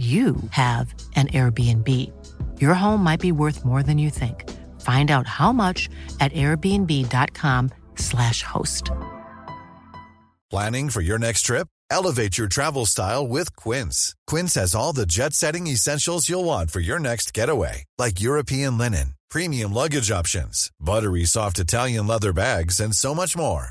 you have an Airbnb. Your home might be worth more than you think. Find out how much at airbnb.com/slash host. Planning for your next trip? Elevate your travel style with Quince. Quince has all the jet setting essentials you'll want for your next getaway, like European linen, premium luggage options, buttery soft Italian leather bags, and so much more.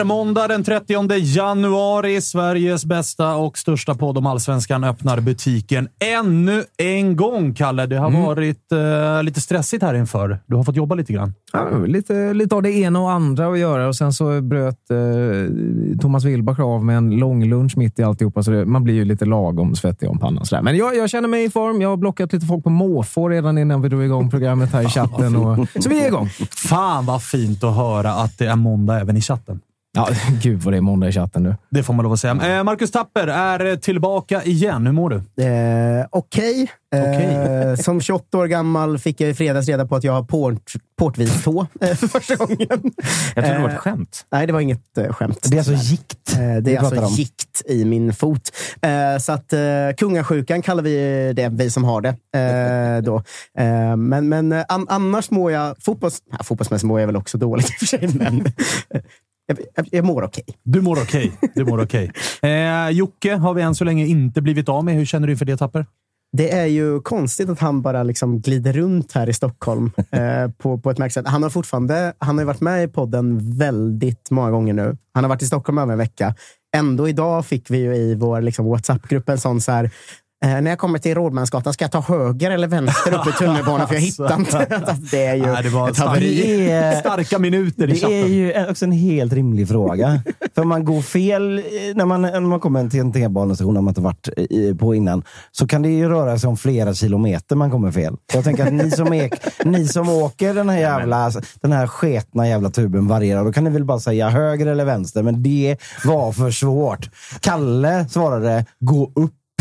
Är måndag den 30 januari. Sveriges bästa och största podd om allsvenskan öppnar butiken ännu en gång, Kalle. Det har Mm. varit eh, lite stressigt här inför. Du har fått jobba lite grann. Ja, lite, lite av det ena och andra att göra och sen så bröt eh, Thomas Wilbach av med en lång lunch mitt i alltihopa, så det, man blir ju lite lagom svettig om pannan. Sådär. Men jag, jag känner mig i form. Jag har blockat lite folk på måfå redan innan vi drog igång programmet här i chatten. Och, så vi är igång. Fan vad fint att höra att det är måndag även i chatten. Ja, gud vad det är måndag i chatten nu. Det får man lov att säga. Eh, Marcus Tapper är tillbaka igen. Hur mår du? Eh, Okej. Okej. Eh, som 28 år gammal fick jag i fredags reda på att jag har port, portvittå eh, för första gången. Jag trodde det var Eh, ett skämt. Nej, det var inget eh, skämt. Det är alltså gikt. Eh, det är alltså om. gikt i min fot. Eh, så att eh, kungasjukan kallar vi det, vi som har det. Eh, då. Eh, men men eh, an, annars mår jag... Fotbolls, ja, fotbollsmässigt mår jag väl också dåligt i och för sig, men eh, jag, jag, mår okej. Du mår okej. Du mår okej. Eh, Jocke har vi än så länge inte blivit av med. Hur känner du inför det, Tapper? Det är ju konstigt att han bara liksom glider runt här i Stockholm eh, på, på ett märkligt sätt. Han har fortfarande han har varit med i podden väldigt många gånger nu. Han har varit i Stockholm över en vecka. Ändå idag fick vi ju i vår liksom, WhatsApp-grupp en sån så här, när jag kommer till Rådmansgatan, ska jag ta höger eller vänster upp i tunnelbanan? För jag hittar inte. Alltså, det är ju Nej, det var ett haveri. Starka minuter i det är ju också en helt rimlig fråga. För man går fel eh, när man, när man kommer till en T-banestation man inte varit på innan, så kan det ju röra sig om flera kilometer man kommer fel. Jag tänker att ni som, är, ni som åker den här jävla, den här sketna jävla tuben varierar, då kan ni väl bara säga höger eller vänster, men det var för svårt. Kalle svarade, gå upp.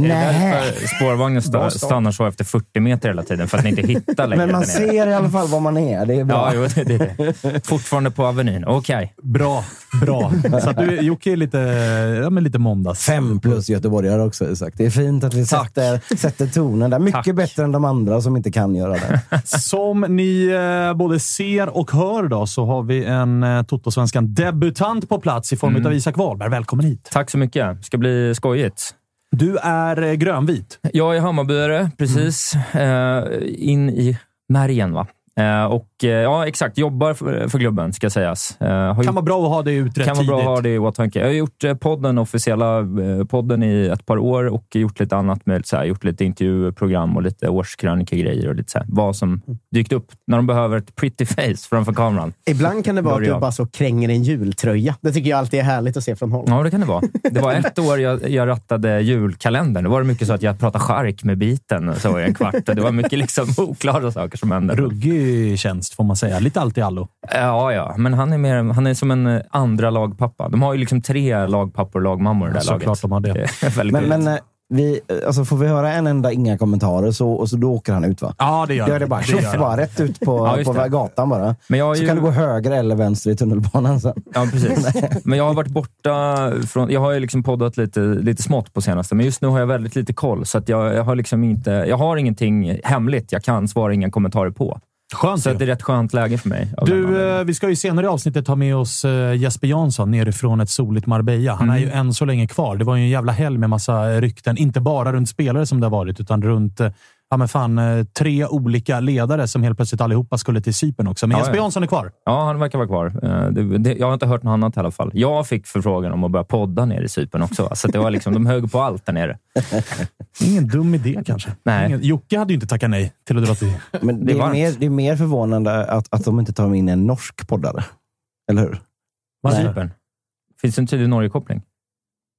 Nej. Därför spårvagnen sta- stannar så efter 40 meter hela tiden, för att ni inte hittar längre Men man ser i alla fall var man är. Det är bra. Ja, jo, det, det är det. Fortfarande på Avenyn. Okej. Bra, bra. Så att du, Jocke är lite, ja, men lite måndags. Fem plus göteborgare också, Isak. Det är fint att vi sätter, sätter tonen där. Mycket Tack. bättre än de andra som inte kan göra det. Som ni eh, både ser och hör då, så har vi en eh, Totosvenskan debutant på plats i form Mm. av Isak Wahlberg. Välkommen hit! Tack så mycket. ska bli skojigt. Du är eh, grönvit. Jag är Hammarbyare, precis. Eh, in i märgen, va? Eh, och eh, ja, exakt. Jobbar för, för klubben, ska sägas. Eh, Kan gjort- vara bra att ha det utrett kan vara bra att tidigt. ha det i åtanke. Jag har gjort podden, officiella podden i ett par år och gjort lite annat med så här, gjort lite intervjuprogram och lite årskrönikegrejer och lite så här, vad som dykt upp när de behöver ett pretty face framför kameran. Ibland kan det vara att du bara så kränger en jultröja. Det tycker jag alltid är härligt att se från håll. Ja, det kan det vara. Det var ett år jag, jag rattade julkalendern. Då var det mycket så att jag pratade chark med biten så i en kvart. Det var mycket liksom oklara saker som hände. Ruggig tjänst, får man säga. Lite allt i allo. Ja, ja, men han är, mer, han är som en eh, andra lagpappa. De har ju liksom tre lagpappor och lagmammor i det Såklart laget. de har det. Men, men eh, vi, eh, alltså får vi höra en enda inga kommentarer så, och så då åker han ut va? Ja, det gör Gör det bara. Det gör Tjoff bara, rätt ut på, Ja, på gatan bara. Men jag Så ju- kan du gå höger eller vänster i tunnelbanan sen. Ja, precis. Men jag har varit borta från... Jag har ju liksom poddat lite, lite smått på senaste, men just nu har jag väldigt lite koll. Så att jag, jag, har liksom inte, jag har ingenting hemligt jag kan svara inga kommentarer på. Skönt Så att det är rätt skönt läge för mig. Du, eh, vi ska ju senare i avsnittet ha med oss eh, Jesper Jansson nerifrån ett soligt Marbella. Han är ju än så länge kvar. Det var ju en jävla helg med massa rykten. Inte bara runt spelare som det har varit, utan runt eh, ja, men fan, eh, tre olika ledare som helt plötsligt allihopa skulle till Cypern också. Men Ja, Jesper ja. Jansson är kvar. Ja, han verkar vara kvar. Eh, Det, det, jag har inte hört något annat i alla fall. Jag fick förfrågan om att börja podda nere i Cypern också. va? Så det var liksom, de högg på allt där nere. Ingen dum idé kanske. Nej. Ingen, Jocke hade ju inte tackat nej till att dra till... Men Det det är är, varmt. mer, det är mer förvånande att, att de inte tar in en norsk poddare. Eller hur? Cypern. Finns det en tydlig Norge-koppling?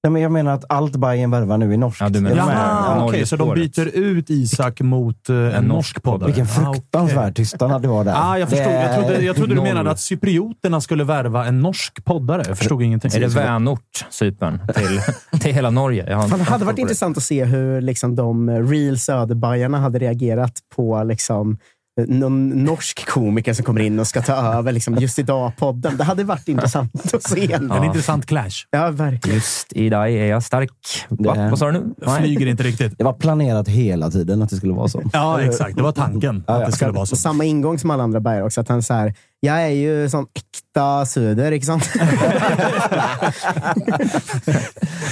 Nej, men jag menar att allt Bayern värvar nu är norskt. Ja, du menar? Ja, Jaha, okej. Norge så de byter ut Isak mot eh, en, En norsk norsk poddare? Vilken Ah, fruktansvärd tystnad det var där. Ah, jag, förstod. Det Jag, trodde, jag trodde du menade att cyprioterna skulle värva en norsk poddare. Jag förstod ingenting. Är det vänort, Cypern, till, till hela Norge? Fan, det hade varit intressant att se hur liksom, de real Söderbajarna hade reagerat på liksom, någon norsk komiker som kommer in och ska ta över liksom, just idag-podden. Det hade varit intressant att se. En intressant clash. Ja, verkligen. Just idag är jag stark. Va? Det- Vad sa du nu? Flyger inte riktigt. Det var planerat hela tiden att det skulle vara så. Ja, exakt. Det var tanken Ja, att ja. det skulle vara så. Samma ingång som alla andra bajare också. Att han så här, jag är ju sån äkta söder, inte sant?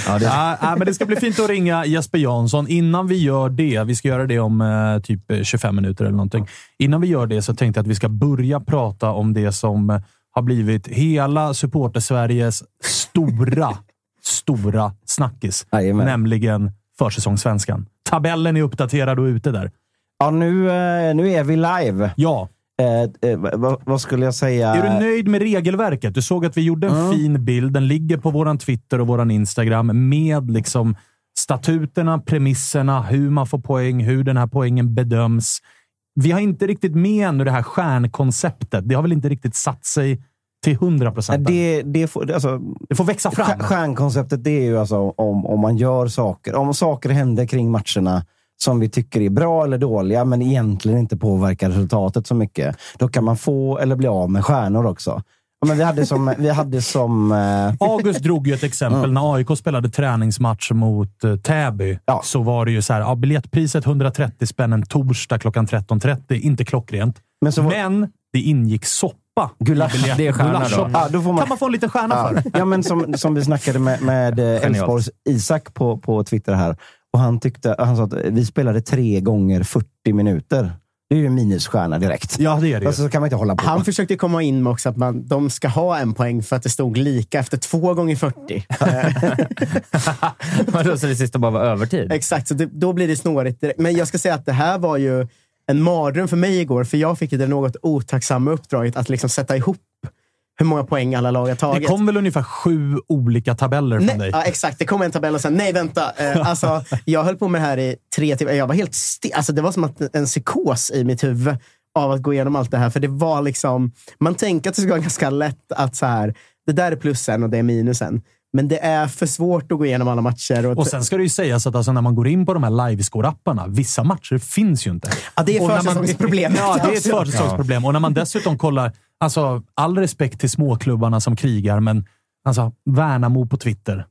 Ja, det, Ja, men det ska bli fint att ringa Jesper Jansson. Innan vi gör det, vi ska göra det om eh, typ eh, 25 minuter eller någonting. Innan vi gör det så tänkte jag att vi ska börja prata om det som eh, har blivit hela supporter-Sveriges stora, stora snackis. Jajamän. Nämligen försäsongssvenskan. Tabellen är uppdaterad och ute där. Ja, nu, eh, nu är vi live. Ja. Eh, eh, vad, vad skulle jag säga? Är du nöjd med regelverket? Du såg att vi gjorde en fin bild. Den ligger på vår Twitter och vår Instagram med liksom statuterna, premisserna, hur man får poäng, hur den här poängen bedöms. Vi har inte riktigt med ännu det här stjärnkonceptet. Det har väl inte riktigt satt sig till 100 Nej, procent. det, det, får, alltså, Det får växa fram. stjär- stjärnkonceptet det är ju alltså om, om man gör saker. Om saker händer kring matcherna som vi tycker är bra eller dåliga, men egentligen inte påverkar resultatet så mycket. Då kan man få eller bli av med stjärnor också. Ja, men vi hade som... Vi hade som eh, August drog ju ett exempel. När AIK spelade träningsmatch mot uh, Täby Ja. så var det ju så här, ja, biljettpriset 130 spänn en torsdag klockan 13.30. Inte klockrent. Men var- Men det ingick soppa. Gulasch. Det är stjärna då. Ja, då man- Kan man få en liten stjärna Ja, för? ja, men som, som vi snackade med, med eh, Elfsborgs Isak på, på Twitter här. Och han, tyckte, han sa att vi spelade tre gånger 40 minuter. Det är ju en minusstjärna direkt. Ja, det är det. Alltså, så kan man inte hålla på. Han försökte komma in med också att man, de ska ha en poäng för att det stod lika efter två gånger 40. Vadå, så det sista bara var övertid? Exakt, så det, då blir det snårigt. direkt. Men jag ska säga att det här var ju en mardröm för mig igår, för jag fick det något otacksamma uppdraget att liksom sätta ihop hur många poäng alla lag har Det tagit. kom väl ungefär sju olika tabeller från Nej, dig? ja, exakt, det kom en tabell och sen, nej vänta. Eh, alltså, jag höll på med det här i tre timmar. Jag var helt sti- alltså, Det var som att en psykos i mitt huvud av att gå igenom allt det här. För det var liksom, man tänker att det ska vara ganska lätt att så här, det där är plussen och det är minusen. Men det är för svårt att gå igenom alla matcher. Och, Och sen ska det ju sägas att alltså när man går in på de här livescore-apparna, vissa matcher finns ju inte. ja, det är försäsongsproblemet. Ja, det är ett försäsongsproblem. Och när man dessutom kollar, alltså all respekt till småklubbarna som krigar, men alltså Värnamo på Twitter.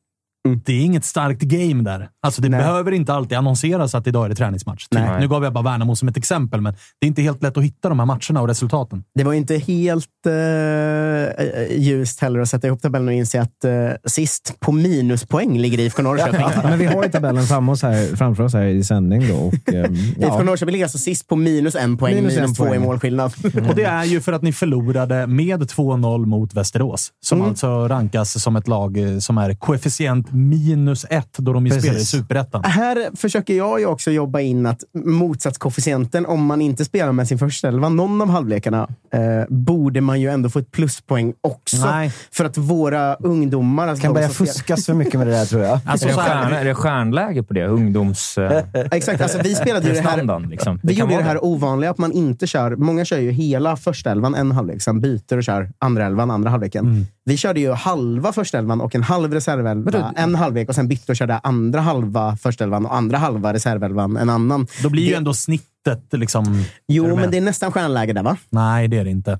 Det är inget starkt game där. Alltså det Nej. behöver inte alltid annonseras att idag är det träningsmatch. Nej. Nu gav jag bara Värnamo som ett exempel, men det är inte helt lätt att hitta de här matcherna och resultaten. Det var inte helt eh, ljust heller att sätta ihop tabellen och inse att eh, sist på minuspoäng ligger IFK Norrköping. Men vi har ju tabellen framför oss här, framför oss här i sändning. Då, och, IFK ja. Norrköping ligger alltså sist på minus en poäng, Minus minus, en två poäng. i målskillnad. Och det är ju för att ni förlorade med 2-0 mot Västerås, som Mm. alltså rankas som ett lag eh, som är koefficient minus ett då de spelar i Superettan. Här försöker jag ju också jobba in att motsatskoefficienten, om man inte spelar med sin första elva, någon av halvlekarna, eh, borde man ju ändå få ett pluspoäng också. Nej. För att våra ungdomar... Alltså kan börja fuskas för mycket med det där, tror jag. Alltså, är, det stjärn, är det stjärnläge på det? Ungdoms... Eh, Exakt, alltså vi spelade ju det här... liksom. Vi kan gjorde det här ovanliga att man inte kör... Många kör ju hela första elvan en halvlek, sen byter och kör andra elvan andra halvleken. Mm. Vi körde ju halva första elvan och en halv reservelva en halvlek och sen bytte och körde andra halva första elvan och andra halva reservelvan en annan. Då blir ju Det- ändå snittet liksom... Jo, men det är nästan stjärnläge där, va? Nej, det är det inte.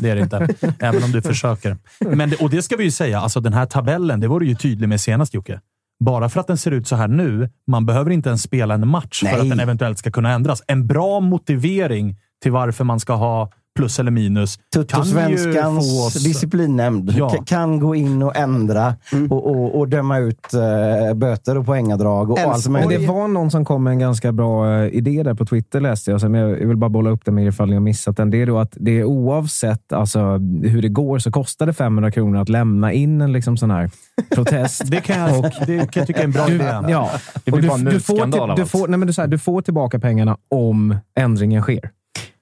Det är det inte. Även om du försöker. Men det, och det ska vi ju säga, alltså den här tabellen, det var du ju tydlig med senast Jocke. Bara för att den ser ut så här nu, man behöver inte ens spela en match för Nej. att den eventuellt ska kunna ändras. En bra motivering till varför man ska ha plus eller minus Tuttosvenskans oss... disciplinnämnd Ja. kan gå in och ändra och, och, och döma ut eh, böter och poängadrag och, och allt Men det var någon som kom med en ganska bra eh, idé där på Twitter, läste jag. Så men jag vill bara bolla upp det med ifall ni har missat den. Det är då att det är oavsett alltså, hur det går så kostar det 500 kronor att lämna in en liksom, sån här protest. Det kan jag, det kan jag tycka är en bra Du, idé. ja, Det och blir du, bara en du, får, till, du, får, nej, men du, så här, du får tillbaka pengarna om ändringen sker.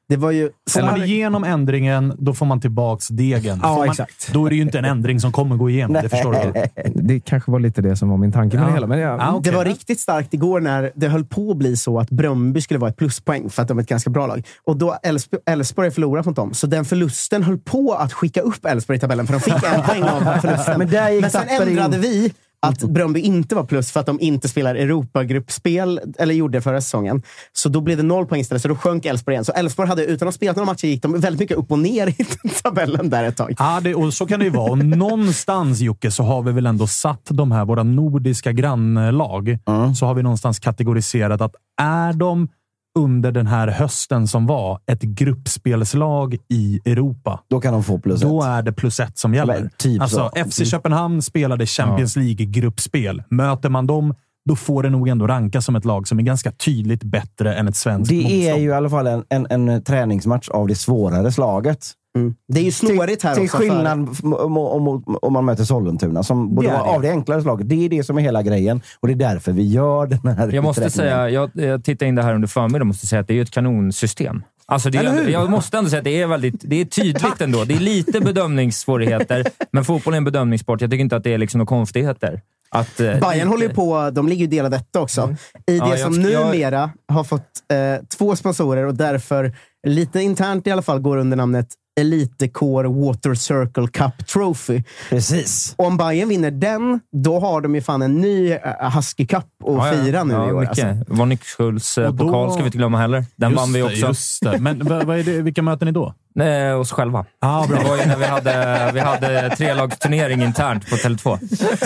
Det var ju... Får man igenom ändringen, då får man tillbaks degen. Ja, man, exakt. Då är det ju inte en ändring som kommer gå igenom. Det förstår du. Det kanske var lite det som var min tanke med Ja. det hela. Men ja, Ja, okej. Det var riktigt starkt igår när det höll på att bli så att Bröndby skulle vara ett pluspoäng för att de är ett ganska bra lag. Och då har förlorat mot dem. Så den förlusten höll på att skicka upp Elfsborg i tabellen, för de fick en poäng av förlusten. Men där gick Men sen Tapper in. ändrade vi att Bröndby inte var plus för att de inte spelar Europagruppspel, eller gjorde förra säsongen. Så då blev det noll poäng istället, så då sjönk Elfsborg igen. Så Elfsborg hade, utan att ha spelat några matcher, gick de väldigt mycket upp och ner i tabellen där ett tag. Ja, det, och så kan det ju vara. Och någonstans, Jocke, så har vi väl ändå satt de här, våra nordiska grannlag, så har vi någonstans kategoriserat att är de under den här hösten som var ett gruppspelslag i Europa, Då kan de få plus då ett. är det plus ett som gäller. Typ alltså, så. FC Köpenhamn spelade Champions League-gruppspel. Möter man dem, då får det nog ändå rankas som ett lag som är ganska tydligt bättre än ett svenskt Det är motstånd. ju i alla fall en, en, en träningsmatch av det svårare slaget. Det är ju snårigt här Till också. för- skillnad f- om, om, om man möter Sollentuna, som borde vara det. av det enklare slaget. Det är det som är hela grejen och det är därför vi gör den här Jag måste säga, jag, jag tittade in det här under förmiddagen och måste säga att det är ju ett kanonsystem. Alltså det är, jag måste ändå säga att det är, väldigt, det är tydligt ändå. Det är lite bedömningssvårigheter, men fotboll är en bedömningssport. Jag tycker inte att det är liksom några konstigheter. Att, eh, Bayern lite- håller ju på, de ligger ju delade detta också. I det Ja, som jag- numera har fått eh, två sponsorer och därför lite internt i alla fall går under namnet Elite Core Water Circle Cup Trophy. Precis. Och om Bayern vinner den, då har de ju fan en ny uh, Husky Cup att Ja, ja. fira nu ja, i år. Mycket. Alltså. Von Yxschuls eh, då- pokal ska vi inte glömma heller. Den Just vann vi det, också. Just det. Men vad, vad är det, vilka möter ni då? Eh, oss själva. Ah, bra. Det var ju när vi hade, vi hade trelagsturnering internt på Tele2.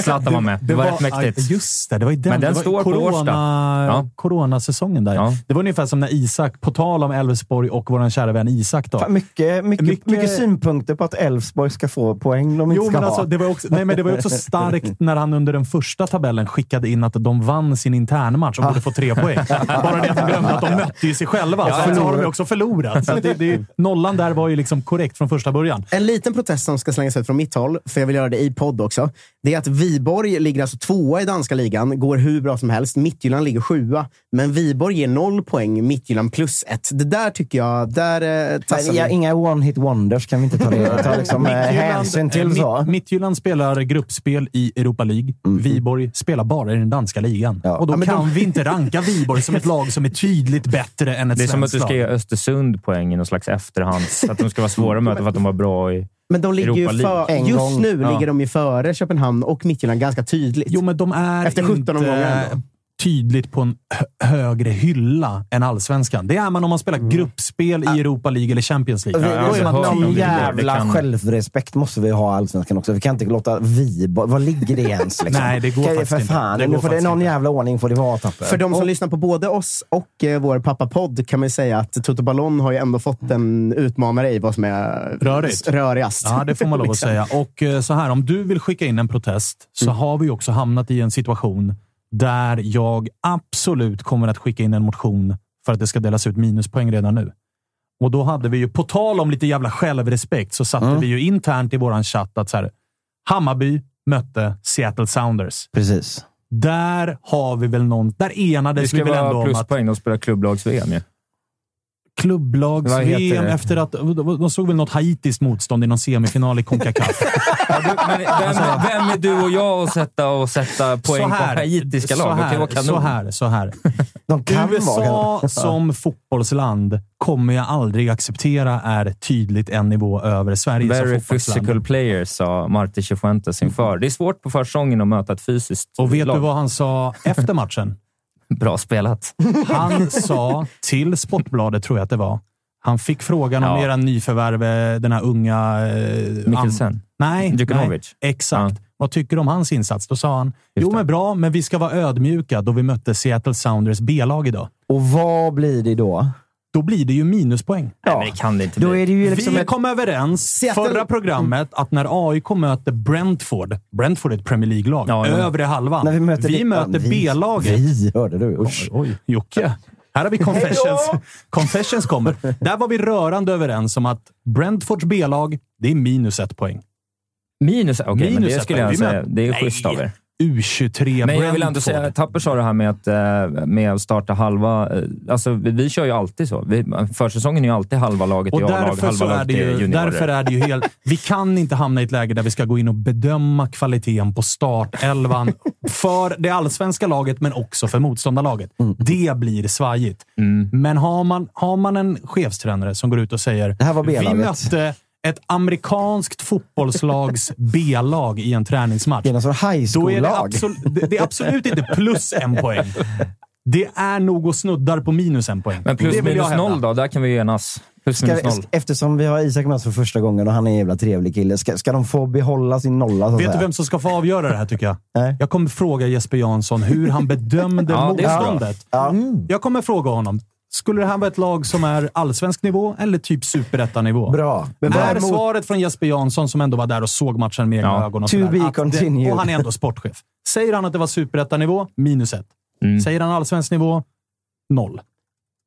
Zlatan var med. Det var rätt mäktigt. ja, Just det, det var ju den. Men den det var står på corona, Ja. Coronasäsongen där. Ja. Det var ungefär som när Isak, på tal om Elfsborg och vår kära vän Isak. Då. Fan, mycket, mycket, Mycket- mycket, synpunkter på att Elfsborg ska få poäng de inte Jo, ska men ha. alltså, det, var också, nej, men det var också starkt när han under den första tabellen skickade in att de vann sin internmatch och borde få tre poäng. Bara det att han glömde att de mötte ju sig själva. så så har de ju också förlorat. Så det, det, nollan där var ju liksom korrekt från första början. En liten protest som ska slängas ut från mitt håll, för jag vill göra det i podd också. Det är att Viborg ligger alltså tvåa i danska ligan, går hur bra som helst. Midtjylland ligger sjua, men Viborg ger noll poäng, Midtjylland plus ett. Det där tycker jag, där eh, tassar ja, inga one-hit wonders kan vi inte ta, det, ta liksom, eh, hänsyn till. eh, så. Midtjylland spelar gruppspel i Europa League. Viborg spelar bara i den danska ligan. Ja. Och då Ja, men kan de- vi inte ranka Viborg som ett lag som är tydligt bättre än ett Det är som att svenskt du ska lag. ge Östersund poäng i någon slags efterhand. Att de ska vara svåra att möta för att de var bra i... Men de ligger ju för, just gång. nu Ja. ligger de ju före Köpenhamn och Midtjylland ganska tydligt. Jo, men de är Efter 17 inte omgångar. Tydligt på en hö- högre hylla än allsvenskan. Det är man om man spelar gruppspel i Europa League eller Champions League. Hört om Någon det. jävla Det kan- självrespekt måste vi ha Allsvenskan också. Vi kan inte låta vi... Vad ligger det ens? Liksom? Nej, det går Kan- faktiskt För inte. fan, Det nu går får det någon inte. jävla ordning får det vara, Tapper. För de som lyssnar på både oss och eh, vår pappa-podd kan man ju säga att Toto Ballon har ju ändå fått en utmanare i vad som är Rörigt. rörigast. Ja, det får man lov att Liksom. säga. Och eh, så här, om du vill skicka in en protest så har vi också hamnat i en situation där jag absolut kommer att skicka in en motion för att det ska delas ut minuspoäng redan nu. Och då hade vi ju, på tal om lite jävla självrespekt, så satte vi ju internt i våran chatt att så här, Hammarby mötte Seattle Sounders. Precis. Där har vi väl någon... Där Det enades ska vi väl ändå vara om att pluspoäng att spela klubblags-VM ju. Heter klubblags-VM det? efter att... De såg väl något haitiskt motstånd i någon semifinal i Concacaf. Ja, vem, vem är du och jag att sätta, och sätta poäng på haitiska lag? Det kan här, vara kanon. så här, så här. De kan vara USA kanon. som fotbollsland kommer jag aldrig acceptera är tydligt en nivå över Sverige Very som physical players, sa Marti Cifuentes inför. Det är svårt på försäsongen att möta ett fysiskt Och vet lag. du vad han sa efter matchen? Bra spelat. Han sa till Sportbladet, tror jag att det var. Han fick frågan om Ja. era nyförvärv, eh, den här unga... Eh, Mikkelsen. Nej, nej, exakt. Vad tycker du om hans insats? Då sa han, Just jo det. men bra, men vi ska vara ödmjuka då vi mötte Seattle Sounders B-lag idag. Och vad blir det då? Då blir det ju minuspoäng. Nej, men det kan det inte Då bli. är det ju liksom vi ett... kom överens Seattle- förra programmet att när AIK möter Brentford, Brentford är ett Premier League-lag, Ja, ja. övre halvan. När vi möter, vi möter B-laget. Vi, hörde du? Usch. Oj, Jocke. Här har vi confessions. confessions kommer. Där var vi rörande överens om att Brentfords B-lag, det är minus ett poäng. Minus? Okej, Minus det ett skulle jag säga. Det är Nej. schysst av er. U23 Men jag vill ändå säga, Tapper sa det här med att, eh, med att starta halva... eh, Alltså, vi, vi kör ju alltid så. Vi, försäsongen är ju alltid halva laget i Och A-lag, därför, halva laget det i ju, juniorer. därför är det ju helt... Vi kan inte hamna i ett läge där vi ska gå in och bedöma kvaliteten på startelvan för det allsvenska laget, men också för motståndarlaget. Det blir svajigt. Mm. Men har man, har man en chefstränare som går ut och säger Det här var vi B-laget." mötte ett amerikanskt fotbollslags B-lag i en träningsmatch. Det är sorts high Då är det, absolut, det, är absolut inte plus en poäng. Det är nog och snuddar på minus en poäng. Men plus minus noll då? Där kan vi enas. Plus Ska, minus noll. eftersom vi har Isak med oss för första gången och han är en jävla trevlig kille, ska, ska de få behålla sin nolla? Så Vet du säga? vem som ska få avgöra det här tycker jag? Nej. Jag kommer fråga Jesper Jansson hur han bedömde Ja, motståndet. Ja. Jag kommer fråga honom. Skulle det här vara ett lag som är allsvensk nivå eller typ superettanivå? Bra. Men är svaret från Jesper Jansson, som ändå var där och såg matchen med egna Ja. ögon, och, To sådär, be att continued. Det, och han är ändå sportchef. Säger han att det var superettanivå, minus ett. Mm. Säger han allsvensk nivå, noll.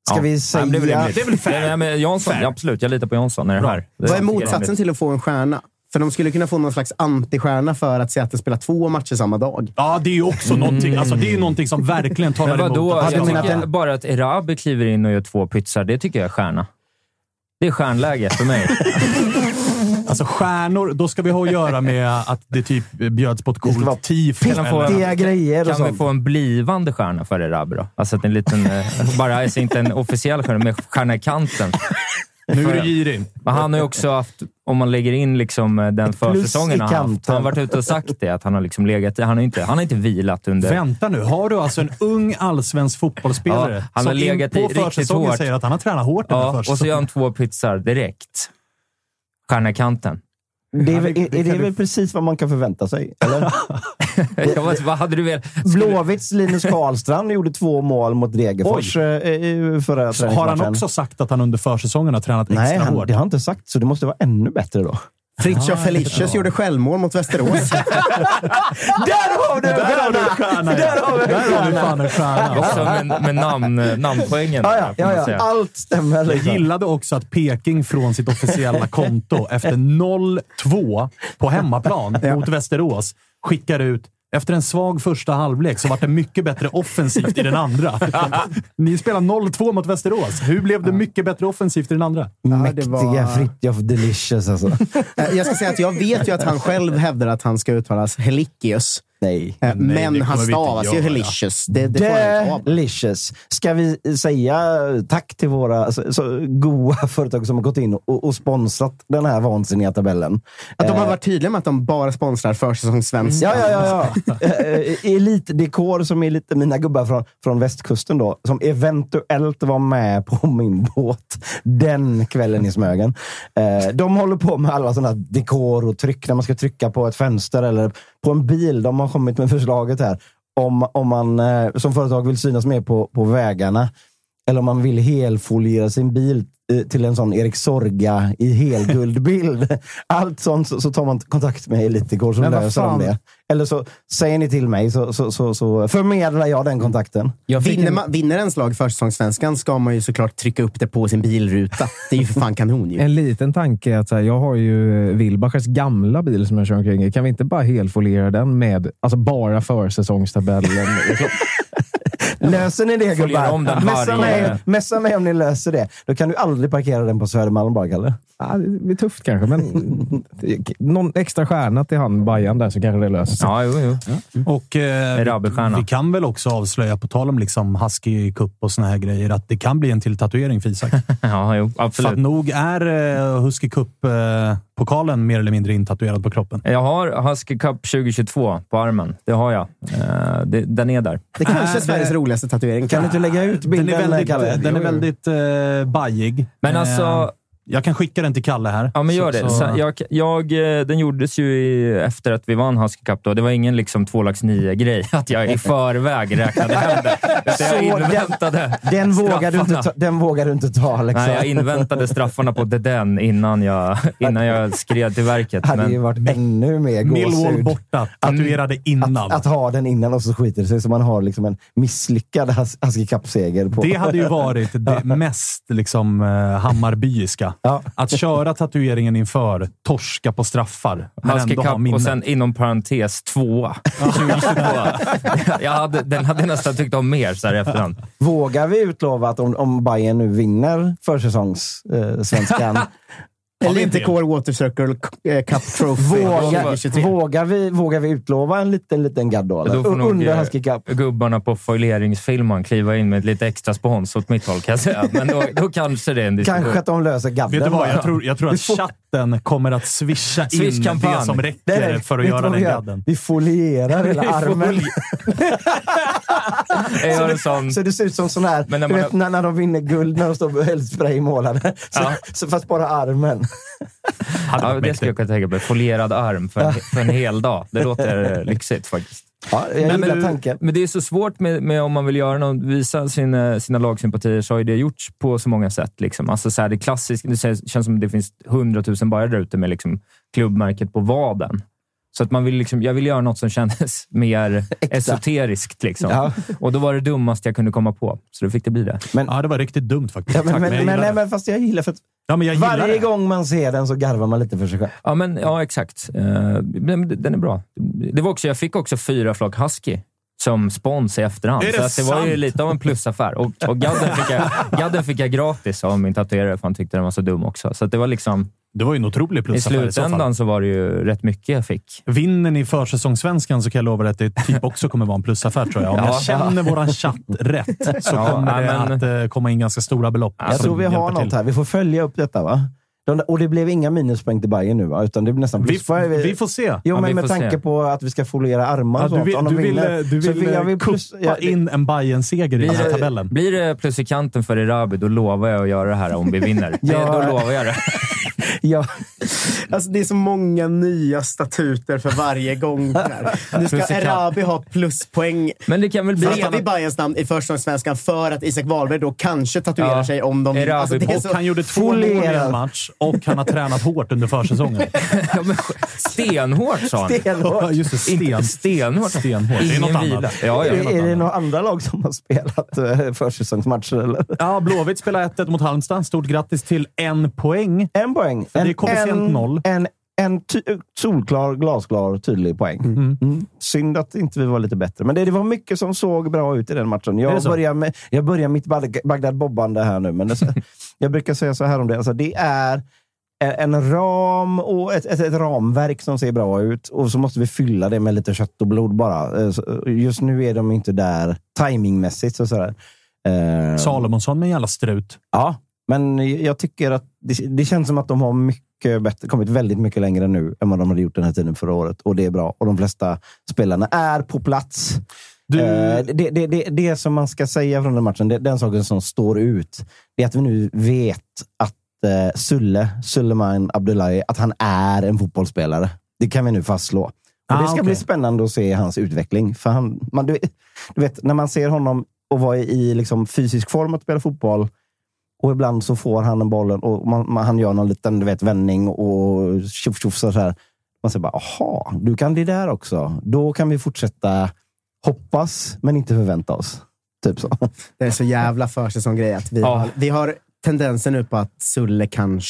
Ska Ja. vi säga... det är väl rimligt. Det är väl fair. Ja, men Jansson, Fair. absolut. Jag litar på Jansson. Är det här. Det Vad är motsatsen till att få en stjärna? För de skulle kunna få någon slags antistjärna för att Seattle spelar två matcher samma dag. Ja, det är ju också någonting, alltså, det är ju någonting som verkligen talar emot. Hade Jag du menat tycker en- bara att Erabi kliver in och gör två pytsar, det tycker jag är stjärna. Det är stjärnläge för mig. Alltså stjärnor, då ska vi ha att göra med att det typ bjöds på ett coolt tifo. Fittiga grejer och Kan vi få en blivande stjärna för Erabi då? Alltså att en liten, eh, bara alltså inte en officiell stjärna, men stjärna i kanten. Nu är du girig. Men han har ju också haft, om man lägger in liksom eh, den Ett försäsongen han har haft. Han har varit ute och sagt det, att han har liksom legat Han har inte, han har inte vilat under... Vänta nu, har du alltså en ung allsvensk fotbollsspelare Ja, han har som legat i in på försäsongen hårt. säger att han har tränat hårt den här Ja, och så försäsongen? gör han två pytsar direkt. Stjärna kanten. Det är, väl- det- är, det är det väl precis vad man kan förvänta sig? Eller? Jag vet, vad hade du velat? Blåvitts Linus Karlstrand gjorde två mål mot Degerfors eh, förra Så har han träningsmatchen. också sagt att han under försäsongen har tränat extra Nej, han, hårt? det har han inte sagt, så det måste vara ännu bättre då. Fritiof Felicius gjorde självmål mot Västerås. Där har du en Där har du en stjärna! Där har stjärna! fan en stjärna! Också med, med namn, namnpoängen. Ja, ja, ja. Allt stämmer. Jag Liksom. gillade också att Peking från sitt officiella konto efter 0-2 på hemmaplan mot Västerås skickar ut efter en svag första halvlek så var det mycket bättre offensivt i den andra. Ni spelar 0-2 mot Västerås. Hur blev det mycket bättre offensivt i den andra? Mäktiga var- Fritiof Delicious alltså. Eh, Jag ska säga att jag vet ju att han själv hävdar att han ska uttalas Helikius. Nej. Eh, Nej, Men han stavas ju. Helicious. Det, det. Delicious. Ska vi säga tack till våra så, så goa företag som har gått in och, och sponsrat den här vansinniga tabellen? Att de har Eh, varit tydliga med att de bara sponsrar försäsongssvenskan. Ja, ja, ja. ja. Eh, Elitdekor som är lite mina gubbar från, från västkusten då, som eventuellt var med på min båt den kvällen i Smögen. De håller på med alla sådana dekor och tryck när man ska trycka på ett fönster eller på en bil. De har kommit med förslaget här. Om, om man eh, som företag vill synas mer på, på vägarna eller om man vill helfoliera sin bil eh, till en sån Erik Sorga i helguldbild. Allt sånt så, så tar man kontakt med Elitecor som löser fan? det. Eller så säger ni till mig så, så, så, så förmedlar jag den kontakten. Jag Vinner, en, man, vinner ens lag försäsongssvenskan ska man ju såklart trycka upp det på sin bilruta. Det är ju för fan kanon ju. En liten tanke är att så här, jag har ju Wilbachers gamla bil som jag kör omkring i. Kan vi inte bara helfoliera den med alltså bara försäsongstabellen? Löser ni det gubbar? Messa mig, messa mig om ni löser det. Då kan du aldrig parkera den på Södermalm bara, Kalle. ja, det blir tufft kanske, men någon extra stjärna till han Bajan där så kanske det löser sig. ja, jo, jo. Och eh, vi, kan väl också avslöja, på tal om liksom Husky Cup och såna här grejer, att det kan bli en till tatuering för Isak. Ja, jo, För att absolut. nog är eh, Husky Cup-pokalen mer eller mindre intatuerad på kroppen. Jag har Husky Cup 2022 på armen. Det har jag. Eh, det, den är där. Det kanske är Är Sveriges det- roligaste tatuering. Kan du inte lägga ut Den bilden, är väldigt, Kalle? den är väldigt eh, bajig. Men Eh, alltså, jag kan skicka den till Kalle här. Ja, men Så- gör det. så- Så jag, jag, eh, den gjordes ju i, efter att vi vann Husky Cup. Då. Det var ingen liksom 2 lax 9-grej, att jag i förväg räknade hem det. Jag Så den- inväntade Den vågar, du inte ta, den vågar du inte ta, Alex. Nej, jag inväntade straffarna på The Den innan jag, innan jag skred till verket. hade ju varit ännu mer Millwall gåshud. borta, tatuerade innan. Att, att ha den innan och så skiter det sig så man har liksom en misslyckad Hus- Husky Cup-seger. på- Det hade ju varit det mest liksom, eh, Hammarbyiska. Ja. Att köra tatueringen inför, torska på straffar, men ändå ha Cup minne. och sen inom parentes tvåa. 2022. jag hade, den hade jag nästan tyckt om mer så här i efterhand. Vågar vi utlova att om, om Bayern nu vinner försäsongssvenskan, eh, svenskan, Elitecore Water Circle eh, Cup Trophy vågar, 2023. vågar, vi, vågar vi utlova en liten, liten gadd då? eller? Då får Under eh, Husky Cup? Gubbarna på foileringsfilmen kliva in med lite extra spons åt mitt håll kan jag säga. Men då, då kanske det är en diskussion. Kanske att de löser gadden. Vet du vad? Jag tror, jag tror att får- chatten kommer att swisha in det som Nej, räcker nej, för att göra den gadden. Vi folierar hela armen. gör en sån... Så det ser ut som sån här, Men när man vet, när, när de vinner guld, när de står med spraymålade. Så, Ja. så fast bara armen. Ja, det skulle jag kunna tänka mig. Folierad arm för en, för en hel dag. Det låter lyxigt faktiskt. Ja, jag Men, gillar tanken. men det är så svårt med, med om man vill göra något, visa sina, sina lagsympatier, så har ju det gjorts på så många sätt. Liksom. Alltså, så här, det, klassiska, det känns som det finns hundratusen bajare där ute med liksom, klubbmärket på vaden. Så att man vill liksom, jag vill göra något som kändes mer esoteriskt. Liksom. Ja. Och då var det dummaste jag kunde komma på, så då fick det bli det. Ja, det var riktigt dumt faktiskt. Ja, men, Tack, men, men, nej, men fast jag gillar för att ja, men jag gillar varje det. gång man ser den så garvar man lite för sig själv. Ja, men, ja exakt. Uh, den är bra. Det var också, jag fick också fyra flak husky som spons i efterhand. Är det så att det var ju lite av en plusaffär. Och, och gadden, fick jag, gadden fick jag gratis av min tatuerare, för han tyckte den var så dum också. Så att det var liksom, Det var ju en otrolig i plusaffär i fall. slutändan så var det ju rätt mycket jag fick. Vinner ni försäsongssvenskan så kan jag lova dig att det typ också kommer vara en plusaffär tror jag. Om Ja. jag känner våran chatt rätt så Ja, kommer det men- att eh, komma in ganska stora belopp. Jag tror vi har något till. här. Vi får följa upp detta va? De, och det blev inga minuspoäng till Bayern nu va? Utan det blir nästan Vi, pluspoäng. vi får se. Jo, Ja, men vi med tanke se. på att vi ska foliera armar och Ja, du sånt. vill, om de du vill, vinner. du Så vill, vi- jag vill plus- ja, det- in en bayern seger i den här det, tabellen. blir det plus i kanten för Erabi, då lovar jag att göra det här om vi vinner. Det, Ja. Då lovar jag det. Ja, Alltså, det är så många nya statuter för varje gång. Här. Nu ska. Erabi ha pluspoäng Men det kan väl bli... bredvid Bayerns namn i försäsongssvenskan för att Isak Wahlberg då kanske tatuerar Ja. sig om de. Erabi Alltså, det är så... Han gjorde två mål i en match och han har tränat hårt under försäsongen. Ja, men, stenhårt sa han. stenhårt. Ja, just det. Sten. Inte stenhårt. Stenhårt. Det är något vila. annat. Ja, ja. Det är något Är det några andra lag som har spelat eh, försäsongsmatcher? Eller? Ja, Blåvitt spelar 1-1 mot Halmstad. Stort grattis till en poäng. En poäng. det är En, koefficient en, noll. En, en ty solklar, glasklar, tydlig poäng. Mm. Synd att inte vi var lite bättre, men det, det var mycket som såg bra ut i den matchen. Jag så? börjar, med, jag börjar mitt Bag- Bagdad Bobbande här nu, men det, jag brukar säga så här om det. Alltså, det är en ram och ett, ett, ett ramverk som ser bra ut. Och så måste vi fylla det med lite kött och blod bara. Eh, så, Just nu är de inte där timingmässigt. Och sådär. Eh, Salomonsson med en jävla strut. Ja, men jag tycker att det, det känns som att de har mycket bättre, kommit väldigt mycket längre nu än vad de hade gjort den här tiden förra året. Och det är bra. Och de flesta spelarna är på plats. Du- Eh, det, det, det, det som man ska säga från den matchen, det, den saken som står ut, det är att vi nu vet att eh, Sulle, Suleiman Abdullahi, att han är en fotbollsspelare. Det kan vi nu fastslå. Och Ah, det ska okej. bli spännande att se hans utveckling. För han, man, du, du vet, när man ser honom och vara i liksom, fysisk form att spela fotboll och ibland så får han en bollen och man, man, han gör någon liten du vet, vändning och tjoff tjoff så här. Man säger bara, aha, du kan det där också. Då kan vi fortsätta hoppas, men inte förvänta oss. Typ så. Det är så jävla försäsonggrej att vi, Ja. har, vi har tendensen nu på att Sulle kan.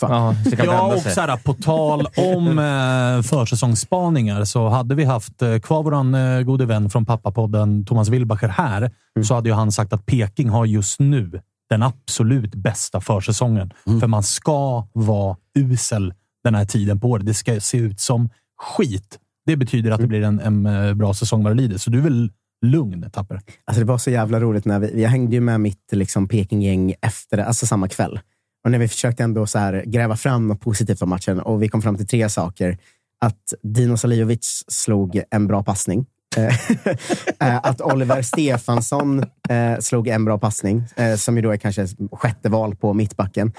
Ja, det kan Ja, vända och så här, på tal om eh, försäsongsspaningar så hade vi haft eh, kvar vår eh, gode vän från pappapodden Thomas Wilbacher här, så hade ju han sagt att Peking har just nu den absolut bästa försäsongen. För man ska vara usel den här tiden på året. Det ska se ut som skit. Det betyder att det blir en, en eh, bra säsong vad det lider. Så du är väl lugn, Tapper? Alltså det var så jävla roligt. när vi, Jag hängde ju med mitt liksom, Peking-gäng efter, alltså samma kväll. Och när vi försökte ändå så här, gräva fram något positivt om matchen och vi kom fram till tre saker. Att Dino Salijovic slog en bra passning. Eh, eh, att Oliver Stefansson eh, slog en bra passning, som ju då är kanske sjätte val på mittbacken.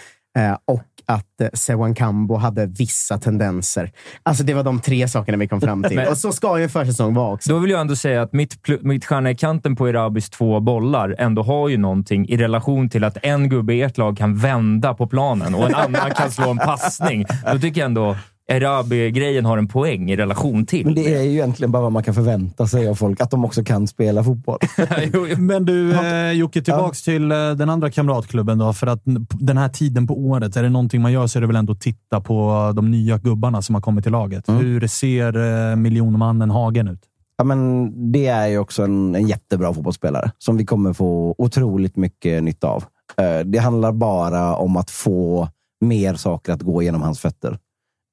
Och att Sewan Kambo hade vissa tendenser. Alltså det var de tre sakerna vi kom fram till. Men- och så ska ju en försäsong vara också. Då vill jag ändå säga att mitt, mitt stjärna i kanten på Irabis två bollar ändå har ju någonting i relation till att en gubbe i ert lag kan vända på planen och en annan kan slå en passning. Då tycker jag ändå Erabi-grejen har en poäng i relation till. Men det är ju egentligen bara vad man kan förvänta sig av folk, att de också kan spela fotboll. Men du, eh, Jocke, tillbaks till eh, den andra kamratklubben då. För att den här tiden på året, är det någonting man gör så är det väl ändå att titta på de nya gubbarna som har kommit till laget. Hur ser eh, miljonmannen Hagen ut? Ja, men det är ju också en, en jättebra fotbollsspelare som vi kommer få otroligt mycket nytta av. Eh, Det handlar bara om att få mer saker att gå genom hans fötter.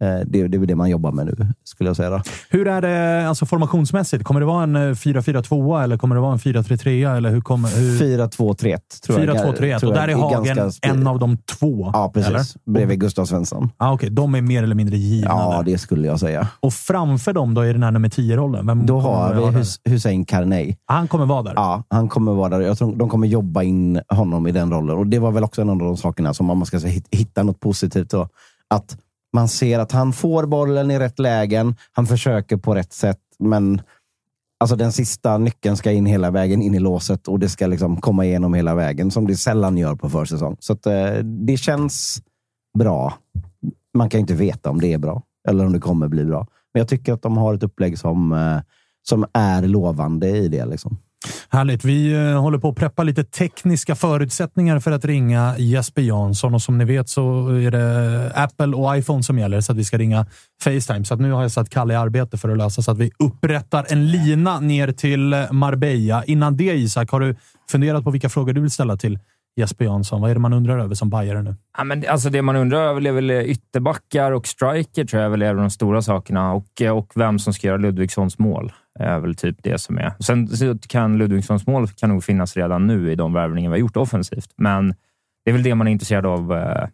Eh, Det, det är väl det man jobbar med nu, skulle jag säga. Hur är det alltså formationsmässigt? Kommer det vara en eh, 4-4-2 eller kommer det vara en 4-3-3? Eller hur kommer, hur... 4-2-3-1 tror jag. 4-2-3-1 tror och där är Hagen en av de två. Ja, precis. Eller? Bredvid Gustav Svensson. Ah, Okej, de är mer eller mindre givna. Ja, där. det skulle jag säga. Och framför dem då i den här nummer 10-rollen? Vem Då har vi? Hus- Hussein Karnei. Han kommer vara där. Ja, han kommer vara där. Jag tror de kommer jobba in honom i den rollen. Och Det var väl också en av de sakerna som man ska säga, hit- hitta något positivt. Då. Att man ser att han får bollen i rätt lägen. Han försöker på rätt sätt, men alltså den sista nyckeln ska in hela vägen in i låset och det ska liksom komma igenom hela vägen, som det sällan gör på försäsong. Så att, eh, det känns bra. Man kan ju inte veta om det är bra eller om det kommer bli bra. Men jag tycker att de har ett upplägg som, eh, som är lovande i det. Liksom. Härligt. Vi eh, håller på att preppa lite tekniska förutsättningar för att ringa Jesper Jansson och som ni vet så är det Apple och iPhone som gäller så att vi ska ringa Facetime. Så att nu har jag satt Kalle i arbete för att lösa så att vi upprättar en lina ner till Marbella. Innan det Isak, har du funderat på vilka frågor du vill ställa till Jesper Jansson? Vad är det man undrar över som bajare nu? Ja, men alltså det man undrar över är väl ytterbackar och striker, tror jag väl är de stora sakerna. Och, eh, och vem som ska göra Ludvigssons mål är väl typ det som är. Sen kan Ludvigssons mål kan nog finnas redan nu i de värvningar vi har gjort offensivt, men det är väl det man är intresserad av. Eh,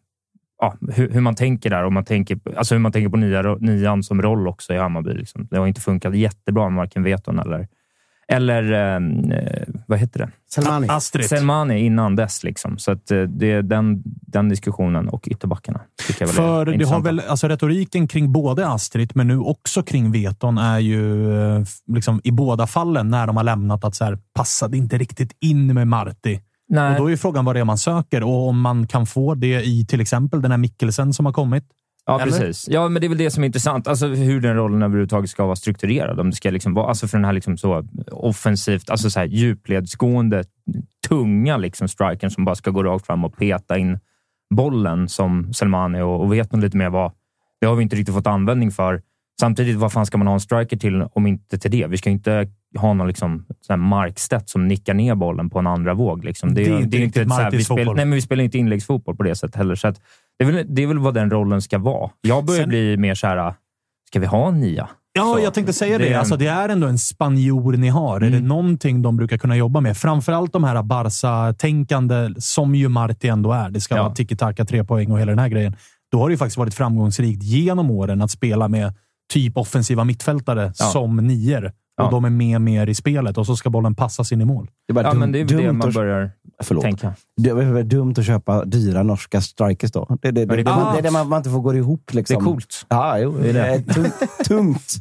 ja, hur, hur man tänker där. och man tänker, alltså hur man tänker på nya, nian som roll också i Hammarby. Liksom. Det har inte funkat jättebra med varken Veton eller, eller eh, vad heter det? Selmani. Astrid. Selmani innan dess. Liksom. Så att eh, det är den, den diskussionen och ytterbackarna. Jag För det har väl, alltså retoriken kring både Astrid, men nu också kring Veton, är ju eh, liksom, i båda fallen när de har lämnat att så här, passade inte riktigt in med Marti. Nej. Och då är ju frågan vad det är man söker och om man kan få det i till exempel den här Mikkelsen som har kommit. Ja, Eller? precis. Ja, men det är väl det som är intressant. Alltså hur den rollen överhuvudtaget ska vara strukturerad. Om det ska liksom vara, alltså för den här liksom så offensivt, alltså så här djupledsgående, tunga liksom strikern som bara ska gå rakt fram och peta in bollen som Selmani och, och vet lite mer vad. Det har vi inte riktigt fått användning för. Samtidigt, vad fan ska man ha en striker till om inte till det? Vi ska inte ha någon liksom, Markstedt som nickar ner bollen på en andra våg. Liksom. Det är inte riktigt ett så här- vi fotboll. Nej, men vi spelar inte inläggsfotboll på det sättet heller. Så att Det är, väl, det är väl vad den rollen ska vara. Jag börjar Sen- bli mer så här, ska vi ha en nia? Ja, Så, jag tänkte säga det. det en- Alltså, det är ändå en spanjor ni har. Är det någonting de brukar kunna jobba med? Framförallt de här Barca-tänkande, som ju Marti ändå är. Det ska Ja. vara tiki-taka, tre poäng och hela den här grejen. Då har det ju faktiskt varit framgångsrikt genom åren att spela med typ offensiva mittfältare Ja. som nior. Och Ja. de är med mer i spelet och så ska bollen passas in i mål. Det är bara Ja, dum, men det är väl det dumt man att- börjar Förlåt. tänka. Det är väl dumt att köpa dyra norska strikers då. Det, det, det, det är det, det är det man, man inte får gå ihop. Det Liksom. är coolt. Ja, jo, det är tungt. tungt.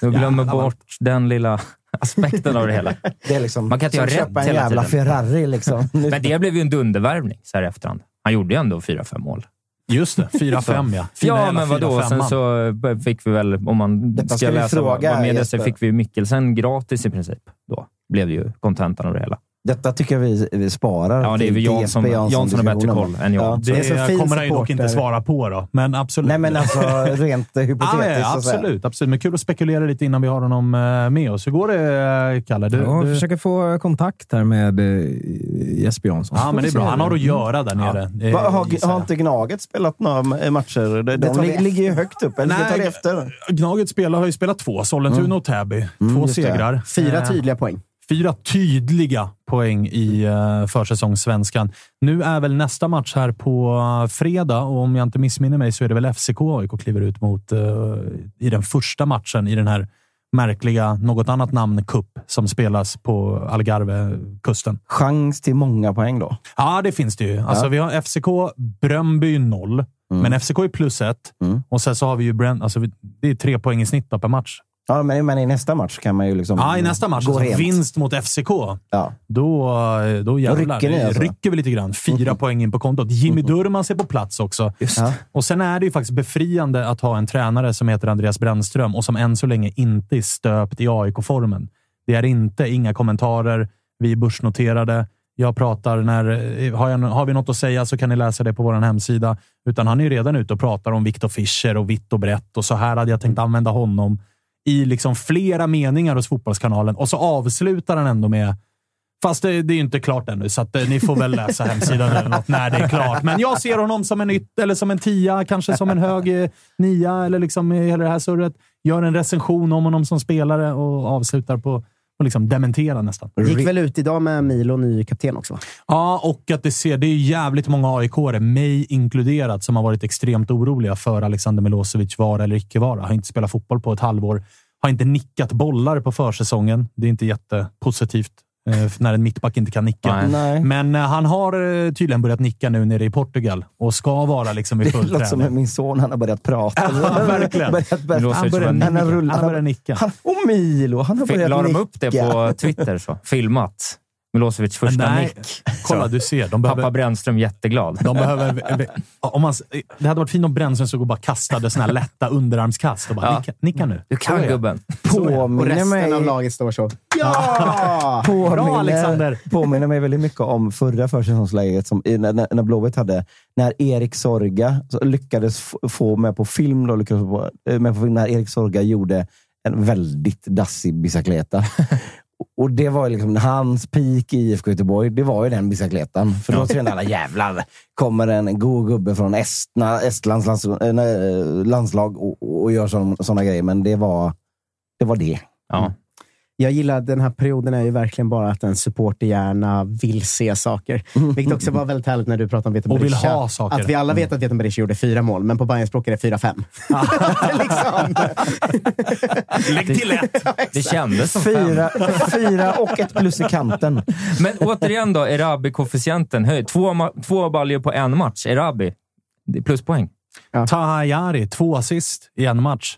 Jag glömmer bort den lilla aspekten av det hela. Det är liksom, Man kan inte göra rätt köpa en hela jävla tiden. Ferrari. Liksom. Men det blev ju en dundervärvning så här i efterhand. Han gjorde ju ändå fyra, fem mål. Just det. 4-5 ja. Fina ja, men vadå? 4-5 Sen så fick vi väl, om man Detta ska, läsa vad, fråga, vad media så fick vi Mikkelsen gratis i princip. Då blev det ju kontentan av det hela. Detta tycker jag vi, vi sparar Ja, det är väl Jansson, Jansson har bättre koll än jag. Ja. Det, Det är så fin kommer han ju dock inte svara på då, men absolut. Nej, men alltså rent Ja, hypotetiskt. ja, att säga. absolut, absolut. Men kul att spekulera lite innan vi har honom eh, med oss. Hur går det, eh, Kalle? Du, Jag du... försöker få kontakt här med eh, Jesper Jansson. Ja, men det är bra. Han har att göra där nere. Va, har, har jag. inte Gnaget spelat några matcher? De, de tar vi lig- ligger ju högt upp. Eller det efter? Gnaget spelar, har ju spelat två. Sollentuna och Täby. Två Mm, just det. segrar. Fyra tydliga poäng. Fyra tydliga poäng i uh, försäsongssvenskan. Nu är väl nästa match här på eh, fredag och om jag inte missminner mig så är det väl FCK AIK kliver ut mot eh, i den första matchen i den här märkliga, något annat namn, cup som spelas på Algarve-kusten. Chans till många poäng då. Ja, det finns det ju. Alltså, Vi har FCK, Bröndby noll, men FCK är plus ett. Mm. Och sen så har vi ju Brent, alltså, det är tre poäng i snitt per match. Ja, men, men i nästa match kan man ju liksom Ja, i nästa match, alltså, rent. vinst mot FCK, Ja. då, då jävlar. rycker ni alltså. rycker vi lite grann. Fyra poäng in på kontot. Jimmy Durmaz är på plats också. Ja. Och sen är det ju faktiskt befriande att ha en tränare som heter Andreas Brännström och som än så länge inte är stöpt i AIK-formen. Det är inte inga kommentarer. Vi är börsnoterade. Jag pratar när... Har, jag, har vi något att säga så kan ni läsa det på vår hemsida. Utan han är ju redan ute och pratar om Viktor Fischer och vitt och brett och så här hade jag tänkt använda honom i liksom flera meningar hos Fotbollskanalen och så avslutar han ändå med Fast det, det är ju inte klart ännu, så att, eh, ni får väl läsa hemsidan eller något när det är klart. Men jag ser honom som en ytt, eller som en tia, kanske som en hög eh, nia, eller liksom i hela det här surret. Gör en recension om honom som spelare och avslutar på och liksom dementera nästan. Gick väl ut idag med Milo, ny kapten också? va? Ja, och att det ser... Det är jävligt många aik mig inkluderat, som har varit extremt oroliga för Alexander Milosevic vara eller icke vara. Har inte spelat fotboll på ett halvår. Har inte nickat bollar på försäsongen. Det är inte jättepositivt när en mittback inte kan nicka. Nej. Nej. Men eh, han har eh, tydligen börjat nicka nu nere i Portugal och ska vara liksom i Det full låter som träning. min son. Han har börjat prata. Ja, verkligen. börjat, börjat, han, börjat, han, nicka. rullat, Han har börjat nicka. Han, och Milo, han har börjat La de nicka. upp det på Twitter? så Filmat. Milosevic första Nej, nick. Kolla, du ser. De Pappa behöver, Brännström jätteglad. de behöver, om man, det hade varit fint om Brännström såg och bara kastade såna här lätta underarmskast och bara Ja. nicka, nicka nu. Du kan gubben. Påminner resten mig, av laget står så. Ja! påminner, Bra, Alexander. påminner mig väldigt mycket om förra försäsongsläget som, när, när- när Blåvitt hade. När Erik Sorga lyckades få med på film, då, lyckades få eh, med på film när Erik Sorga gjorde en väldigt dassig bicicleta. Och det var liksom hans peak i IFK Göteborg. Det var ju den bicicletan. För då kände alla jävlar, kommer en god gubbe från Estna, Estlands lands, eh, nej, landslag och, och gör sådana grejer. Men det var det. Var det. Ja. Jag gillar den här perioden är ju verkligen bara att en supporterhjärna vill se saker. Vilket också var väldigt härligt när du pratade om Veton Och vill ha saker. Att vi alla vet att Veton Berisha gjorde fyra mål, men på Bayerns språk är det fyra, fem. liksom. Lägg till ett! Det kändes som fem. Fyra, fyra och ett plus i kanten. Men återigen då, Erabi-koefficienten höjd. Två, två baljor på en match. Erabi, det är pluspoäng. Tahayari, två assist i en match.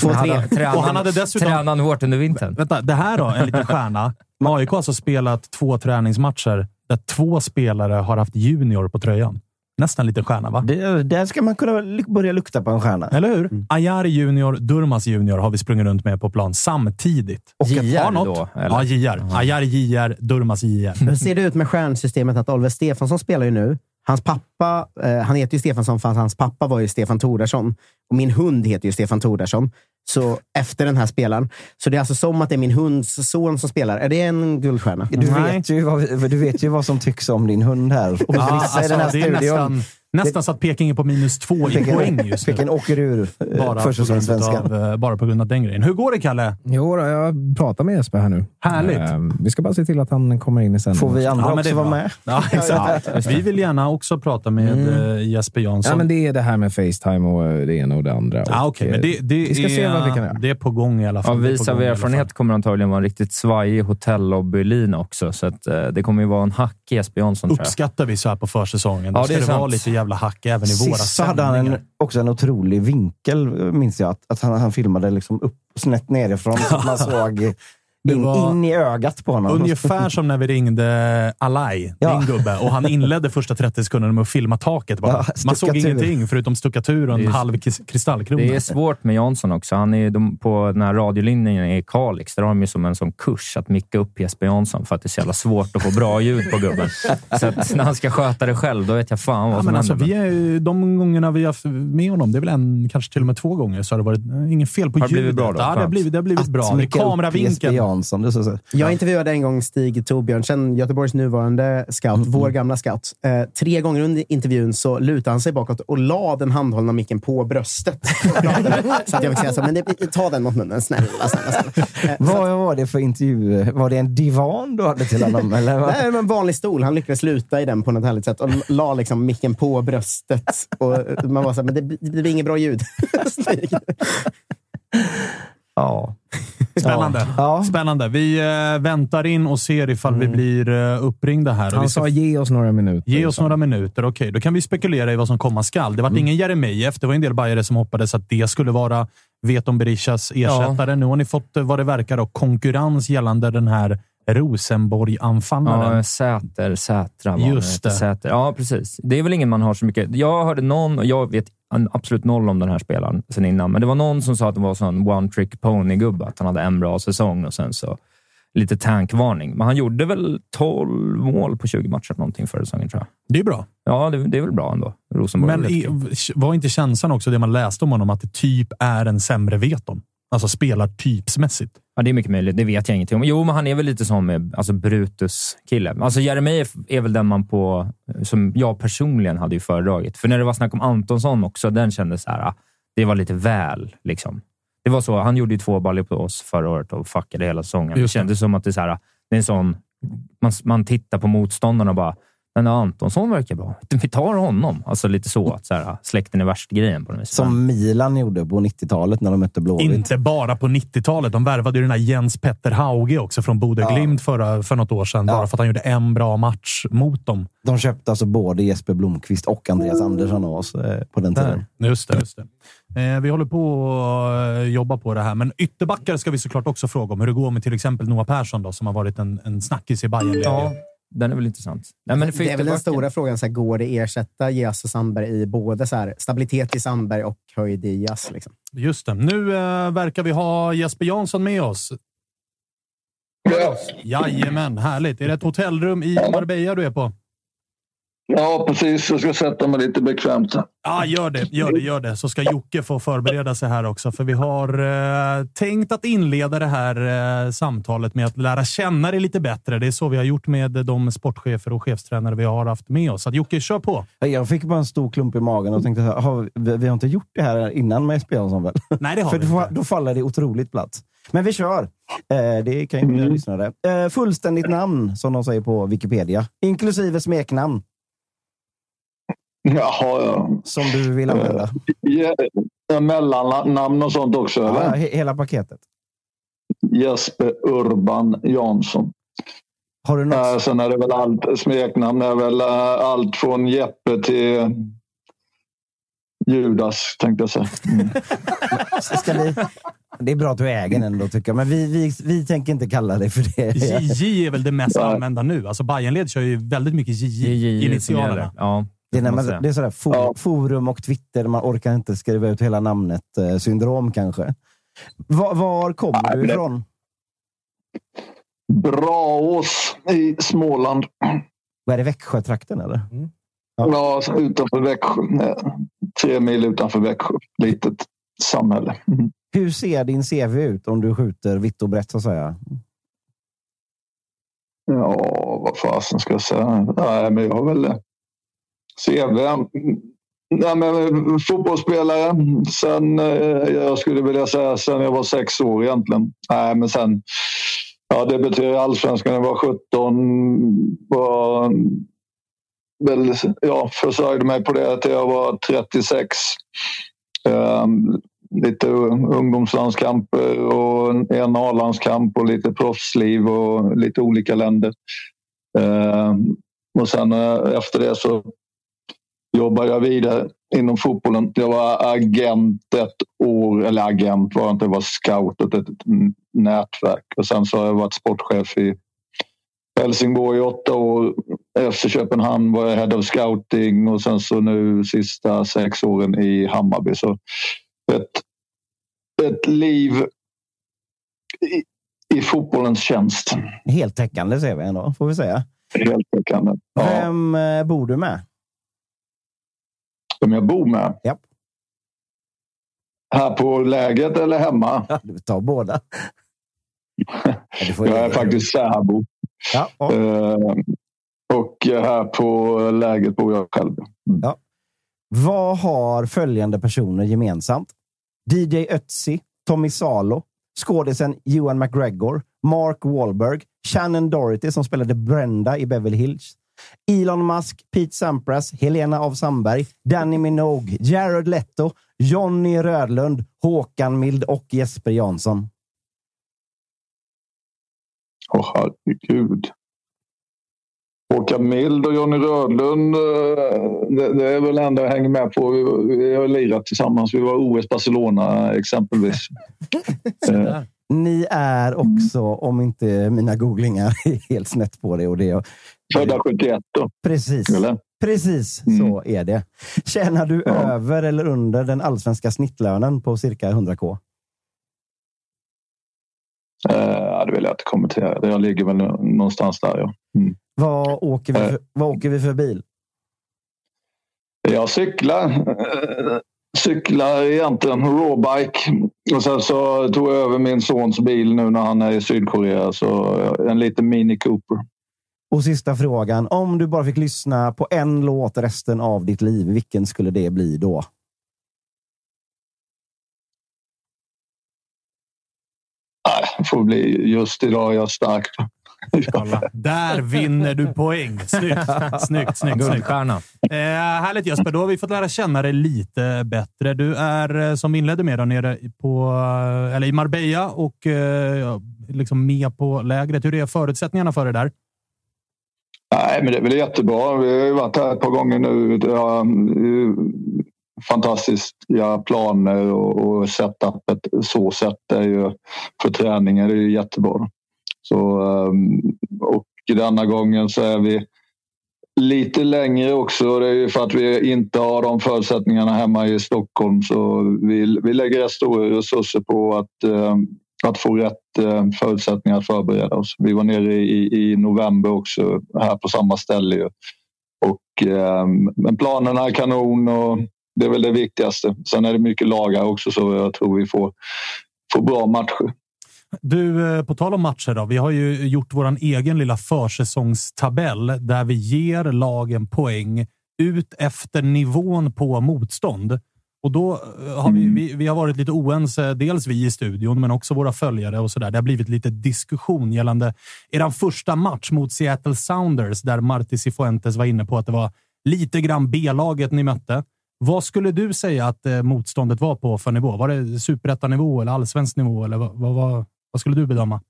Två, Han tre. hade- Tränan, Och han hade dessutom- Tränan hårt under vintern. Vänta, det här då, en liten stjärna. AIK har alltså spelat två träningsmatcher där två spelare har haft junior på tröjan. Nästan en liten stjärna, va? Det, där ska man kunna börja lukta på en stjärna. Eller hur? Ayari junior, Durmas junior har vi sprungit runt med på plan samtidigt. Och JR då, eller? Ja, JR. Ayari JR, Durmas JR. Hur ser det ut med stjärnsystemet att Oliver Stefansson spelar ju nu? Hans pappa, eh, han heter ju Stefansson för att hans pappa var ju Stefan Tordarsson. Och min hund heter ju Stefan Tordarsson. Så efter den här spelaren. Så det är alltså som att det är min hunds son som spelar. Är det en guldstjärna? Du vet, ju vad, du vet ju vad som tycks om din hund här. Och vissa i den här alltså, studion. nästan, Nästan så att Peking är på minus två i Peking- poäng just nu. Peking åker ur Bara grund av, eh, bara på grund av den grejen. Hur går det, Kalle? Jo, jag pratar med Jesper här nu. Härligt. Eh, vi ska bara se till att han kommer in i sändningen. Får vi andra Ja, men det också vara med? Ja, exakt. Vi vill gärna också prata med Mm. eh, Jesper Jansson. Ja, men det är det här med Facetime och eh, det ena och det andra. Ja, Och, okej, eh, men det, det, vi ska är, se vad vi kan göra. det är på gång i alla fall. Av på vis av erfarenhet kommer det antagligen vara en riktigt svajig hotellobby-lina också. Så att, eh, det kommer ju vara en hack i Jesper Jansson, tror jag. Uppskattar vi så här på försäsongen. Då Ja, ska det är det vara sant. lite jävla hack även i våra Sist så hade han en, sändningar. också en otrolig vinkel, minns jag. Att, att han, han filmade liksom upp snett nerifrån så att man såg in, var- in i ögat på honom. Ungefär som när vi ringde Alai, Ja. din gubbe, och han inledde första 30 sekunderna med att filma taket. Bara. Ja, Man såg ingenting förutom stuckatur och en Det är- halv kristallkrona. Det är svårt med Jansson också. Han är de, på den här radiolinjen i Kalix. Där har de ju som en sån kurs att micka upp Jesper Jansson för att det är så jävla svårt att få bra ljud på gubben. Så att när han ska sköta det själv, då vet jag fan vad Ja, som men alltså, vi är, de gångerna vi har haft med honom, det är väl en, kanske till och med två gånger, så har det varit eh, ingen fel på Har det ljudet. blivit bra då? Ja, det har blivit, det har blivit bra. Det upp Jesper kameravinkeln. Är så, så. Jag intervjuade en gång Stig Torbjörnsen, Göteborgs nuvarande scout, vår gamla scout. Eh, tre gånger under intervjun så lutade han sig bakåt och la den handhållna micken på bröstet. så att jag fick säga så, men det, ta den mot munnen, snälla. snälla, snälla. Eh, Vad var det för intervju? Var det en divan du hade till honom? Eller vad? Nej, men en vanlig stol. Han lyckades luta i den på något härligt sätt och la liksom micken på bröstet. Och man var så här, men det, det blir inget bra ljud. Ja. Spännande. Ja. Spännande. Vi eh, väntar in och ser ifall vi blir eh, uppringda här. Han ska sa ge oss några minuter. Ge oss några minuter. Okej, då kan vi spekulera i vad som komma skall. Det var ingen Jeremejeff. Det var en del bajare som hoppades att det skulle vara Veton Berishas ersättare. Nu har ni fått, eh, vad det verkar, då, konkurrens gällande den här Rosenborg-anfallaren. Ja, Säter, Sätra. Just det. Säter. Ja, precis. Det är väl ingen man har så mycket... Jag hörde någon, och jag vet absolut noll om den här spelaren sen innan, men det var någon som sa att det var sån one trick pony-gubbe. Att han hade en bra säsong och sen så lite tankvarning. Men han gjorde väl 12 mål på 20 matcher någonting förra säsongen, tror jag. Det är bra. Ja, det, det är väl bra ändå. Rosenborg. Men i, var inte känslan också det man läste om honom, att det typ är en sämre Veton? Alltså spelar typsmässigt. Ja, det är mycket möjligt. Det vet jag ingenting om. Jo, men han är väl lite som med, alltså Brutus-kille. Alltså Jeremejeff är väl den man på, som jag personligen hade ju föredragit. För när det var snack om Antonsson också, den kändes så här, ah, det var lite väl. Liksom. Det var så. Han gjorde ju två baller på oss förra året och fuckade hela säsongen. Det Just det. kändes som att det är, så här, det är en sån... Man, man tittar på motståndarna och bara, men Antonsson verkar bra. Vi tar honom. Alltså lite så. Att så här, släkten är värst-grejen på något vis. Som Milan gjorde på 90-talet när de mötte Blåvitt. Inte bara på 90-talet. De värvade ju den här Jens Petter Hauge också från Bodø Ja. Glimt förra, för något år sedan. Ja. Bara för att han gjorde en bra match mot dem. De köpte alltså både Jesper Blomqvist och Andreas Andersson av oss eh, på den tiden. Just det. Just det. Eh, vi håller på att eh, jobba på det här, men ytterbackar ska vi såklart också fråga om. Hur det går med till exempel Noah Persson då, som har varit en, en snackis i Bayern. Ja, den är väl intressant. Nej, men det är väl den stora frågan. Så här, går det ersätta Jas och Sandberg i både så här, stabilitet i Sandberg och höjd i Jas? Liksom? Just det. Nu eh, verkar vi ha Jesper Jansson med oss. Jajamän, härligt. Är det ett hotellrum i Marbella du är på? Ja, precis. Jag ska sätta mig lite bekvämt. Ja, gör det. Gör det, gör det. Så ska Jocke få förbereda sig här också. För vi har eh, tänkt att inleda det här eh, samtalet med att lära känna dig lite bättre. Det är så vi har gjort med de sportchefer och chefstränare vi har haft med oss. Så att Jocke, kör på! Jag fick bara en stor klump i magen och tänkte, har vi, vi har inte gjort det här innan med Jesper Jansson väl? Nej, det har För vi då, inte. då faller det otroligt platt. Men vi kör. Eh, det kan ju mm. lyssnare. Eh, fullständigt namn, som de säger på Wikipedia. Inklusive smeknamn, Jaha, ja. som du vill använda. Ja, Mellannamn och sånt också, Ja, eller? hela paketet. Jesper Urban Jansson. Har du något? Äh, sen är det väl allt, smeknamn är väl äh, allt från Jeppe till Judas, tänkte jag säga. Mm. Ska vi... Det är bra att du äger den ändå, tycker jag. Men vi, vi, vi tänker inte kalla dig för det. JJ är väl det mest Ja. använda nu. Alltså Bayernled kör ju väldigt mycket JJ, i initialerna. Ja, Det är, när man det är sådär for, Ja. forum och Twitter, man orkar inte skriva ut hela namnet. Eh, syndrom kanske. Var, var kommer Nej, du ifrån? Braås i Småland. Vad är det, Växjötrakten eller? Ja, så utanför Växjö. Eh, Tre mil utanför Växjö. Litet samhälle. Mm. Hur ser din CV ut om du skjuter vitt och brett så att säga? Ja, vad fasen ska jag säga? Nej, men jag har väl CV? Nej, men, eh, fotbollsspelare. Sen, eh, jag skulle vilja säga sen jag var sex år egentligen. Nej, men sen ja, debuterade i Allsvenskan när jag var 17. Var, väl, ja, försörjde mig på det till jag var 36. Um, ehm, lite ungdomslandskamper och en A-landskamp och lite proffsliv och lite olika länder. Um, och sen eh, efter det så jobbade jag vidare inom fotbollen. Jag var agent ett år, eller agent var jag inte, jag var scout åt ett nätverk. Och sen så har jag varit sportchef i Helsingborg i åtta år. Efter Köpenhamn var jag head of scouting och sen så nu sista sex åren i Hammarby. Så ett, ett liv i, i fotbollens tjänst. Heltäckande ser vi ändå, får vi säga. Heltäckande. Ja. Vem eh, bor du med? Vem jag bor med? Ja. Här på läget eller hemma? Du tar båda. jag är faktiskt särbo. Ja, ja. Uh, och här på läget bor jag själv. Mm. Ja. Vad har följande personer gemensamt? DJ Ötzi, Tommy Salo, skådisen Ewan McGregor, Mark Wahlberg, Shannon Doherty som spelade Brenda i Beverly Hills, Elon Musk, Pete Sampras, Helena av Sandberg, Danny Minogue, Jared Leto, Jonny Rödlund, Håkan Mild och Jesper Jansson. Åh, oh, herregud. Håkan Mild och Jonny Rödlund, det, det, är väl ändå jag hänger med på. Vi, vi har lirat tillsammans. Vi var OS Barcelona exempelvis. Ni är också, om inte mina googlingar är helt snett på det. Och det Födda 71 då. Precis. Eller? Precis mm. så är det. Tjänar du ja. över eller under den allsvenska snittlönen på cirka 100k? Uh, det vill jag inte kommentera. Jag ligger väl någonstans där. Ja. Mm. Vad, åker vi för, uh, vad åker vi för bil? Jag cyklar. Uh, cyklar egentligen rawbike. Och sen så tog jag över min sons bil nu när han är i Sydkorea. Så en liten Mini Cooper. Och sista frågan. Om du bara fick lyssna på en låt resten av ditt liv, vilken skulle det bli då? Det får bli just idag är jag stark. Där vinner du poäng. Snyggt, snyggt, snyggt. Guldstjärna. Eh, härligt Jesper, då har vi fått lära känna dig lite bättre. Du är, eh, som vi inledde med, då, nere på, eh, eller i Marbella och eh, liksom med på lägret. Hur är förutsättningarna för det där? Nej, men det är väl jättebra. Vi har ju varit här ett par gånger nu. Mm, det har fantastiska planer och, setupet så sett är ju för träningen är ju jättebra. Så, ehm, och denna gången så är vi lite längre också. Det är ju för att vi inte har de förutsättningarna hemma i Stockholm. Så vi, vi lägger rätt stora resurser på att, ehm, att få rätt eh, förutsättningar att förbereda oss. Vi var nere i, i november också här på samma ställe. Och, eh, men planerna är kanon och det är väl det viktigaste. Sen är det mycket lagar också så jag tror vi får, får bra matcher. Du, eh, på tal om matcher då. Vi har ju gjort vår egen lilla försäsongstabell där vi ger lagen poäng ut efter nivån på motstånd. Och då eh, har vi, mm. vi, vi, har varit lite oense, dels vi i studion, men också våra följare och så där. Det har blivit lite diskussion gällande er första match mot Seattle Sounders där Marti Cifuentes var inne på att det var lite grann B-laget ni mötte. Vad skulle du säga att eh, motståndet var på för nivå? Var det superettanivå eller allsvensk nivå? Eller vad, vad, vad skulle du bedöma?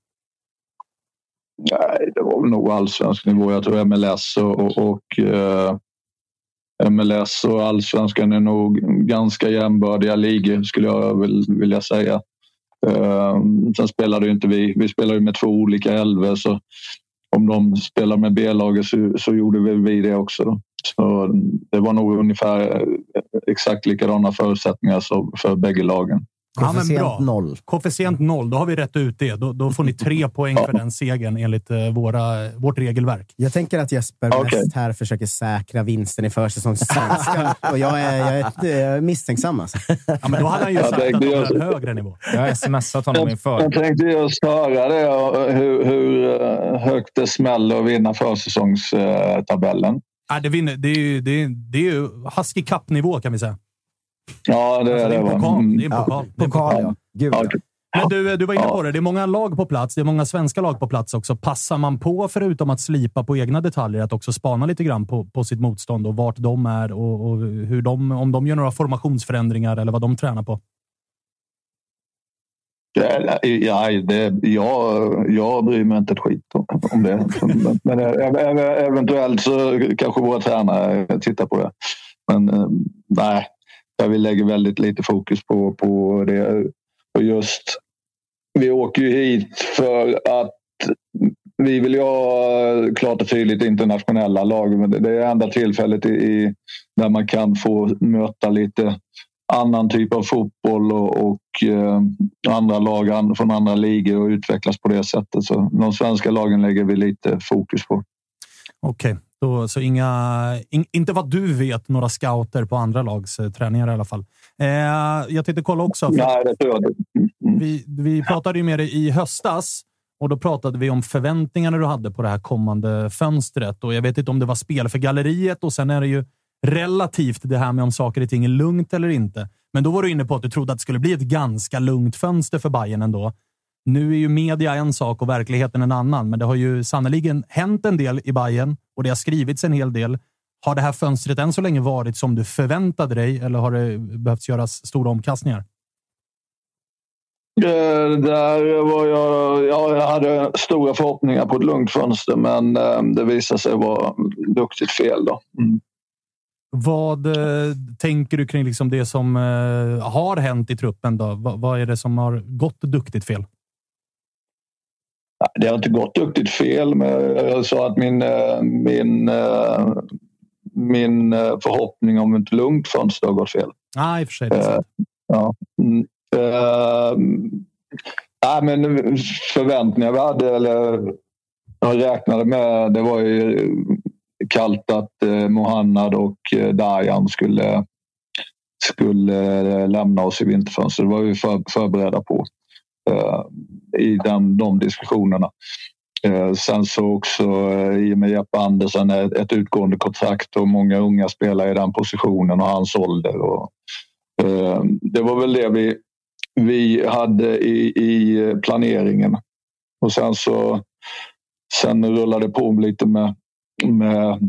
Nej, det var nog allsvensk nivå. Jag tror MLS och, och, och eh, MLS och allsvenskan är nog ganska jämbördiga ligor skulle jag vilja säga. Ehm, sen spelade ju inte vi. Vi spelade med två olika elvor så om de spelar med B-laget så, så gjorde väl vi det också. Då. Så det var nog ungefär eh, exakt likadana förutsättningar för bägge lagen. Koefficient ja, noll. Koefficient noll. Då har vi rätt ut det. Då, då får ni tre poäng för den segern enligt uh, våra, vårt regelverk. Jag tänker att Jesper okay. mest här försöker säkra vinsten i försäsongssvenskan. och jag är, jag är misstänksam. Alltså. Ja, men då hade han ju sagt att de har en högre nivå. Jag har smsat honom inför. Jag tänkte just höra det, hur, hur eh, högt det smäller att vinna försäsongstabellen. Ja, det, vinner, det, är ju, det, är, det är ju Husky Cup-nivå kan vi säga. Ja, det Alltså, är det är det. en va? pokal. Mm. Det är en pokal. Det ja. Gud, Ja. Men du, du var inne på det. Det är många lag på plats. Det är många svenska lag på plats också. Passar man på, förutom att slipa på egna detaljer, att också spana lite grann på, på sitt motstånd och vart de är och, och hur de, om de gör några formationsförändringar eller vad de tränar på? Ja, det, jag, jag bryr mig inte ett skit om, det. Men, ev- eventuellt så kanske våra tränare tittar på det. Men eh, nej, där vi lägger väldigt lite fokus på, på det. Och just, vi åker ju hit för att vi vill ju ha klart och tydligt internationella lag. Men det är enda tillfället i, i, där man kan få möta lite annan typ av fotboll och, och eh, andra lag från andra ligor och utvecklas på det sättet. Så de svenska lagen lägger vi lite fokus på. Okej, då, så inga, in, inte vad du vet, några scouter på andra lags eh, träningar i alla fall. Eh, jag tänkte kolla också. Nej, det tror jag inte. vi, vi pratade ju med dig i höstas och då pratade vi om förväntningarna du hade på det här kommande fönstret. Och jag vet inte om det var spel för galleriet och sen är det ju relativt det här med om saker och ting är lugnt eller inte. Men då var du inne på att du trodde att det skulle bli ett ganska lugnt fönster för Bayern ändå. Nu är ju media en sak och verkligheten en annan, men det har ju sannoliken hänt en del i Bayern och det har skrivits en hel del. Har det här fönstret än så länge varit som du förväntade dig eller har det behövt göras stora omkastningar? Eh, Där var jag, ja, jag hade stora förhoppningar på ett lugnt fönster men eh, det visade sig vara duktigt fel. Då. Mm. Vad eh, tänker du kring liksom det som har hänt i truppen? Då? Va, vad är det som har gått duktigt fel? Det har inte gått duktigt fel, men jag sa att min, eh, min, eh, min eh, förhoppning om ett lugnt fönster har gått fel. Ah, i och för sig. Sant. Ja. Eh, nej, men förväntningar vi hade, eller jag räknade med, det var ju kallt att eh, Mohannad och eh, Dajan skulle, skulle lämna oss i vinterfönstret. Det var vi för, förberedda på Eh, i den, de diskussionerna. Eh, sen så också eh, i och med Jeppe Andersen ett, utgående kontrakt och många unga spelare i den positionen och hans ålder. Och, det var väl det vi, vi hade i, i planeringen. Och sen så sen rullade det på lite med, med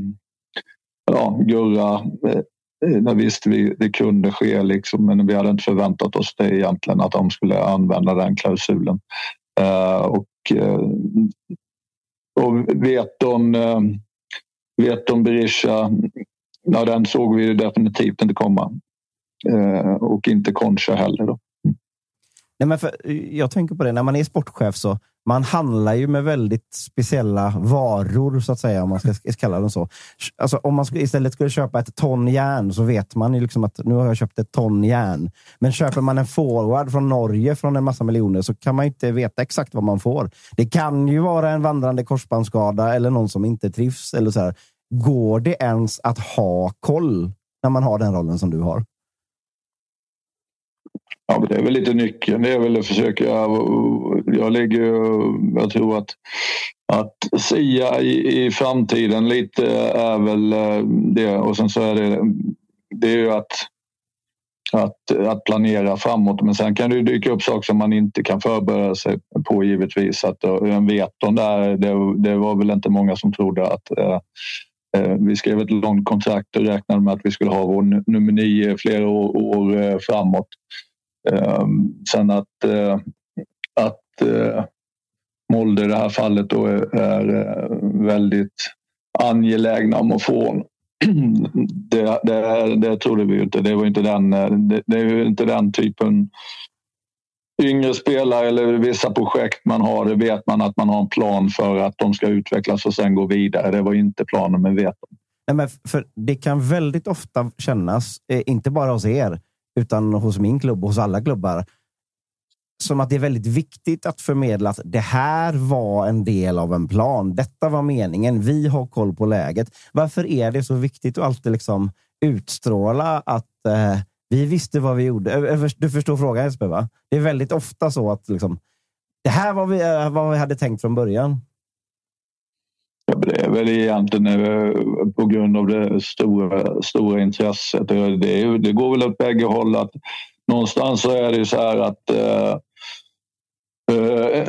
ja, Gurra. Eh, Det visste vi det kunde ske, liksom, men vi hade inte förväntat oss det egentligen att de skulle använda den klausulen. Eh, och, eh, och vet de, eh, vet de Berisha, ja, den såg vi definitivt inte komma. Eh, och inte Concha heller. Då. Nej, men för, eh, jag tänker på det, när man är sportchef så man handlar ju med väldigt speciella varor, så att säga, om man ska kalla dem så. Alltså, om man istället skulle köpa ett ton järn så vet man ju liksom att nu har jag köpt ett ton järn. Men köper man en forward från Norge från en massa miljoner så kan man inte veta exakt vad man får. Det kan ju vara en vandrande korsbandsskada eller någon som inte trivs. Eller så här. Går det ens att ha koll när man har den rollen som du har? Ja, det är väl lite nyckeln. Det är väl att försöka... Jag ligger Jag tror att, att sia i, i framtiden lite är väl eh, det. Och sen så är det, det är ju att, att, att planera framåt. Men sen kan det ju dyka upp saker som man inte kan förbereda sig på givetvis. Att, eh, en veton där, det, det var väl inte många som trodde att eh, eh, Vi skrev ett långt kontrakt och räknade med att vi skulle ha vår nummer nio flera år, år framåt. Eh, Sen att, eh, att eh, Molde i det här fallet då är, är eh, väldigt angelägna om att få det, det, det trodde vi ju inte. Det var inte den, eh, det, det är ju inte den typen yngre spelare eller vissa projekt man har, det vet man att man har en plan för att de ska utvecklas och sen gå vidare. Det var inte planen men vet de. Nej, men för det kan väldigt ofta kännas, eh, inte bara hos er, utan hos min klubb och hos alla klubbar, som att det är väldigt viktigt att förmedla att det här var en del av en plan. Detta var meningen. Vi har koll på läget. Varför är det så viktigt att alltid liksom utstråla att eh, vi visste vad vi gjorde? Du förstår frågan Jesper, va? Det är väldigt ofta så att liksom, det här var vi, eh, vad vi hade tänkt från början. Det är väl egentligen eh, på grund av det stora, stora intresset. Det, det går väl åt bägge håll. Att någonstans så är det ju så här att eh, uh, uh,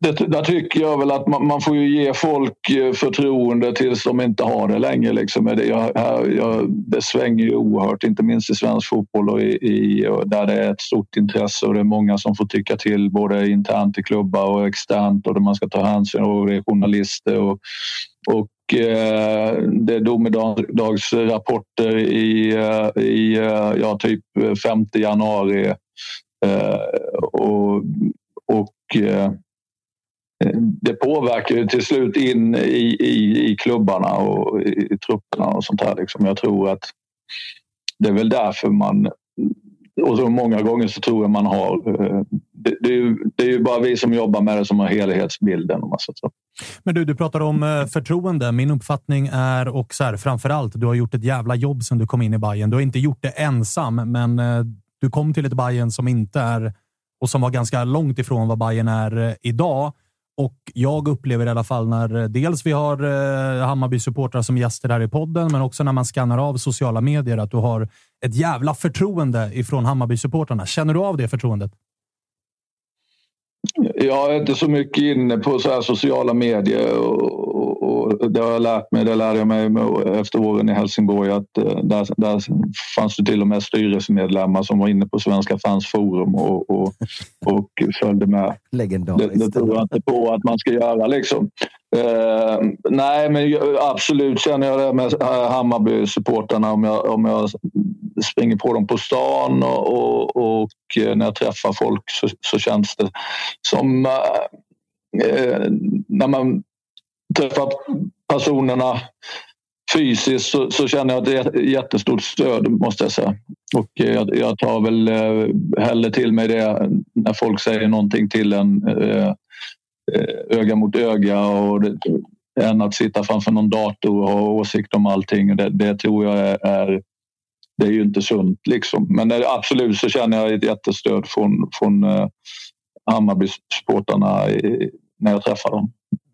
det, där tycker jag väl att man, man, får ju ge folk eh, förtroende tills de inte har det längre. Liksom. Det, jag, jag, det svänger ju oerhört, inte minst i svensk fotboll och i, i, där det är ett stort intresse och det är många som får tycka till både internt i klubbar och externt och där man ska ta hänsyn och det är journalister och, och eh, det är domedagsrapporter i, eh, i ja, typ 5 januari och, och det påverkar ju till slut in i, i, i klubbarna och i, i trupperna och sånt här. Liksom. Jag tror att det är väl därför man och så många gånger så tror jag man har... Eh, det, det, är ju, det är ju bara vi som jobbar med det som har helhetsbilden. Om man så. Men du, du pratar om eh, förtroende. Min uppfattning är, och så här, framför allt, du har gjort ett jävla jobb sen du kom in i Bayern. Du har inte gjort det ensam, men eh, du kom till ett Bayern som inte är och som var ganska långt ifrån vad Bayern är idag. Och jag upplever i alla fall när eh, dels vi har eh, Hammarby-supportrar som gäster här i podden, men också när man skannar av sociala medier att du har ett jävla förtroende ifrån Hammarby-supportrarna. Känner du av det förtroendet? Jag är inte så mycket inne på så sociala medier och, och, det har jag lärt mig. Det lärde jag mig efter åren i Helsingborg att eh, där, där fanns det till och med styrelsemedlemmar som var inne på Svenska fans forum och, och, och följde med. Legendariskt. Det, det tror jag inte på att man ska göra. Liksom. Uh, nej, men absolut känner jag det med Hammarby-supporterna om jag, om jag springer på dem på stan och, och, och när jag träffar folk så, så känns det som uh, när man träffat personerna fysiskt så, så, känner jag att det är ett jättestort stöd måste jag säga. Och eh, jag, jag tar väl eh, hellre till mig det när folk säger någonting till en eh, eh, öga mot öga och det, än att sitta framför någon dator och ha åsikt om allting. Det, det tror jag är, är, det är ju inte sunt liksom. Men absolut så känner jag ett jättestöd från, från eh, Hammarby-supportrarna när jag träffar dem.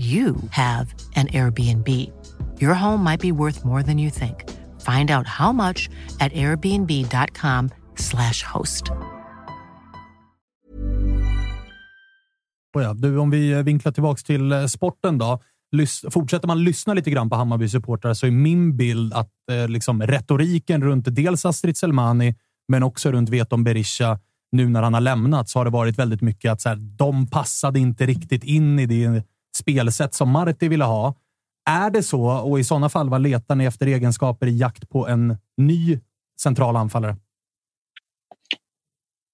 you have an Airbnb. Your home might be worth more than you think. Find out how much at airbnb.com slash host. Ja, du, om vi vinklar tillbaka till eh, sporten då. Fortsätter man lyssna lite grann på Hammarby-supportrar så är min bild att eh, liksom, retoriken runt dels Astrid Selmani, men också runt Veton Berisha nu när han har lämnat så har det varit väldigt mycket att så här, de passade inte riktigt in i det spelsätt som Marti ville ha. Är det så? Och i sådana fall, vad letar ni efter egenskaper i jakt på en ny central anfallare?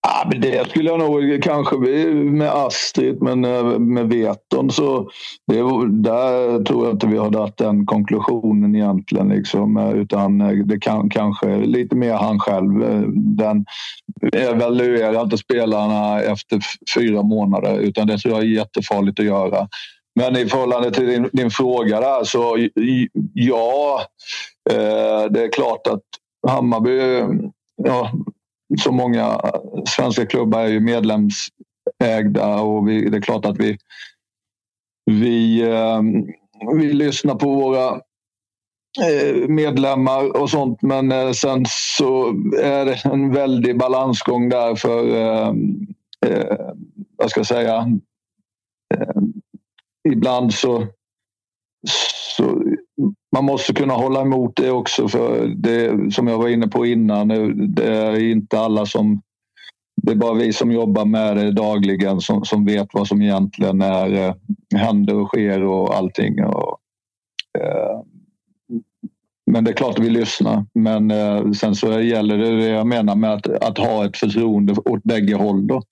Ja, men det skulle jag nog kanske med Astrid, men eh, med Veton så det, där tror jag inte vi har dragit den konklusionen egentligen. Liksom, eh, utan eh, det kan kanske lite mer han själv. Den evaluerar inte spelarna efter fyra månader utan det tror jag är jättefarligt att göra. Men i förhållande till din, din fråga där så ja, eh, det är klart att Hammarby ja, så många svenska klubbar är ju medlemsägda och vi, det är klart att vi, vi, eh, vi lyssnar på våra eh, medlemmar och sånt. Men eh, sen så är det en väldig balansgång där för, eh, eh, vad ska jag säga, eh, ibland så, så man måste kunna hålla emot det också. För det som jag var inne på innan, det är inte alla som... Det är bara vi som jobbar med det dagligen som, som vet vad som egentligen är, eh, händer och sker och allting. Och, eh, men det är klart att vi lyssnar. Men eh, sen så gäller det, det jag menar med att, att ha ett förtroende åt bägge håll. Då.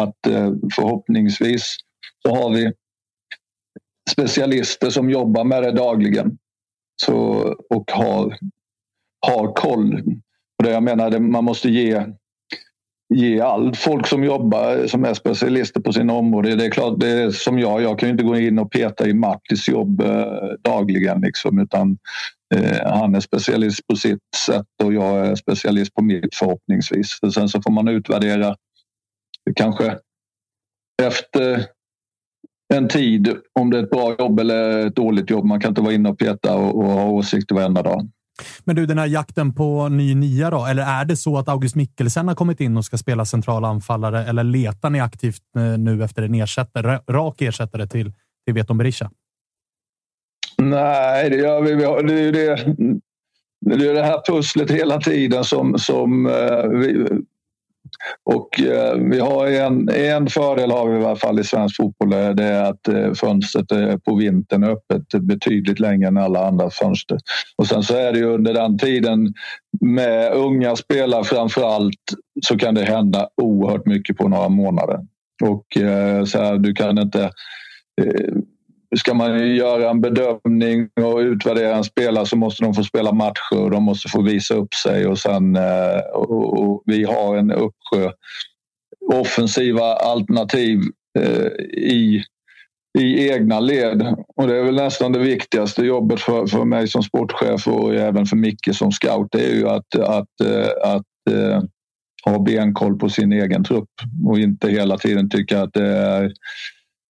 Att eh, förhoppningsvis så har vi specialister som jobbar med det dagligen så, och har, har koll. Och det jag menar, man måste ge, ge allt. Folk som jobbar, som är specialister på sina områden. Det är klart, det är som jag. Jag kan inte gå in och peta i Martis jobb eh, dagligen. Liksom, utan eh, han är specialist på sitt sätt och jag är specialist på mitt förhoppningsvis. Och sen så får man utvärdera kanske efter en tid om det är ett bra jobb eller ett dåligt jobb. Man kan inte vara inne och peta och, och ha åsikter varenda dag. Men du, den här jakten på ny nia då? Eller är det så att August Mikkelsen har kommit in och ska spela central anfallare? Eller letar ni aktivt eh, nu efter en ersättare, rak ersättare till, till Veton Berisha? Nej, det gör vi. Det är det, det, är det här pusslet hela tiden som, som eh, vi, och eh, vi har en, en fördel har vi i alla fall i svensk fotboll. Eh, det är att eh, fönstret på vintern öppet betydligt längre än alla andra fönster. Och sen så är det ju under den tiden med unga spelare framför allt så kan det hända oerhört mycket på några månader. Och eh, så här, du kan inte eh, ska man göra en bedömning och utvärdera en spelare så måste de få spela matcher och de måste få visa upp sig. Och sen, eh, och, och vi har en uppsjö offensiva alternativ eh, i, i egna led. Och det är väl nästan det viktigaste jobbet för, för mig som sportchef och även för Micke som scout. Det är ju att, att, eh, att, att ha benkoll på sin egen trupp och inte hela tiden tycka att det är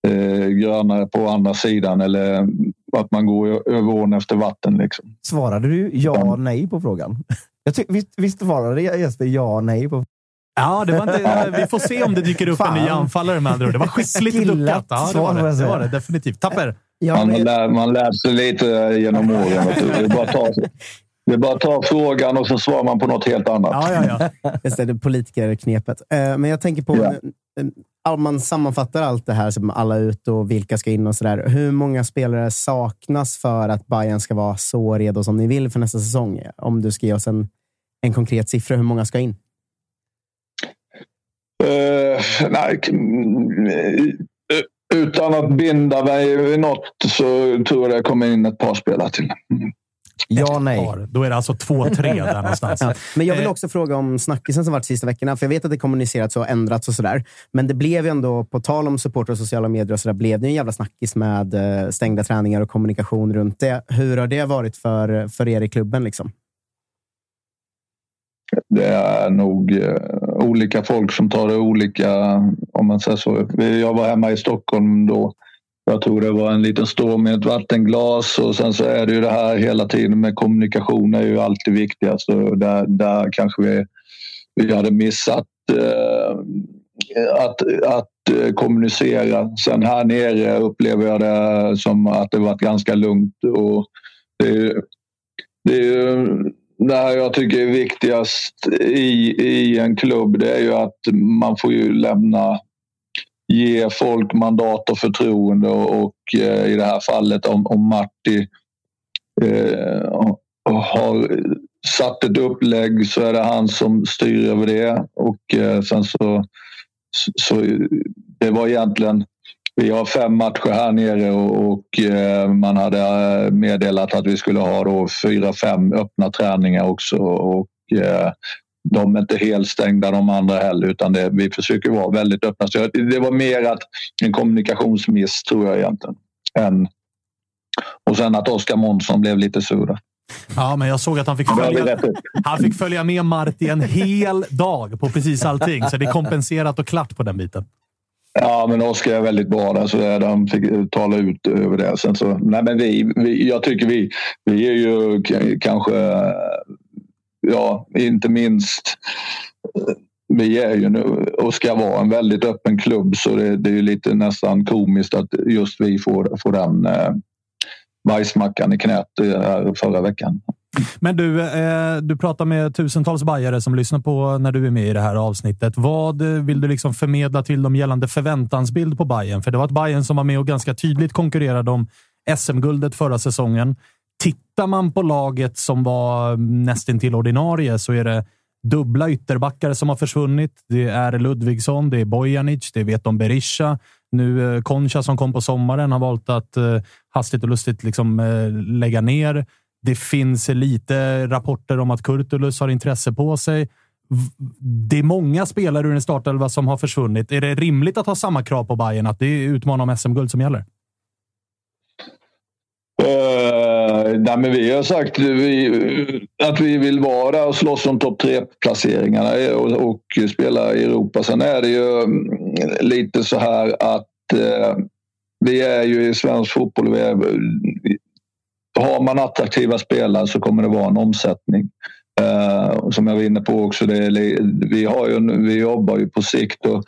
eh, grönare på andra sidan eller att man går över ån efter vatten. Liksom. Svarade du ja nej på frågan? Jag tyck, visst, visst svarade Jesper ja nej på Ja, det var inte, vi får se om det dyker upp Fan. en ny anfallare med andra ord. Det var skickligt luckat. Ja, det var det, det var det definitivt. Tapper? Ja, man, lär, man lär sig lite genom åren. Det är bara att ta, det är bara att ta frågan och så svarar man på något helt annat. Ja, ja, ja. Just det, det politikerknepet. Eh, men jag tänker på, ja om man sammanfattar allt det här, som alla ut och vilka ska in och sådär. Hur många spelare saknas för att Bayern ska vara så redo som ni vill för nästa säsong? Om du ska ge oss en, en konkret siffra, hur många ska in? Uh, nej, mm, eh, utan att binda mig vid något så tror jag det kommer in ett par spelare till. Mm. Ja, nej. Då är det alltså 2-3 där någonstans. Ja. Men jag vill eh. också fråga om snackisen som varit de sista veckorna. För jag vet att det kommunicerats och ändrats och sådär. Men det blev ju ändå, på tal om supporter och sociala medier och sådär, blev det en jävla snackis med eh, stängda träningar och kommunikation runt det. Hur har det varit för, för er i klubben? Liksom? Det är nog uh, olika folk som tar det olika, om man säger så. Jag var hemma i Stockholm då jag tror det var en liten storm i ett vattenglas och sen så är det ju det här hela tiden med kommunikation är ju alltid viktigast och där, där kanske vi, vi hade missat eh, att, att eh, kommunicera. Sen här nere upplever jag det som att det varit ganska lugnt och det är, det är ju det här jag tycker är viktigast i, i en klubb det är ju att man får ju lämna ge folk mandat och förtroende och, och eh, i det här fallet om, om Marti eh, har satt ett upplägg så är det han som styr över det. Och eh, sen så, så det var egentligen vi har fem matcher här nere och, och eh, man hade eh, meddelat att vi skulle ha då fyra, fem öppna träningar också. Och, eh, de är inte helt stängda de andra heller utan det, vi försöker vara väldigt öppna. Så det var mer att en kommunikationsmiss tror jag egentligen. Än, och sen att Oskar Månsson blev lite sur. Ja, men jag såg att han fick, följa, han fick följa med Marti en hel dag på precis allting. Så det är kompenserat och klart på den biten. Ja, men Oskar är väldigt bra där, så de fick tala ut över det. Sen så, nej, men vi, vi, jag tycker vi, vi är ju kanske, ja, inte minst eh, vi är ju nu och ska vara en väldigt öppen klubb så det, det är lite nästan komiskt att just vi får, får den eh, bajsmackan i knät eh, här förra veckan. Men du, eh, du pratar med tusentals bajare som lyssnar på när du är med i det här avsnittet. Vad vill du liksom förmedla till dem gällande förväntansbild på Bayern? För det var ett Bayern som var med och ganska tydligt konkurrerade om SM-guldet förra säsongen. Tittar man på laget som var nästintill ordinarie så är det dubbla ytterbackar som har försvunnit. Det är Ludvigsson, det är Bojanic, det är Veton Berisha. Nu eh, Concha som kom på sommaren har valt att eh, hastigt och lustigt liksom, eh, lägga ner. Det finns lite rapporter om att Kurtulus har intresse på sig. Det är många spelare ur en startelva som har försvunnit. Är det rimligt att ha samma krav på Bayern att det är utmana om SM-guld som gäller? Uh, nej, men vi har sagt eh, vi, eh, att vi vill vara där och slåss om topp tre-placeringarna och, och, spela i Europa. Sen är det ju mm, lite så här att uh, vi är ju i svensk fotboll. Vi är, har man attraktiva spelare så kommer det vara en omsättning. Uh, som jag var inne på också, det är, vi, har ju, vi jobbar ju på sikt och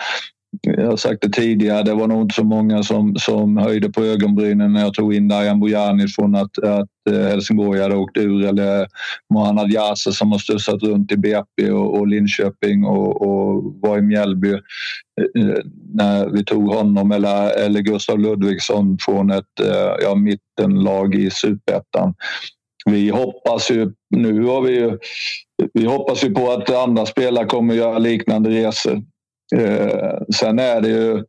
jag har sagt det tidigare, det var nog inte så många som, som höjde på ögonbrynen när jag tog in Dajan Bojanic från att, att eh, Helsingborg hade åkt ur eller Mohanad Yasser som har stussat runt i BP och, och Linköping och, och var i Mjällby eh, eh, när vi tog honom eller, eller Gustav Ludvigsson från ett eh, ja, mittenlag i superettan. Vi hoppas ju, nu har vi ju, vi hoppas ju på att andra spelare kommer göra liknande resor. Eh, sen är det ju...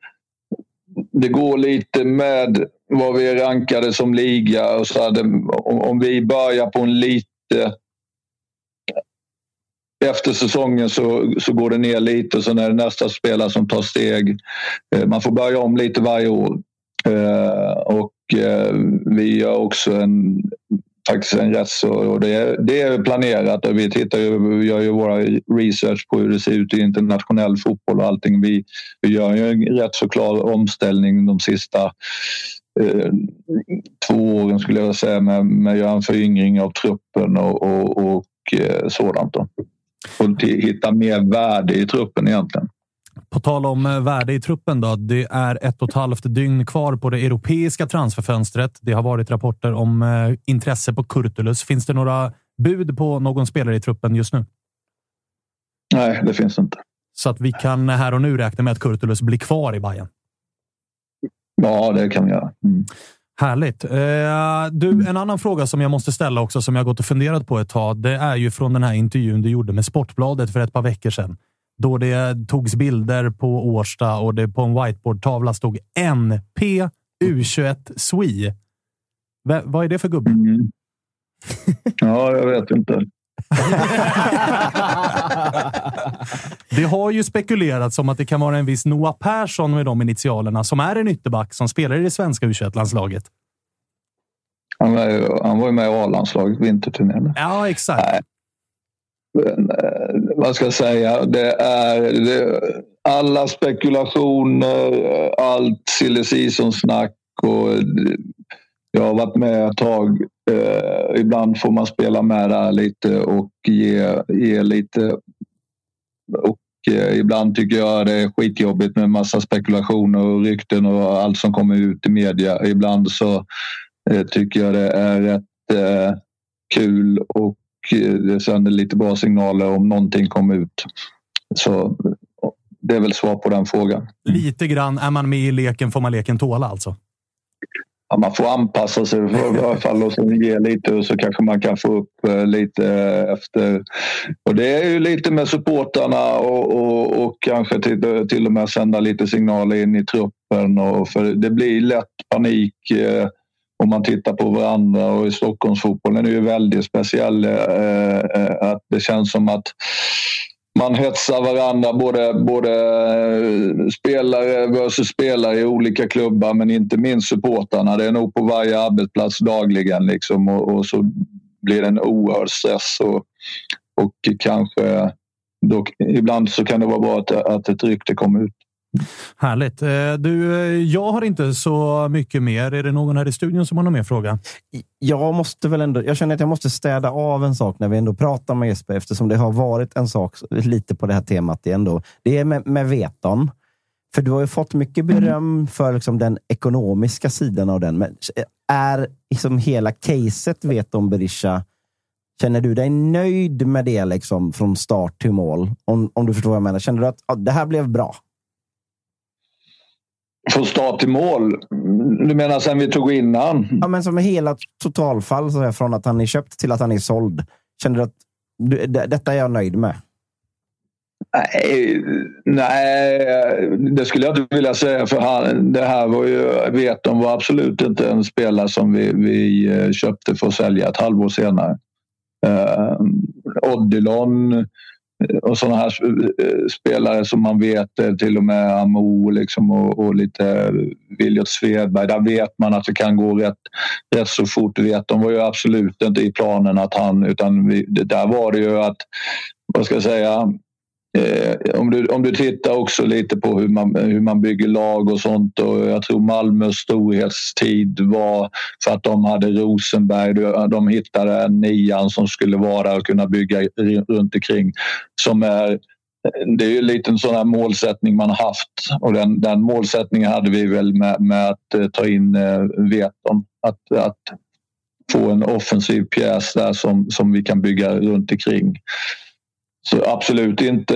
Det går lite med vad vi är rankade som liga. Och så hade, om, om vi börjar på en lite... Efter säsongen så, så går det ner lite och sen är det nästa spelare som tar steg. Eh, man får börja om lite varje år. Eh, och vi gör också en faktiskt en rätt så... Och det, är, det är planerat och vi tittar ju, vi gör ju våra research på hur det ser ut i internationell fotboll och allting. Vi, vi gör ju en rätt så klar omställning de sista eh, två åren skulle jag säga med, med att göra en föryngring av truppen och, och, och eh, sådant. Då. Och hitta mer värde i truppen egentligen. På tal om eh, värde i truppen då. Det är ett och ett halvt dygn kvar på det europeiska transferfönstret. Det har varit rapporter om eh, intresse på Kurtulus. Finns det några bud på någon spelare i truppen just nu? Nej, det finns inte. Så att vi kan här och nu räkna med att Kurtulus blir kvar i Bayern. Ja, det kan vi göra. Mm. Härligt. Eh, du, en annan fråga som jag måste ställa också, som jag gått och funderat på ett tag. Det är ju från den här intervjun du gjorde med Sportbladet för ett par veckor sedan då det togs bilder på Årsta och det på en whiteboardtavla stod NP U21 SWE. V vad är det för gubbe? Mm. Ja, jag vet inte. det har ju spekulerats om att det kan vara en viss Noah Persson med de initialerna som är en ytterback som spelar i det svenska U21-landslaget. Han, han var ju med i A-landslaget vinterturnén. Ja, exakt. Nej. Eh, vad ska jag säga? Det är det, alla spekulationer, allt silly season-snack och eh, jag har varit med ett tag. Eh, ibland får man spela med där lite och ge, ge lite. Och eh, ibland tycker jag det är skitjobbigt med massa spekulationer och rykten och allt som kommer ut i media. Ibland så eh, tycker jag det är rätt eh, kul och det sänder lite bra signaler om någonting kommer ut. Så det är väl svar på den frågan. Lite grann, är man med i leken får man leken tåla alltså? ja, man får anpassa sig i alla fall och så ge lite och så kanske man kan få upp eh, lite efter. Och det är ju lite med supportarna och, och, och kanske till, till och med sända lite signaler in i truppen. Och för det blir lätt panik eh, om man tittar på varandra och i Stockholmsfotbollen är ju väldigt speciell. Eh, eh, att det känns som att man hetsar varandra, både, både eh, spelare versus spelare i olika klubbar men inte minst supportarna. Det är nog på varje arbetsplats dagligen liksom, och, och så blir det en oerhörd stress. Och, och kanske då, ibland så kan det vara bra att, att ett rykte kommer ut. Härligt. Eh, du, eh, jag har inte så mycket mer. Är det någon här i studion som har någon mer fråga? Jag måste väl ändå. Jag känner att jag måste städa av en sak när vi ändå pratar med Jesper, eftersom det har varit en sak lite på det här temat ändå. Det är med, med Veton. För du har ju fått mycket beröm för liksom den ekonomiska sidan av den. Men är liksom hela caset Veton Berisha Känner du dig nöjd med det liksom från start till mål? Om, om du förstår vad jag menar. Känner du att ja, det här blev bra? Från start till mål? Du menar sen vi tog innan? Ja, men som hela totalfall, så här, från att han är köpt till att han är såld. Känner du att du, detta är jag nöjd med? Nej, nej, det skulle jag inte vilja säga. För han, det här var ju, vet de var absolut inte en spelare som vi, vi eh, köpte för att sälja ett halvår senare. Uh, Odilon och sådana här eh, spelare som man vet eh, till och med Amo liksom och, och lite Viljot Svedberg. Där vet man att det kan gå rätt, rätt så fort. Vet, de var ju absolut inte i planen att han utan vi, där var det ju att vad ska jag säga Eh, om, du, om du tittar också lite på hur man, hur man bygger lag och sånt. Och jag tror Malmös storhetstid var för att de hade Rosenberg. De hittade nian som skulle vara där och kunna bygga runt omkring. Som är, det är ju lite en sån här målsättning man haft och den, den målsättningen hade vi väl med, med att eh, ta in eh, Veton. Att, att få en offensiv pjäs där som, som vi kan bygga runt omkring. Så absolut inte.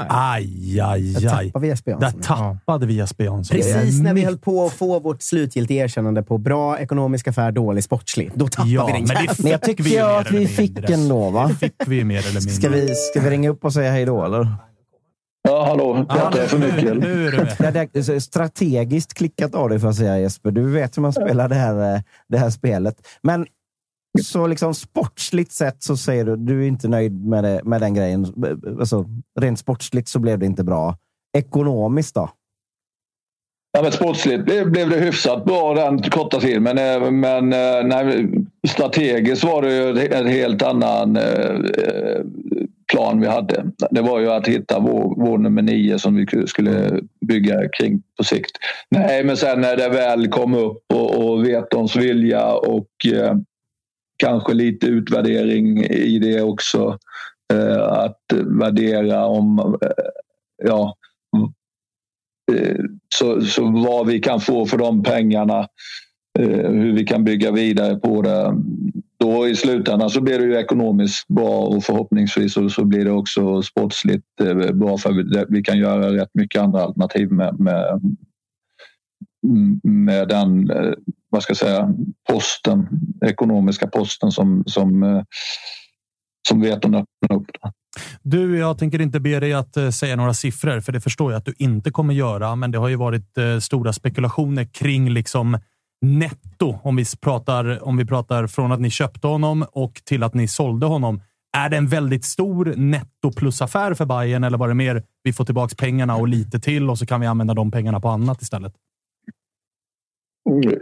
Aj, aj, aj. Där tappade vi Jesper Där tappade vi Jesper Jansson. Precis när vi höll på att få vårt slutgiltiga erkännande på bra ekonomisk affär, dålig sportslig. Då tappade Ja, vi den men det. Men jag tycker vi jag att vi fick ändå, va? Det fick vi mer eller mindre. Ska vi, ska vi ringa upp och säga hej då, eller? Ja, hallå. Pratar jag för mycket? eller? Nu är du med. Ja, det är strategiskt klickat av dig, får jag säga Jesper. Du vet hur man spelar det här, eh, det här spelet. Men så liksom sportsligt sett så säger du du är inte nöjd med, det, med den grejen. Alltså, rent sportsligt så blev det inte bra. Ekonomiskt då? Ja, men sportsligt blev, blev det hyfsat bra den korta tiden. Men, eh, men eh, nej, strategiskt var det ju en helt annan eh, plan vi hade. Det var ju att hitta vår, vår nummer nio som vi skulle bygga kring på sikt. Nej, men sen när det väl kom upp och, och Vetons vilja och eh, kanske lite utvärdering i det också. Eh, att värdera om eh, ja, mm, eh, så, så vad vi kan få för de pengarna. Eh, hur vi kan bygga vidare på det. Då i slutändan så blir det ju ekonomiskt bra och förhoppningsvis så, så blir det också sportsligt eh, bra för vi, vi kan göra rätt mycket andra alternativ med, med, med den eh, vad ska jag säga, posten, ekonomiska posten som, som, eh, som Veton öppnar upp. Du, jag tänker inte be dig att eh, säga några siffror, för det förstår jag att du inte kommer göra. Men det har ju varit stora spekulationer kring liksom netto. Om vi, pratar, om vi pratar från att ni köpte honom och till att ni sålde honom. Är det en väldigt stor netto plusaffär för Bayern eller var det mer vi får tillbaka pengarna och lite till och så kan vi använda de pengarna på annat istället?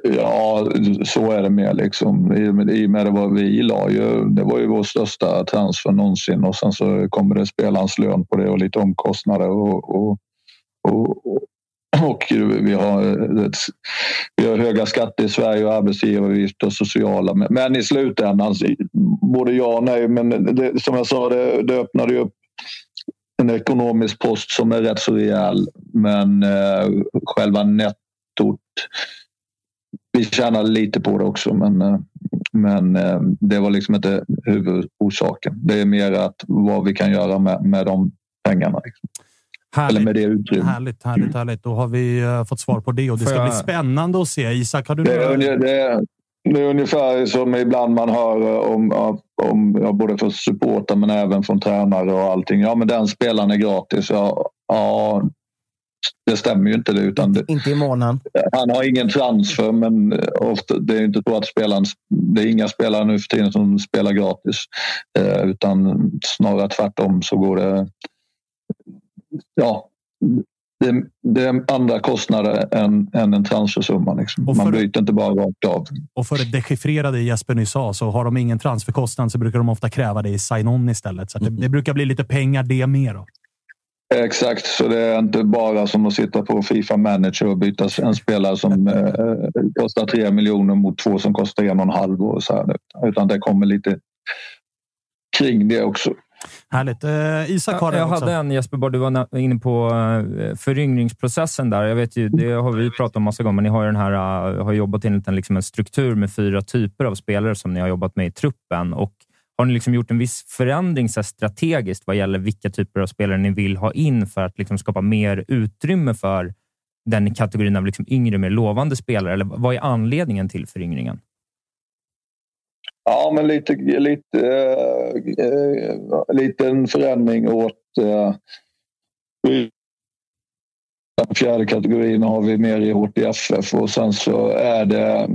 Ja, så är det med. Liksom. I och med, i och med det var vi la ju, det var ju vår största transfer någonsin och sen så kommer det spelarens lön på det och lite omkostnader och, och, och, och, och vi, har, vi har höga skatter i Sverige och arbetsgivaravgifter och sociala. Men, men i slutändan, både ja och nej, men det, som jag sa, det, det öppnade ju upp en ekonomisk post som är rätt så rejäl. Men eh, själva nettot vi tjänade lite på det också, men, eh, men eh, det var liksom inte huvudorsaken. Det är mer att vad vi kan göra med, med de pengarna. Liksom. Härligt. Eller med det utrymmet. Härligt, härligt, härligt. Då har vi uh, fått svar på det och det ska jag- bli spännande att se. Isak, har du Det är, några... det, är, det är ungefär som ibland man hör eh, om, om ja, både från supportrar men även från tränare och allting. Ja, men den spelaren är gratis. Ja, ja det stämmer ju inte det. Utan det, Inte i månaden. han har ingen transfer, men eh, ofta, det är inte så att spelaren, det är inga spelare nu för tiden som spelar gratis. Eh, utan snarare tvärtom så går det... Ja, det, det är andra kostnader än, än en transfersumma. Liksom. För- Man byter inte bara rakt av. Och för det dechiffrerade Jesper nyss sa, så har de ingen transferkostnad så brukar de ofta kräva det i sign-on istället. Så att det, det brukar bli lite pengar det med. Då. Exakt, så det är inte bara som att sitta på Fifa Manager och byta en spelare som eh, kostar tre miljoner mot två som kostar en och en halv. Och så här, utan det kommer lite kring det också. Härligt. Eh, Isak har jag också. hade en Jesper, bara du var inne på eh, föryngringsprocessen där. Jag vet ju, det har vi pratat om massa gånger, men ni har ju den här, eh, har jobbat enligt en, liksom en struktur med fyra typer av spelare som ni har jobbat med i truppen. Och har ni liksom gjort en viss förändring så här strategiskt vad gäller vilka typer av spelare ni vill ha in för att liksom skapa mer utrymme för den kategorin av liksom yngre, mer lovande spelare? Eller vad är anledningen till föryngringen? Ja, men lite, lite eh, äh, liten förändring åt eh, äh, den fjärde kategorin har vi mer i HTFF och sen så är det,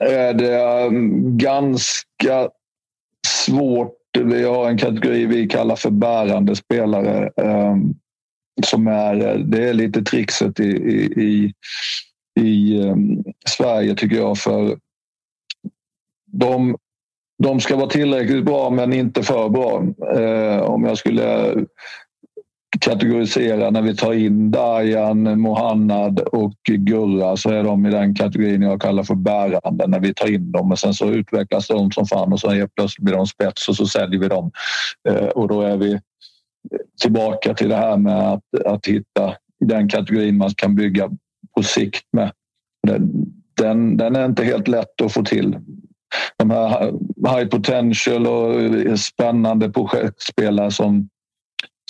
är det mm, ganska svårt. Vi har en kategori vi kallar för bärande spelare. Ehm, som är, det är lite trixet i, i, i, i ehm, Sverige tycker jag. för de, de ska vara tillräckligt bra men inte för bra. Ehm, om jag skulle kategorisera när vi tar in Dajan, Mohannad och Gurra så är de i den kategorin jag kallar för bärande när vi tar in dem. Och sen så utvecklas de som fan och så helt plötsligt blir de spets och så säljer vi dem. Eh, och då är vi tillbaka till det här med att, att hitta den kategorin man kan bygga på sikt med. Den, den, den är inte helt lätt att få till de här high potential och spännande projektspelare som,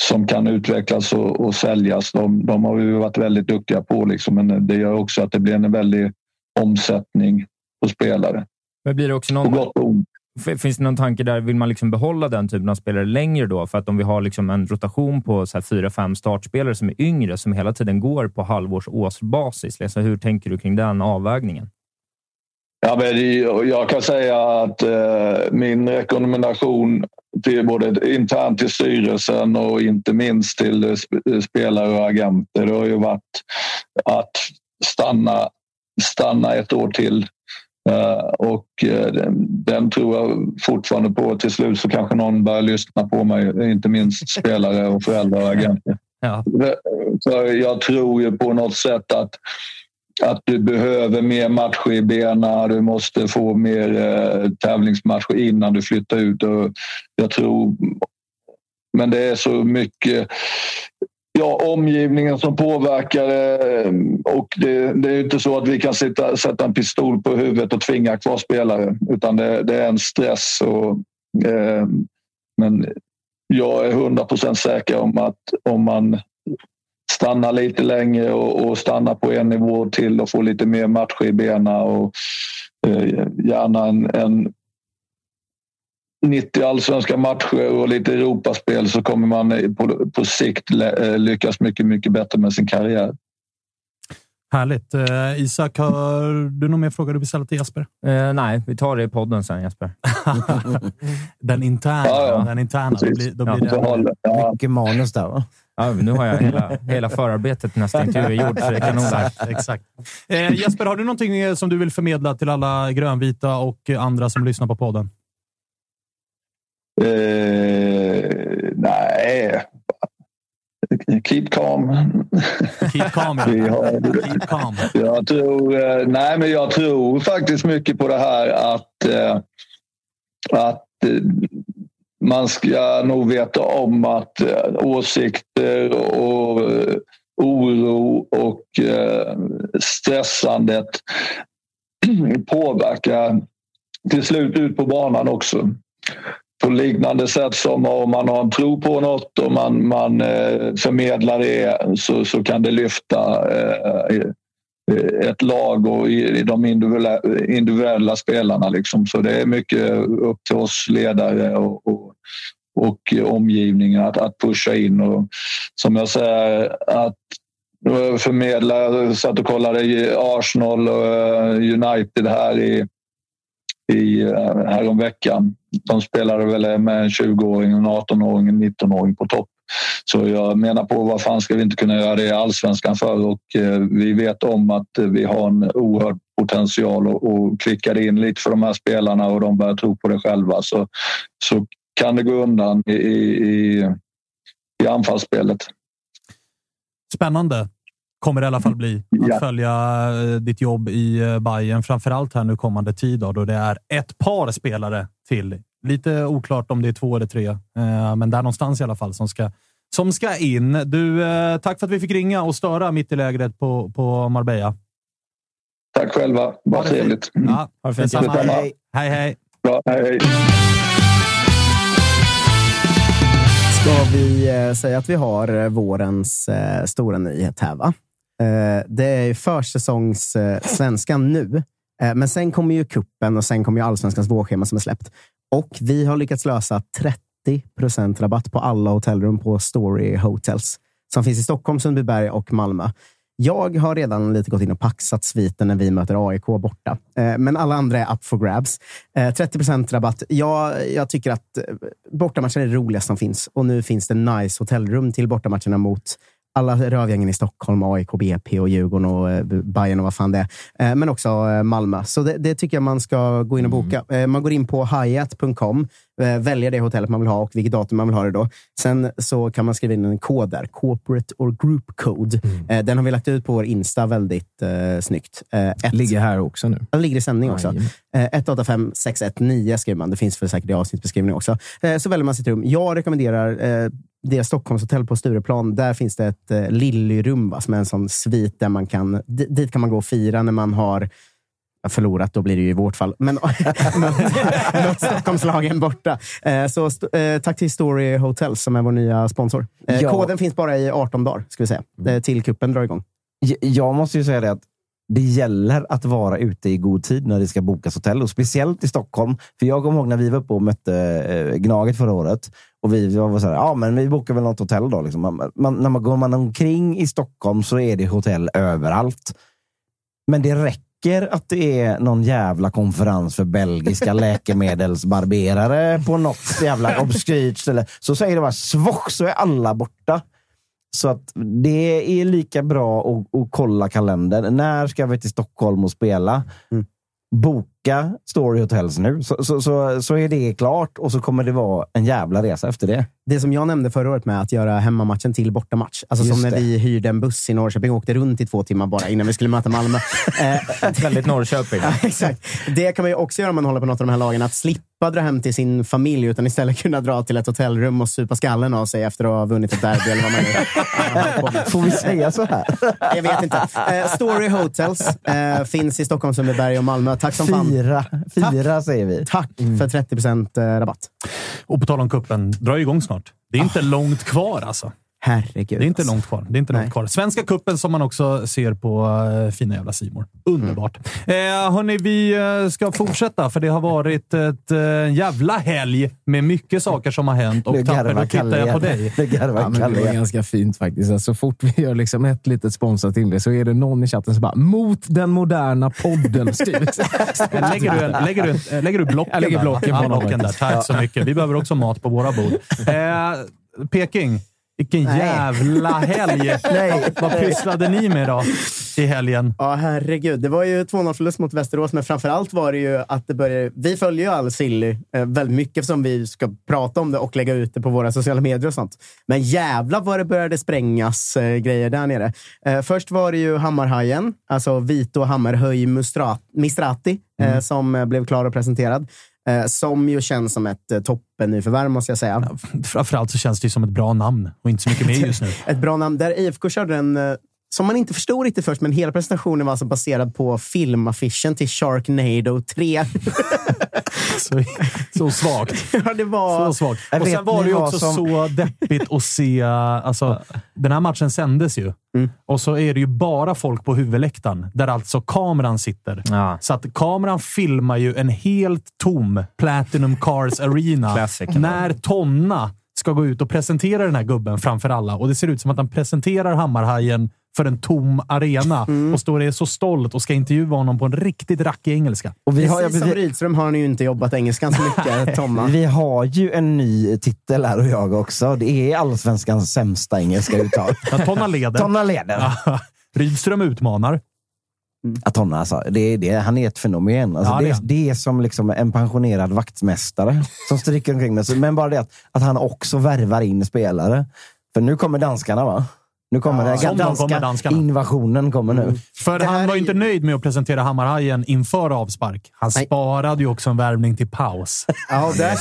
som kan utvecklas och, och säljas. De, de har vi varit väldigt duktiga på, liksom, men det gör också att det blir en väldig omsättning på spelare. Men blir det också På någon, gott och ont. Finns det någon tanke där? Vill man liksom behålla den typen av spelare längre då? För att om vi har liksom en rotation på så fyra, fem startspelare som är yngre, som hela tiden går på halvårs årsbasis. Alltså, hur tänker du kring den avvägningen? Ja, men jag kan säga att eh, min rekommendation till både internt till styrelsen och inte minst till eh, sp- spelare och agenter det har ju varit att stanna, stanna ett år till. Eh, och eh, den tror jag fortfarande på. Till slut så kanske någon börjar lyssna på mig, inte minst spelare och föräldrar och agenter. Ja. För jag tror ju på något sätt att att du behöver mer matcher i benen. Du måste få mer eh, tävlingsmatcher innan du flyttar ut. Och jag tror... Men det är så mycket ja, omgivningen som påverkar det. Och det, det är inte så att vi kan sitta, sätta en pistol på huvudet och tvinga kvar spelare. Utan det, det är en stress. Och, eh, men jag är hundra procent säker om att om man stanna lite längre och, och stanna på en nivå till och få lite mer matcher i benen och eh, gärna en, en 90 allsvenska matcher och lite Europaspel så kommer man på, på sikt eh, lyckas mycket, mycket bättre med sin karriär. Härligt. Eh, Isak, har du någon mer fråga du vill ställa till Jesper? Eh, nej, vi tar det i podden sen Jesper. Den interna. Ja, ja. Den interna. Då blir, då Ja, blir Så det... ja. Mycket manus där va? Ja, nu har jag hela, hela förarbetet till nästa intervju gjort, så det där. Exakt. exakt. Eh, Jesper, har du någonting eh, som du vill förmedla till alla grönvita och andra som lyssnar på podden? Eh, nej. Keep calm. Keep calm. Ja. Keep calm. Jag tror, eh, nej, men jag tror faktiskt mycket på det här att, eh, att eh, man ska nog veta om att åsikter och oro och stressandet påverkar till slut ut på banan också på liknande sätt som om man har en tro på något och man, man eh, förmedlar det så, så kan det lyfta eh, eh, ett lag och i, de individuella, individuella spelarna. Liksom. Så det är mycket upp till oss ledare och, och, och omgivningen att, att pusha in. Och, som jag säger, att förmedla. Jag satt och kollade i Arsenal och United här i i, eh, häromveckan. De spelade väl med en 20-åring, en 18-åring, en 19-åring på topp. Så jag menar på vad fan ska vi inte kunna göra det i allsvenskan för? Och eh, vi vet om att vi har en oerhörd potential och, och klickar in lite för de här spelarna och de börjar tro på det själva så, så kan det gå undan i, i, i anfallsspelet. Spännande kommer det i alla fall bli. Att ja. följa eh, ditt jobb i eh, Bayern framförallt här nu kommande tid då, då det är ett par spelare till. Lite oklart om det är två eller tre, eh, men där någonstans i alla fall som ska, som ska in. Du, tack för att vi fick ringa och störa mitt i lägret på, på Marbella. Tack själva. Vad trevligt. Ja, ha det fint. Hej. hej, hej. Bra, hej, hej. Ska vi säga att vi har vårens stora nyhet här, va? Eh, det är försäsongssvenskan nu, eh, men sen kommer ju kuppen och sen kommer ju allsvenskans vårschema som är släppt. Och vi har lyckats lösa 30 procent rabatt på alla hotellrum på Story Hotels som finns i Stockholm, Sundbyberg och Malmö. Jag har redan lite gått in och paxat sviten när vi möter AIK borta. Eh, men alla andra är up for grabs. 30 rabatt. Jag, jag tycker att bortamatchen är det roligaste som finns och nu finns det nice hotellrum till bortamatcherna mot alla rövgängen i Stockholm, AIK, BP och Djurgården och eh, Bayern och vad fan det är. Eh, men också eh, Malmö. Så det, det, tycker jag man ska gå in och boka. Mm. Man går in på hyatt.com, väljer det hotellet man vill ha och vilket datum man vill ha det då. Sen så kan man skriva in en kod där, corporate or group code. Mm. Den har vi lagt ut på vår Insta väldigt uh, snyggt. Ett, ligger här också nu. Den ligger i sändning också. Uh, 185 619 skriver man. Det finns för säkert i avsnittsbeskrivningen också. Så väljer man sitt rum. Jag rekommenderar det är Stockholmshotell på Stureplan. Där finns det ett eh, Lillyrum som är en sån svit där man kan, dit kan man gå och fira när man har förlorat, då blir det ju i vårt fall. Men mött Stockholmslagen borta. Eh, så eh, tack till Story Hotels som är vår nya sponsor. Eh, ja. Koden finns bara i 18 dagar, ska vi säga, mm. till kuppen drar igång. Jag måste ju säga det att det gäller att vara ute i god tid när det ska bokas hotell och speciellt i Stockholm. För jag kommer ihåg när vi var uppe och mötte Gnaget förra året och vi var så här, ja men vi bokar väl något hotell då. Liksom. Man, man, när man går man omkring i Stockholm så är det hotell överallt. Men det räcker att det är någon jävla konferens för belgiska läkemedelsbarberare på något jävla obskyrt ställe. Så säger det bara svock så är alla borta. Så att det är lika bra att, att kolla kalendern. När ska vi till Stockholm och spela? Mm. Boka Story Hotels nu, så, så, så, så, är det klart och så kommer det vara en jävla resa efter det. Det som jag nämnde förra året med att göra hemmamatchen till bortamatch. Alltså Just som när det. vi hyrde en buss i Norrköping och åkte runt i två timmar bara innan vi skulle möta Malmö. Eh, Väldigt Norrköping. ja, exakt. Det kan man ju också göra om man håller på något av de här lagen. Att slippa dra hem till sin familj utan istället kunna dra till ett hotellrum och supa skallen av sig efter att ha vunnit ett derby eller vad man nu Får vi säga så här? Jag vet inte. Eh, Story Hotels eh, finns i Stockholm, Sundbyberg och Malmö. Tack som fan. Fyra Tack. säger vi. Tack mm. för 30 procent eh, rabatt. Och på tal om kuppen, drar igång snart. Det är inte oh. långt kvar alltså. Herregud. Det är inte alltså. långt kvar. Det är inte långt kvar. Svenska kuppen som man också ser på uh, fina jävla Simor. Underbart. Mm. Eh, hörni, vi uh, ska fortsätta, för det har varit ett uh, jävla helg med mycket saker som har hänt. Och Tapper, då tittar jag på dig. Det, ja, men det var ganska fint faktiskt. Alltså, så fort vi gör liksom ett litet sponsrat inlägg så är det någon i chatten som bara “mot den moderna podden” lägger, du, lägger, du, lägger du blocken, jag lägger blocken, där? Ja, blocken där? Tack så mycket. Vi behöver också mat på våra bord. Peking. Vilken Nej. jävla helg! Nej. Vad pysslade ni med då i helgen? Ja, herregud. Det var ju 2-0 förlust mot Västerås, men framför allt var det ju att det började... Vi följer ju all silly eh, väldigt mycket eftersom vi ska prata om det och lägga ut det på våra sociala medier och sånt. Men jävla vad det började sprängas eh, grejer där nere. Eh, först var det ju Hammarhajen, alltså Vito Hammarhöj Mistrati, eh, mm. som blev klar och presenterad. Eh, som ju känns som ett eh, toppennyförvärv, måste jag säga. Framförallt så känns det som ett bra namn och inte så mycket mer just nu. ett bra namn. Där IFK körde en, eh, som man inte förstod riktigt först, men hela presentationen var alltså baserad på filmaffischen till Sharknado 3. Så, så svagt. ja, det var... Så svagt. Jag Och sen var det ju också som- så deppigt att se... Alltså, den här matchen sändes ju. Mm. Och så är det ju bara folk på huvudläktaren, där alltså kameran sitter. Ja. Så att kameran filmar ju en helt tom Platinum Cars Arena Classic. när Tonna ska gå ut och presentera den här gubben framför alla. Och det ser ut som att han presenterar Hammarhajen för en tom arena Mm. och står och är så stolt och ska intervjua honom på en riktigt rackig engelska. Och vi har, Precis som Rydström har han ju inte jobbat engelskan så mycket, Tomma. vi har ju en ny titel här och jag också. Det är allsvenskans sämsta engelska uttal. Ja, Tonna leder. Tonna leder. Rydström utmanar. Ja, Tonna alltså, det är, det, han är ett fenomen. Alltså, Ja, det, det är det är som liksom en pensionerad vaktmästare som stryker omkring med sig. Men bara det att, att han också värvar in spelare. För nu kommer danskarna, va? Nu kommer Ja, den danska kommer, danskarna. Mm. invasionen kommer nu. För Det här han var är ju inte nöjd med att presentera Hammarhajen inför avspark. Han Nej. sparade ju också en värvning till paus. Ja, där,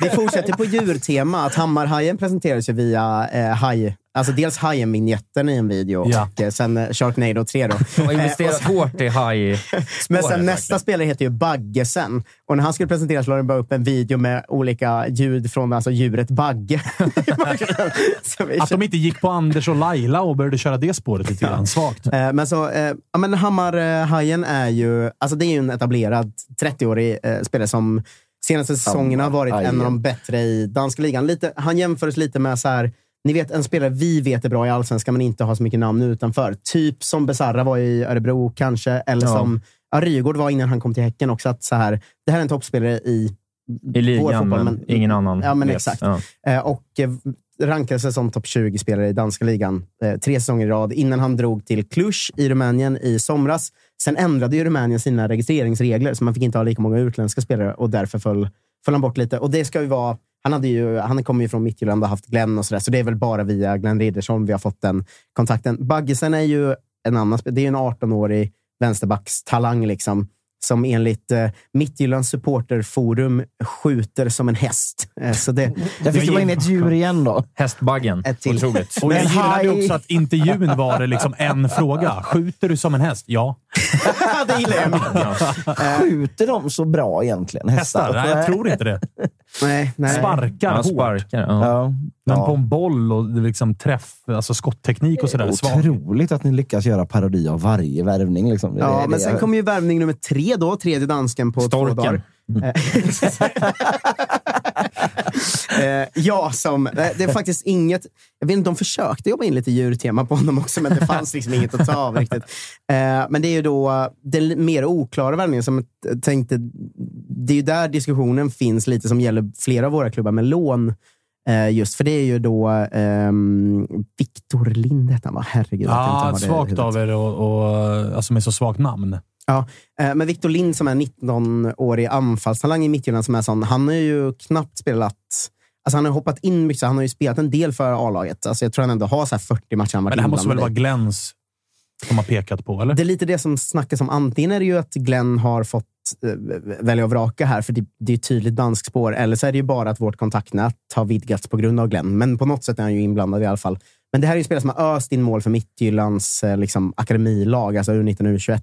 vi fortsätter på djurtema. Att Hammarhajen presenteras ju via eh, haj. Alltså dels Hajen-vinjetten i en video Ja. och eh, sen eh, Sharknado 3. Då. De har investerat hårt i haj Men sen nästa spelare heter ju Baggesen. Och när han skulle presenteras la de bara upp en video med olika ljud från alltså, djuret Bagge. Att de inte gick på Anders och Laila och började köra det spåret lite grann. Svagt. Eh, Men så, ja, men Hammarhajen är ju, alltså det är ju en etablerad 30-årig eh, spelare som senaste säsongerna har varit en av de bättre i danska ligan. Lite, han jämförs lite med så här, ni vet en spelare vi vet är bra i allsvenskan men inte har så mycket namn utanför. Typ som Besarra var i Örebro kanske, eller Ja. som ja, Rygaard var innan han kom till Häcken också. Att så här, det här är en toppspelare i i ligan, vår fotboll, men, ingen annan Ja, men vet. exakt. Ja. Eh, och eh, rankade sig som topp 20-spelare i danska ligan eh, tre säsonger i rad innan han drog till Cluj i Rumänien i somras. Sen ändrade ju Rumänien sina registreringsregler, så man fick inte ha lika många utländska spelare och därför föll, föll han bort lite. Och det ska ju vara... Han, hade ju, han kommer ju från Midtjylland och haft Glenn och sådär, så det är väl bara via Glenn Riddersholm vi har fått den kontakten. Baggesen är ju en annan. Det är en 18-årig vänsterbackstalang liksom, som enligt eh, Midtjyllands supporterforum skjuter som en häst. Eh, så det, Där fick du vara in ett djur igen då. Hästbaggen. Ett till. Otroligt. Och jag gillade också att intervjun var det liksom en fråga. Skjuter du som en häst? Ja. det gillar jag. Skjuter de så bra egentligen? Hästar? Nej, jag tror inte det. Nej, nej. Sparkar Ja, hårt. sparkar. Ja. Ja. Men Ja. på en boll och liksom träff, alltså skottteknik och sådär. Otroligt att ni lyckas göra parodi av varje värvning. Liksom. Det- Ja, det- men sen kommer ju värvning nummer tre då, tredje dansken på två Storken. dagar. Eh, ja, som, eh, det är faktiskt inget... Jag vet inte, de försökte jobba in lite djurtema på honom också, men det fanns liksom inget att ta av riktigt. Eh, men det är ju då den mer oklara värvningen som jag tänkte... Det är ju där diskussionen finns lite som gäller flera av våra klubbar med lån. Just för det är ju då ehm, Viktor Lind hette han va? Herregud. Ja, svagt av er och, och, alltså med så svagt namn. Ja, eh, men Victor Lind som är 19-årig anfallstalang i Midtjylland, som är sån, han har ju knappt spelat... Alltså han har hoppat in mycket, så han har ju spelat en del för A-laget. Alltså jag tror han ändå har så här 40 matcher han varit Men det här måste väl vara. Glens som har pekat på, eller? Det är lite det som snackas om. Antingen är det ju att Glenn har fått eh, välja och vraka här, för det, det är ett tydligt danskt spår. Eller så är det ju bara att vårt kontaktnät har vidgats på grund av Glenn. Men på något sätt är han ju inblandad i alla fall. Men det här är ju spelare som har öst in mål för Midtjyllands eh, liksom, akademilag, alltså U19 och U21.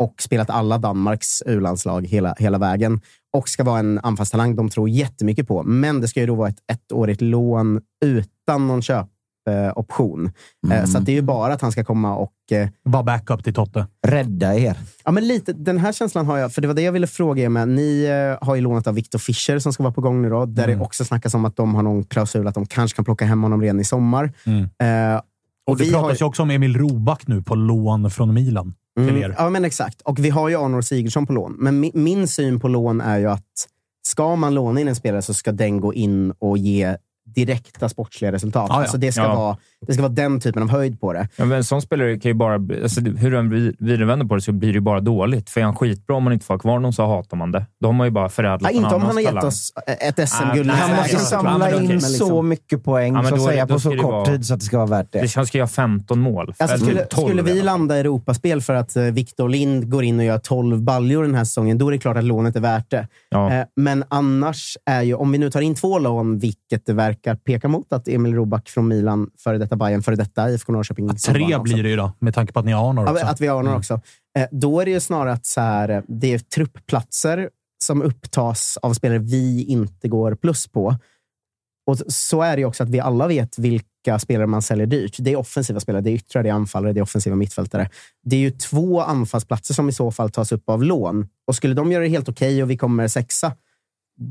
Och spelat alla Danmarks U-landslag hela, hela vägen. Och ska vara en anfallstalang de tror jättemycket på. Men det ska ju då vara ett ettårigt lån utan någon köpoption. Eh, Så att det är ju bara att han ska komma och eh, Var backup till Totte. Rädda er. Ja, men lite, den här känslan har jag, för det var det jag ville fråga er med. Ni eh, har ju lånat av Victor Fischer som ska vara på gång nu, då, där Mm. det också snackas om att de har någon klausul att de kanske kan plocka hem honom redan i sommar. Mm. Eh, Och det vi har- pratas ju också om Emil Roback nu på lån från Milan. Mm, ja, men exakt. Och vi har ju Arnor Sigurdsson på lån. Men mi, min syn på lån är ju att ska man låna in en spelare så ska den gå in och ge direkta sportsliga resultat. Ja, ja. Alltså det, ska Ja. vara, det ska vara den typen av höjd på det. Ja, men en sån spelare kan ju bara... Alltså, hur den vid- vidarevänder på det så blir det ju bara dåligt. För är han skitbra om man inte får kvar någon så hatar man det. Då har man ju bara förädlat Ja, inte om han har gett oss ett SM-guld. Ah, Han måste samla in okej. Men så liksom- mycket poäng Ja, så att då- säga, då på så kort vara- tid så att det ska vara värt det. Det han ska göra 15 mål. Alltså, skulle, 12 skulle i vi landa i Europaspel för att eh, Victor Lind går in och gör 12 baljor den här säsongen, då är det klart att lånet är värt det. Ja. Eh, men annars är ju, om vi nu tar in två lån, vilket det verkar pekar, pekar mot att Emil Roback från Milan, före detta Bayern, före detta IFK Norrköping. som Tre blir det ju då, med tanke på att ni har Arnor också. Att vi har Arnor också. Eh, Då är det ju snarare att så här, det är truppplatser som upptas av spelare vi inte går plus på. Och så är det ju också att vi alla vet vilka spelare man säljer dyrt. Det är offensiva spelare, det är yttre, det är anfallare, det är offensiva mittfältare. Det är ju två anfallsplatser som i så fall tas upp av lån. Och skulle de göra det helt okej och vi kommer sexa,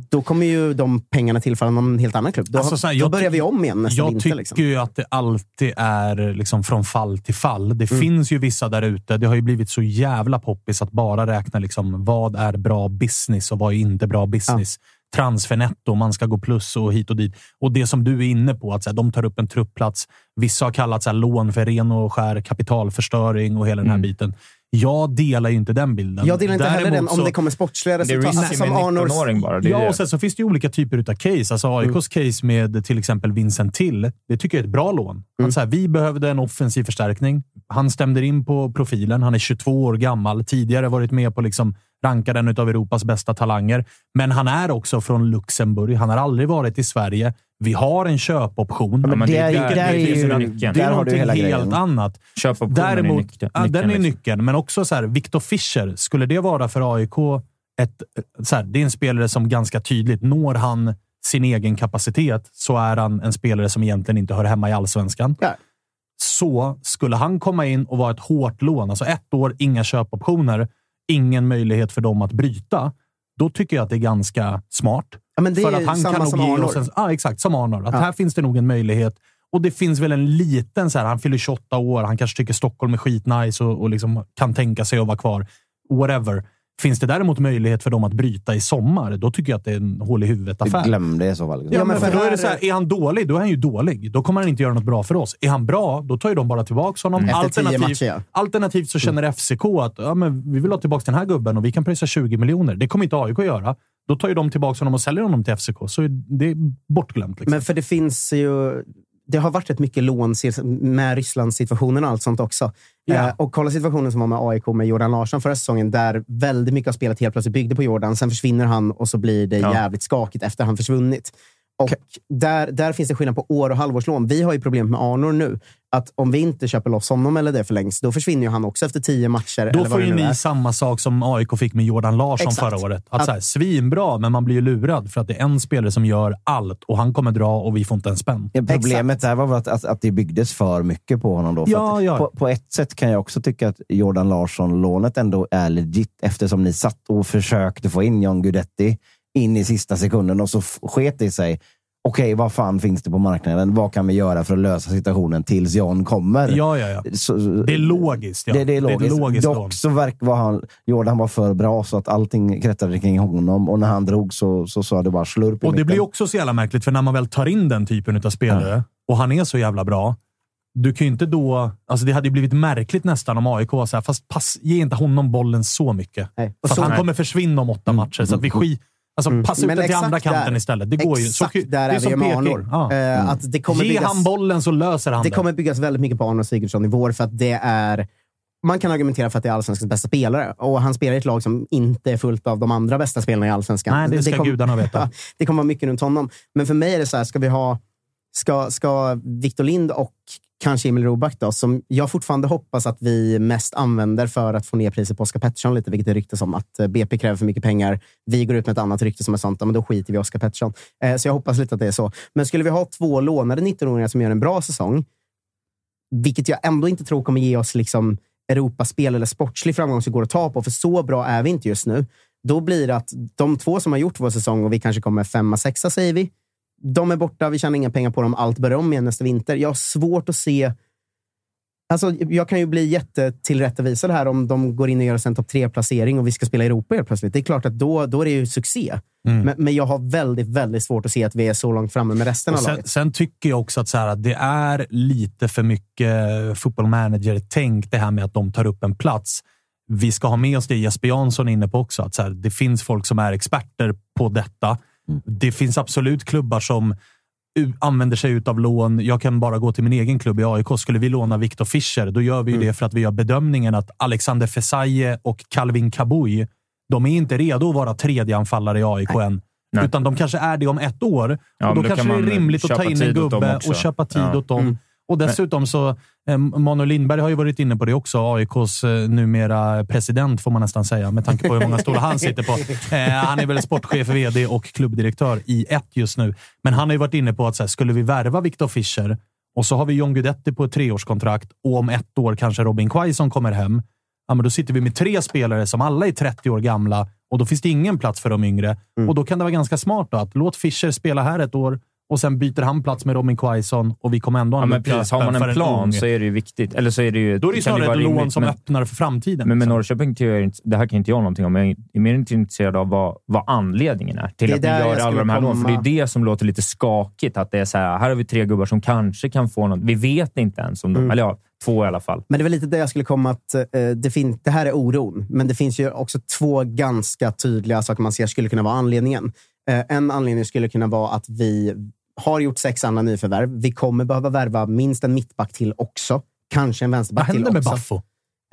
då kommer ju de pengarna tillfalla någon helt annan klubb. Då, Alltså, så här, då börjar vi om igen nästa Jag vinter. tycker Liksom. ju att det alltid är liksom från fall till fall. Det Mm. finns ju vissa där ute. Det har ju blivit så jävla poppis att bara räkna liksom, vad är bra business och vad är inte bra business. Transfernetto, man ska gå plus och hit och dit. Och det som du är inne på, att så här, de tar upp en truppplats. Vissa har kallat så här, lån för ren och skär kapitalförstöring och hela den här biten. Jag delar ju inte den bilden. Jag delar inte heller den Däremot om så- det kommer sportsliga Det är resultat. som Arnors- 19-åring bara. Det Ja, och sen så finns det ju olika typer av case. Alltså AIKs case med till exempel Vincent Till, det tycker jag är ett bra lån. Att så här, vi behövde en offensiv förstärkning. Han stämde in på profilen. Han är 22 år gammal. Tidigare varit med på liksom rankad en av Europas bästa talanger. Men han är också från Luxemburg. Han har aldrig varit i Sverige. Vi har en köpoption. men men det är- är, där- där är det är ju. Det är någonting helt grejen. annat. Köpoptionen Däremot, är nyckeln. ja, den är liksom. nyckeln, men också så här, Victor Fischer. Skulle det vara för AIK ett, så här, det är en spelare som ganska tydligt, når han sin egen kapacitet så är han en spelare som egentligen inte hör hemma i allsvenskan. Ja. Så skulle han komma in och vara ett hårt lån, alltså ett år, inga köpoptioner, ingen möjlighet för dem att bryta. Då tycker jag att det är ganska smart. Ja, men det för är att han samma kan nog som ge Arnor. oss en, ja, exakt, som Arnor. Att Ja. här finns det nog en möjlighet. Och det finns väl en liten, så här, han fyller 28 år, han kanske tycker Stockholm är skitnice och, och liksom kan tänka sig att vara kvar. Whatever. Finns det däremot möjlighet för dem att bryta i sommar, då tycker jag att det är en hål i huvudet-affär. Glöm det i så fall. Ja, men för då är, det så här, är han dålig, då är han ju dålig. Då kommer han inte göra något bra för oss. Är han bra, då tar ju de bara tillbaka honom. Mm. Alternativt, matcher, ja. alternativt så känner FCK att ja, men vi vill ha tillbaka den här gubben och vi kan pröjsa 20 miljoner. Det kommer inte AIK göra. Då tar ju de tillbaka honom och säljer honom till FCK. Så det är bortglömt. Liksom. Men för det finns ju... Det har varit rätt mycket lån med Rysslandssituationen och allt sånt också. Eh, och kolla situationen som var med AIK med Jordan Larsson förra säsongen, där väldigt mycket av spelet helt plötsligt byggde på Jordan. Sen försvinner han och så blir det Ja. jävligt skakigt efter han försvunnit. Och där, där finns det skillnad på år och halvårslån. Vi har ju problem med Arnor nu. Att om vi inte köper loss honom eller det förlängs, då försvinner ju han också efter tio matcher. Då får ju nu är. ni samma sak som AIK fick med Jordan Larsson Exakt. förra året. Att, Att- så här, svinbra, men man blir ju lurad för att det är en spelare som gör allt och han kommer dra och vi får inte en spänn. Ja, Problemet där var väl att, att, att det byggdes för mycket på honom. Då, för Ja, att ja. På, på ett sätt kan jag också tycka att Jordan Larsson-lånet ändå är legit eftersom ni satt och försökte få in John Guidetti in i sista sekunden och så sket det i sig. Okej, vad fan finns det på marknaden? Vad kan vi göra för att lösa situationen tills John kommer? Ja, ja, ja. Så, Det är logiskt. Ja. det, det är logiskt. ett logiskt lån. Dock så verkar var han, Jordan var för bra så att allting kretsade kring honom och när han drog så, så sa det bara slurp Och det blir också så jävla märkligt, för när man väl tar in den typen av spelare och han är så jävla bra, du kan ju inte då... Alltså det hade ju blivit märkligt nästan om AIK var så här, fast pass, ge inte honom bollen så mycket. Nej. För så- han kommer försvinna om åtta matcher, så vi skit... Alltså, passa ut den till andra kanten där. istället. Det går ju. Så, Exakt det där är vi med. Arnor. Ja. Eh, att det kommer Ge byggas- han bollen så löser han Det det. kommer byggas väldigt mycket på Arnold Sigurdsson i vår, för att det är... Man kan argumentera för att det är allsvenskans bästa spelare och han spelar i ett lag som inte är fullt av de andra bästa spelarna i allsvenskan. Nej, det ska kom- gudarna veta. Det kommer vara mycket runt honom. Men för mig är det så här, ska vi ha... Ska, ska Victor Lind och kanske Emil Roback då, som jag fortfarande hoppas att vi mest använder för att få ner priset på Oscar Pettersson lite, vilket det ryktas om att eh, BP kräver för mycket pengar. Vi går ut med ett annat rykte som är sånt, men då skiter vi i Oscar Pettersson. Eh, så jag hoppas lite att det är så. Men skulle vi ha två lånade 19-åringar som gör en bra säsong, vilket jag ändå inte tror kommer ge oss liksom Europaspel eller sportslig framgång som går att ta på, för så bra är vi inte just nu. Då blir det att de två som har gjort vår säsong och vi kanske kommer femma, sexa säger vi. De är borta, vi tjänar inga pengar på dem, allt börjar om igen nästa vinter. Jag har svårt att se... Alltså, jag kan ju bli jättetillrättavisad här om de går in och gör en topp tre-placering och vi ska spela i Europa helt plötsligt. Det är klart att då, då är det ju succé. Mm. Men, men jag har väldigt, väldigt svårt att se att vi är så långt framme med resten Och av sen, laget. sen tycker jag också att, så här, att det är lite för mycket football manager-tänk det här med att de tar upp en plats. Vi ska ha med oss det Jesper Jansson är inne på också. Att så här, det finns folk som är experter på detta. Det finns absolut klubbar som använder sig av lån. Jag kan bara gå till min egen klubb i AIK. Skulle vi låna Viktor Fischer, då gör vi ju det för att vi gör bedömningen att Alexander Fesaye och Calvin Kabui, de är inte redo att vara tredje anfallare i AIK än. Nej. Utan de kanske är det om ett år. Ja, och då, då kanske kan det är rimligt att ta in en gubbe och köpa tid Ja. åt dem. Mm. Och dessutom så, eh, Manuel Lindberg har ju varit inne på det också. AIKs eh, numera president, får man nästan säga, med tanke på hur många stolar han sitter på. Eh, han är väl sportchef, vd och klubbdirektör i ett just nu. Men han har ju varit inne på att så här, skulle vi värva Viktor Fischer och så har vi John Guidetti på ett treårskontrakt och om ett år kanske Robin Quaison kommer hem. Ja, men då sitter vi med tre spelare som alla är 30 år gamla och då finns det ingen plats för de yngre. Mm. Och då kan det vara ganska smart då, att låt Fischer spela här ett år och sen byter han plats med Robin Quaison och vi kommer ändå ha Ja, en men precis. Har man en plan ung. så är det ju viktigt. Eller så är det ju, Då är det ju snarare ett lån som men, öppnar för framtiden. Men med liksom. Norrköping, tycker jag inte- det här kan inte jag någonting om, men jag är mer intresserad av vad, vad anledningen är till Det att där jag gör alla de här lånen. För det är det som låter lite skakigt. Att det är så här, här har vi tre gubbar som kanske kan få något. Vi vet inte ens om de... Mm. Eller ja, två i alla fall. Men det var lite det jag skulle komma att eh, det, fin- det här är oron, men det finns ju också två ganska tydliga saker man ser skulle kunna vara anledningen. Eh, en anledning skulle kunna vara att vi har gjort sex andra nyförvärv. Vi kommer behöva värva minst en mittback till också. Kanske en Vad vänsterback till händer med också. Baffo?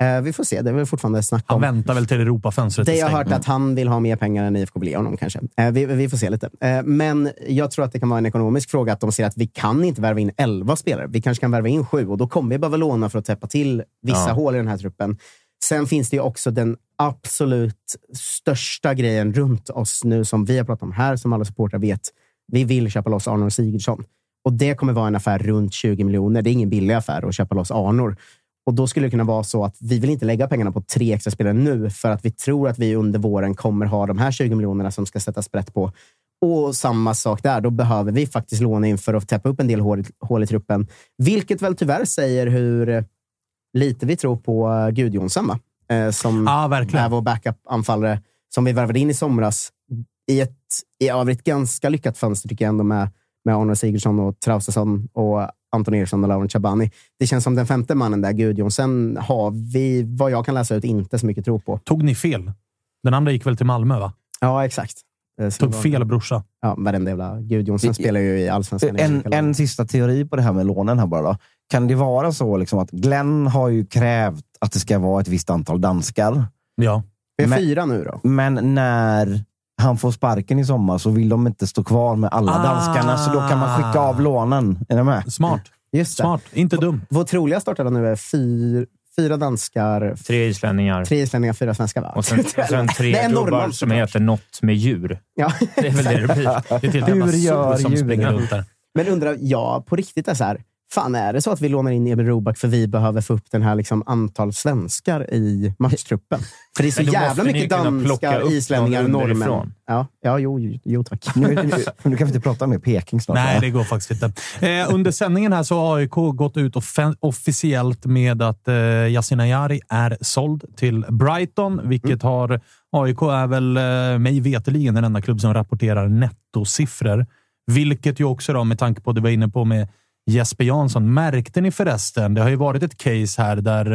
Eh, vi får se, det är väl fortfarande snack Han om. väntar väl till Europafönstret Det jag har hört att han vill ha mer pengar än IFK vill ge honom kanske. Eh, vi, vi får se lite. Eh, men jag tror att det kan vara en ekonomisk fråga att de ser att vi kan inte värva in 11 spelare. Vi kanske kan värva in sju och då kommer vi behöva låna för att täppa till vissa Ja. hål i den här truppen. Sen finns det ju också den absolut största grejen runt oss nu som vi har pratat om här, som alla supportrar vet. Vi vill köpa loss Arnor Sigurdsson. Och det kommer vara en affär runt 20 miljoner. Det är ingen billig affär att köpa loss Arnor. Och då skulle det kunna vara så att vi vill inte lägga pengarna på tre extra spelare nu för att vi tror att vi under våren kommer ha de här 20 miljonerna som ska sättas sprätt på. Och samma sak där, då behöver vi faktiskt låna in för att täppa upp en del hål, hål i truppen. Vilket väl tyvärr säger hur eh, lite vi tror på uh, Gudjonsson, va? Eh, som Ja, verkligen. är vår backup-anfallare som vi värvade in i somras i ett i övrigt ganska lyckat fönster tycker jag ändå med, med Arnold Sigurdsson och Traustason och Anton Eriksson och Laurent Chabani. Det känns som den femte mannen där, Gudjonsen, har vi, vad jag kan läsa ut, inte så mycket tro på. Tog ni fel? Den andra gick väl till Malmö, va? Ja, exakt. Eh, så Tog fel brorsa. Ja, varenda jävla Gudjonsen spelar ju i Allsvenskan. En, en sista teori på det här med lånen här bara. Då. Kan det vara så liksom att Glenn har ju krävt att det ska vara ett visst antal danskar. Ja. Vi är Men- fyra nu då. Men när han får sparken i sommar så vill de inte stå kvar med alla Ah. danskarna, så då kan man skicka av lånen. Är ni med? Smart. Just det. Smart. Inte dum. Vår troliga startare nu är fyr, fyra danskar, Tre islänningar. tre islänningar, fyra svenskar, va? Och sen, och sen tre gubbar som heter något med djur. Ja. Det är väl det det blir. Det är helt Hur gör som djuren? springer runt där. Men undrar, ja, på riktigt är så här. Fan, är det så att vi lånar in Emil Roback för vi behöver få upp den här liksom, antal svenskar i matchtruppen? För det är så jävla mycket danskar, islänningar, någon norrmän. Ja, ja jo, jo, jo tack. Nu, nu, nu kan vi inte prata med Peking snart. Nej, va? det går faktiskt inte. Eh, under sändningen här så har AIK gått ut officiellt med att eh, Yasin Ayari är såld till Brighton, vilket har... AIK är väl eh, mig veteligen den enda klubb som rapporterar nettosiffror. Vilket ju också då, med tanke på det vi var inne på med Jesper Jansson. Märkte ni förresten? Det har ju varit ett case här där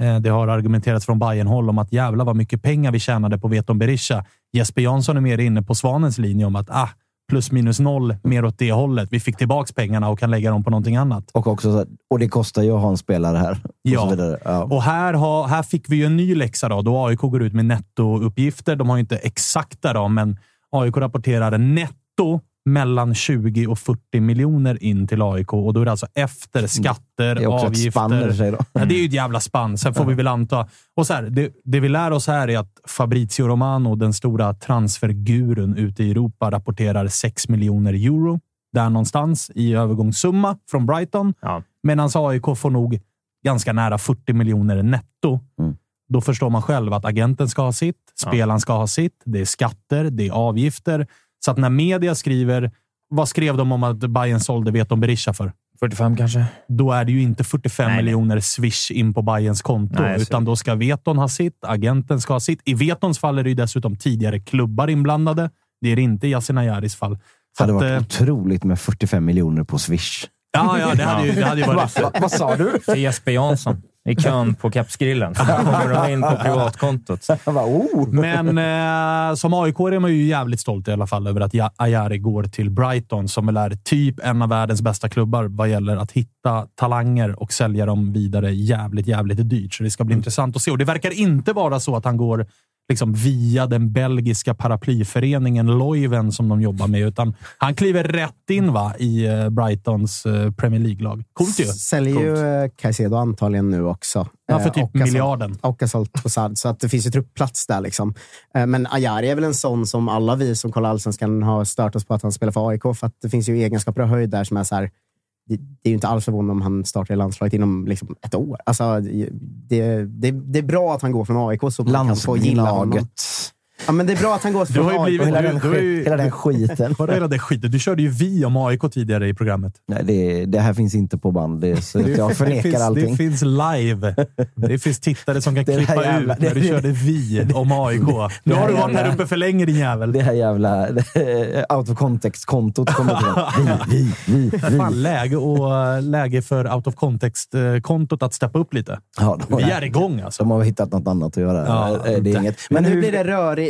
eh, det har argumenterats från Bayern-håll om att jävla vad mycket pengar vi tjänade på Veton Berisha. Jesper Jansson är mer inne på Svanens linje om att ah, plus minus noll, mer åt det hållet. Vi fick tillbaka pengarna och kan lägga dem på någonting annat. Och, också, så- och det kostar ju att ha en spelare här. Och Ja. Ja. Och här, har, här fick vi ju en ny läxa då, då AIK går ut med nettouppgifter. De har ju inte exakta då, men AIK rapporterar netto mellan 20 och 40 miljoner in till AIK och då är det alltså efter skatter, Mm. Det är också ett spann avgifter. sig. Då. Ja, det är ju ett jävla spann. Sen får vi väl anta... Och så här, det, det vi lär oss här är att Fabrizio Romano, den stora transfergurun ute i Europa, rapporterar 6 miljoner euro. Där någonstans i övergångssumma från Brighton. Ja. Medan AIK får nog ganska nära 40 miljoner netto. Mm. Då förstår man själv att agenten ska ha sitt, spelaren ska ha sitt. Det är skatter, det är avgifter. Så att när media skriver, vad skrev de om att Bayern sålde Veton Berisha för? 45 kanske? Då är det ju inte 45 Nej, nej. miljoner swish in på Bayerns konto, Nej, utan då ska Veton ha sitt, agenten ska ha sitt. I Vetons fall är det ju dessutom tidigare klubbar inblandade. Det är det inte i Yasin Ayaris fall. Så hade att, varit eh, otroligt med 45 miljoner på Swish. ja, ja, det hade ju, det hade ju varit... Va, vad sa du? Till Jesper Jansson i kön på Kepsgrillen. Så kommer de in på privatkontot. Oh. Men eh, som aik är man ju jävligt stolt i alla fall över att Ja- Ayari går till Brighton, som väl är typ en av världens bästa klubbar vad gäller att hitta talanger och sälja dem vidare jävligt, jävligt dyrt. Så det ska bli intressant att se. Och det verkar inte vara så att han går liksom via den belgiska paraplyföreningen Leuven som de jobbar med, utan han kliver rätt in va, i eh, Brightons eh, Premier League-lag. Coolt ju. Säljer ju eh, Caicedo antagligen nu också. Ja, för typ och miljarden. Och sålt Trossard, så att det finns ju truppplats där. Liksom. Men Ajari är väl en sån som alla vi som kollar allsvenskan har stört oss på att han spelar för AIK, för att det finns ju egenskaper och höjd där som är så här, det, är ju inte alls förvånande om han startar i landslaget inom liksom ett år. Alltså, det, det, det är bra att han går från AIK så man kan få gilla honom. Ja, men det är bra att han går Du har från AIK. blivit... Hela Du, den, du, är ju, hela den skiten. Vadå hela det skiten? Du körde ju vi om AIK tidigare i programmet. Nej, det, det här finns inte på band. Det, så jag det, förnekar finns, allting. det finns live. Det finns tittare som kan Det här klippa jävla- ut när du det- körde vi om AIK. Nu har du varit här uppe för länge din jävel. Det här jävla out of context-kontot kommer till. Vi, vi, vi, vi. Fan, läge, och, läge för out of context-kontot att steppa upp lite. Ja, Vi är igång alltså. de har hittat något annat att göra. Ja, Eh, det är inget. Men hur, blir det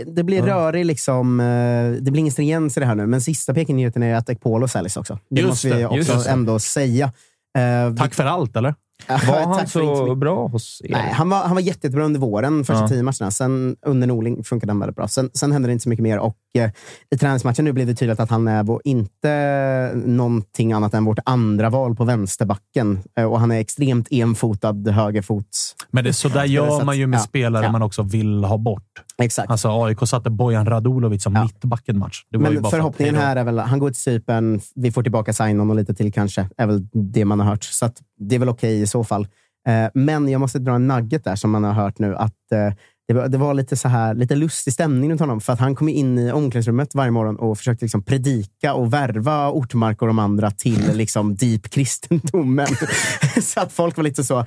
det blir rörig liksom, eh, det blir ingen stringens i det här nu, men sista peknyheten är att Ekpolo säljs också. Det Just måste det, vi just också det. ändå säga. Eh, Tack för allt, eller? Var han så bra hos er? Nej, han var, han var jätte, jättebra under våren, första Ja. tio matcherna. Sen under Norling funkade han väldigt bra. Sen, sen hände det inte så mycket mer. Och eh, I träningsmatchen nu blev det tydligt att han är vår, inte någonting annat än vårt andra val på vänsterbacken. Eh, och han är extremt enfotad högerfots. Men det, så där gör man ju med ja, spelare ja. man också vill ha bort. Exakt. Alltså AIK satte Bojan Radulovic som Ja. mittback en match. Men att- förhoppningen här är väl han går till Cypern, vi får tillbaka Sainon och lite till kanske. är väl det man har hört. Så att det är väl okej i så fall. Eh, Men jag måste dra en nugget där som man har hört nu. att eh, det var, det var lite så här, lite lustig stämning runt honom. För att han kom in i omklädningsrummet varje morgon och försökte liksom predika och värva Ortmark och de andra till liksom deep kristendomen. så att folk var lite så, ah,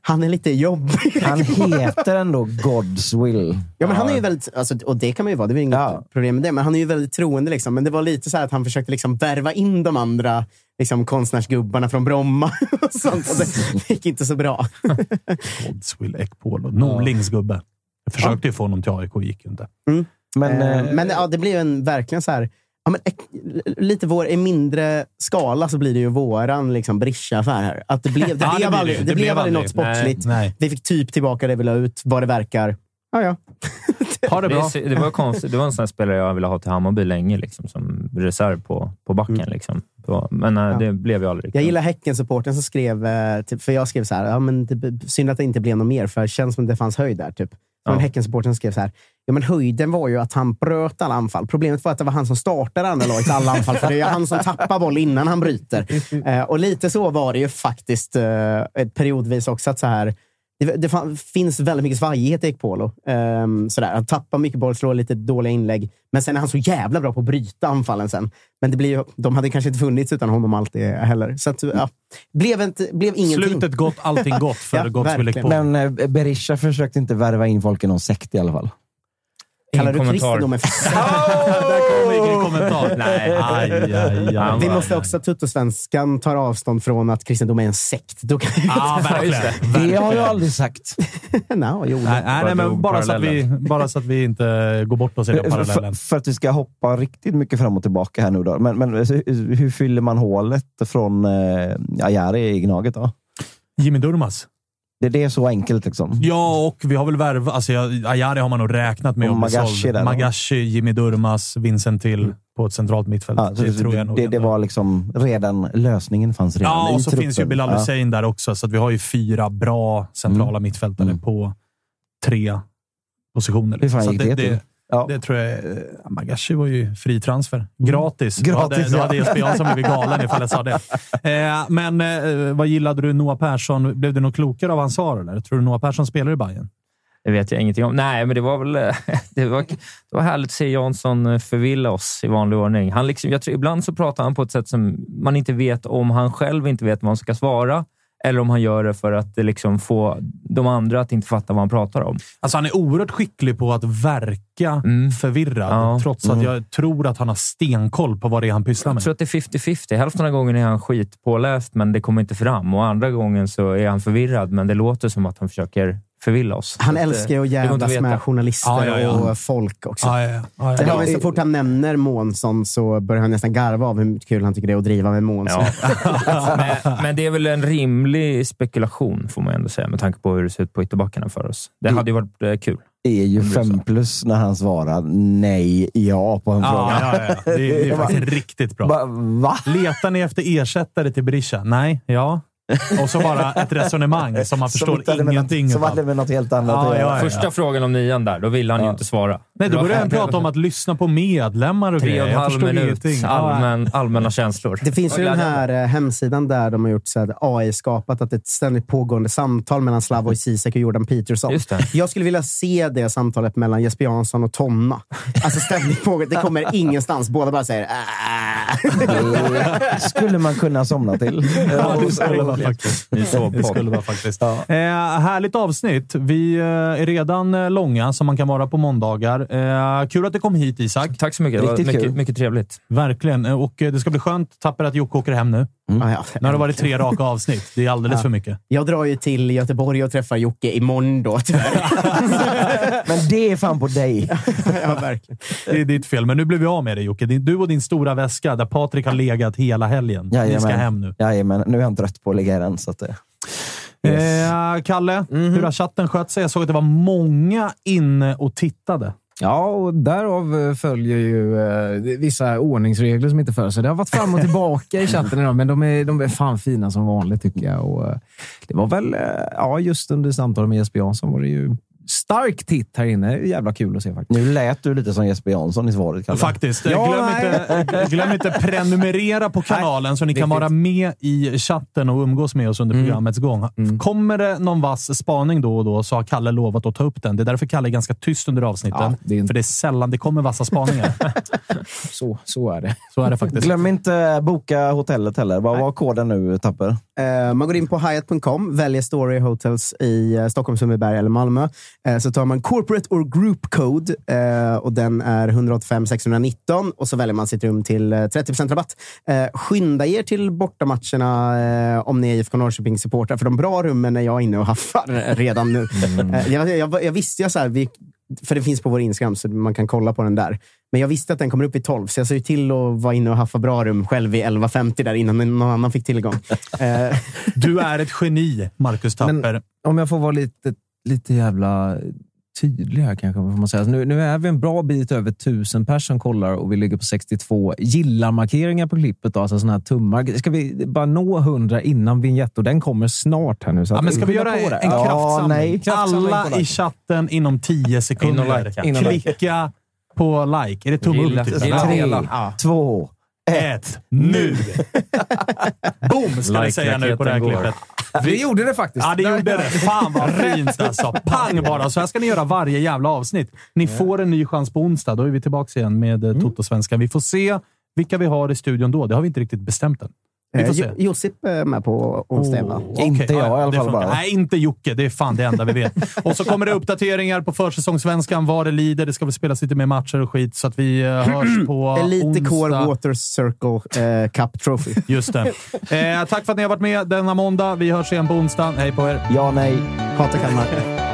han är lite jobbig. han heter ändå God's will. Ja, men han är ju väldigt, alltså, och det kan man ju vara, det är inget Ja. problem med det, men han är ju väldigt troende. Liksom. Men det var lite så här att han försökte liksom värva in de andra liksom, konstnärsgubbarna från Bromma. och sånt. Och det gick inte så bra. Godswill Ekpolo. Norlings gubbe. Jag försökte ju få honom till AIK, gick ju inte. Men, Eh, eh, men ja, det blir ju en, verkligen så här, ja, men, lite vår, i mindre skala så blir det ju våran liksom, Berisha-affär här. Att det blev, det Ja, det blev blir aldrig, det det Det blev aldrig något sportsligt. Nej. Vi fick typ tillbaka det vi la ut, vad det verkar. Ja, ja. Ha det bra. Det, det var konstigt. Det var en sån här spelare jag ville ha till Hammarby länge, liksom, som reserv på, på backen. Liksom. Så, men äh, det blev ju aldrig. Jag gillar Häcken-supporten som skrev, eh, typ, för jag skrev så här, ja, men det, synd att det inte blev något mer, för det känns som det fanns höjd där. Typ. En Ja. Häcken-supporten skrev så här, ja, men höjden var ju att han bröt alla anfall. Problemet var att det var han som startade andra lagets alla anfall, för det är ju han som tappar boll innan han bryter. Eh, och lite så var det ju faktiskt eh, periodvis också. att så här, det, det finns väldigt mycket svajighet i Ekpolo. Um, sådär. Han tappar mycket boll, slår lite dåliga inlägg. Men sen är han så jävla bra på att bryta anfallen sen. Men det blir de hade kanske inte funnits utan honom alltid heller. Så att, ja, blev, inte, blev ingenting. Slutet gott, allting gott för Ja, verkligen. Ekpolo. men eh, Berisha försökte inte värva in folk i någon sekt i alla fall. Kallar du kristendomen för sekt? Där kom ingen kommentar. Nej. Aj, aj, aj. Vi måste också, Tuttosvenskan tar avstånd från att kristendom är en sekt. Då kan Ja, verkligen. Det har jag aldrig sagt. no, jo, Nej, nej, nej, men bara så, att vi, bara så att vi inte går bort oss i den för, parallellen. för att vi ska hoppa riktigt mycket fram och tillbaka här nu då. Men, men hur, hur fyller man hålet från eh, Ajari i Gnaget då? Jimmy Durmaz. Det, det är så enkelt liksom. Ja, och vi har väl värvat... Alltså, Ajari har man nog räknat med Och Magashi där? Magashi, Jimmy Durmaz, Vincent till på ett centralt mittfält. Ja, det det, tror jag nog. det, det var liksom redan, lösningen fanns redan Ja, och så truppen. finns ju Bilal Ja. Hussein där också, så vi har ju fyra bra centrala Mm. mittfältare Mm. på tre positioner. Hur fan att gick det till? Ja. Det tror jag... eh, Magashi var ju fri transfer. Gratis. Gratis, då ja. hade, då hade Jesper Jansson blivit galen ifall jag sa det. Eh, men eh, vad gillade du Noah Persson? Blev du något klokare av hans svar? Eller? Tror du Noah Persson spelar i Bayern? Det vet jag ingenting om. Nej, men det var väl det var, det var härligt att se Jansson förvilla oss i vanlig ordning. Han liksom, jag tror, ibland så pratar han på ett sätt som man inte vet om han själv inte vet vad han ska svara eller om han gör det för att eh, liksom få de andra att inte fatta vad han pratar om. Alltså han är oerhört skicklig på att verka Mm. förvirrad, Ja. trots att Mm. jag tror att han har stenkoll på vad det är han pysslar Jag med. tror att det är 50-50. Hälften av gången är han skitpåläst, men det kommer inte fram. Och andra gången så är han förvirrad, men det låter som att han försöker förvilla oss. Han älskar ju att det inte jävlas med journalister Ja, ja, ja. och folk också. Ja, ja, ja. ja, Det har vi, så fort han nämner Månsson så börjar han nästan garva av hur kul han tycker det är att driva med Månsson. Ja. men, men det är väl en rimlig spekulation, får man ändå säga, med tanke på hur det ser ut på ytterbackarna för oss. Det hade ju varit eh, kul. är ju fem plus när han svarar nej, ja på en fråga. ja, ja. Det, är- det är faktiskt riktigt bra. Va? Letar ni efter ersättare till Berisha? Nej. Ja. Och så bara ett resonemang som man förstår med ingenting något, Som hade med något helt annat Ja, ja, ja. Första frågan om nian där, då ville han ju inte svara. Nej, då började han prata om att lyssna på medlemmar och Tre och grejer. en halv minut allmän, allmänna känslor. Det finns ju den här eh, hemsidan där de har gjort AI-skapat att det är ett ständigt pågående samtal mellan Slavoj Zizek och Jordan Peterson. Just det. Jag skulle vilja se det samtalet mellan Jesper Jansson och Tonna. Alltså ständigt pågående. Det kommer ingenstans. Båda bara säger äh. Skulle man kunna somna till. Ja, vara faktiskt. Det skulle vara faktiskt. Eh, härligt avsnitt. Vi eh, är redan eh, långa, som man kan vara på måndagar. Eh, kul att du kom hit, Isak. Tack så mycket. Det var mycket, mycket trevligt. Verkligen. Eh, Och det ska bli skönt, Tapper, att Jocke åker hem nu. Ja, ja. Nu har det varit tre raka avsnitt. Det är alldeles Ja. för mycket. Jag drar ju till Göteborg och träffar Jocke imorgon då, tyvärr. Men det är fan på dig. ja, verkligen. Det är ditt fel, men nu blir vi av med det Jocke. Du och din stora väska där Patrik har legat hela helgen. Ni ska Jajamän. hem nu. Jajamän, nu är han trött på att ligga i den. Så att det... Yes. Eh, Kalle, Mhm. hur har chatten skött sig? Jag såg att det var många inne och tittade. Ja, och därav eh, följer ju eh, vissa ordningsregler som inte följs. Så Det har varit fram och tillbaka i chatten idag, men de är, de är fan fina som vanligt tycker jag. Och, eh, det var väl, eh, ja, just under samtalet med Jesper Jansson var det ju stark titt här inne. Jävla kul att se faktiskt. Nu lät du lite som Jesper Jansson i svaret, Kalle. Faktiskt. Ja, glöm, nej. inte, glöm inte prenumerera på kanalen så ni kan viktigt. vara med i chatten och umgås med oss under Mm. programmets gång. Kommer det någon vass spaning då och då så har Kalle lovat att ta upp den. Det är därför Kalle är ganska tyst under avsnitten. Ja, det är inte- För det är sällan det kommer vassa spaningar. Så, så är det. Så är det faktiskt. Glöm inte boka hotellet heller. Vad var koden nu, Tapper? Eh, man går in på Hyatt.com, väljer Story Hotels i eh, Stockholm, Sundbyberg eller Malmö. Eh, så tar man Corporate or Group Code eh, och den är 185 619 och så väljer man sitt rum till eh, 30 rabatt. Eh, skynda er till bortamatcherna eh, om ni är IFK Norrköping-supportrar, för de bra rummen är jag inne och haffar redan nu. Eh, jag, jag, jag visste ju så här, vi, för det finns på vår Instagram, så man kan kolla på den där. Men jag visste att den kommer upp vid 12, så jag såg till att vara inne och haffa bra rum själv vid 11.50 där innan någon annan fick tillgång. Du är ett geni, Marcus Tapper. Men om jag får vara lite, lite jävla tydlig här kanske. Får man säga. Alltså, Nu, nu är vi en bra bit över tusen personer som kollar och vi ligger på 62 gillar-markeringar på klippet. Då, alltså såna här tummar. Ska vi bara nå 100 innan vignett? Och den kommer snart här nu. Så Ja, att- men ska vi göra på en, det. en Ja, kraftsamling? Kraftsamling Alla like. i chatten inom 10 sekunder. In och likea. In och likea. Klicka på like. Är det tumme upp? Typ? Tre, två, Ett, nu! Boom, ska vi säga nu på det här klippet. Vi gjorde det faktiskt. Ja, det gjorde det. Fan vad fint alltså. Pang bara. Så här ska ni göra varje jävla avsnitt. Ni får en ny chans på onsdag. Då är vi tillbaka igen med mm. Toto-svenskan. Vi får se vilka vi har i studion då. Det har vi inte riktigt bestämt än. Vi får Eh, Josip är med på onsdag. va? Okej, Inte jag ja, i alla fall bara. Nej, inte Jocke. Det är fan det enda vi vet. och så kommer det uppdateringar på försäsongssvenskan, vad det lider. Det ska väl spelas lite mer matcher och skit, så att vi eh, hörs på Elite onsdag. Core Water Circle eh, Cup Trophy. Just det. Eh, tack för att ni har varit med denna måndag. Vi hörs igen på onsdag. Hej på er! ja, nej. Hata Kalmar.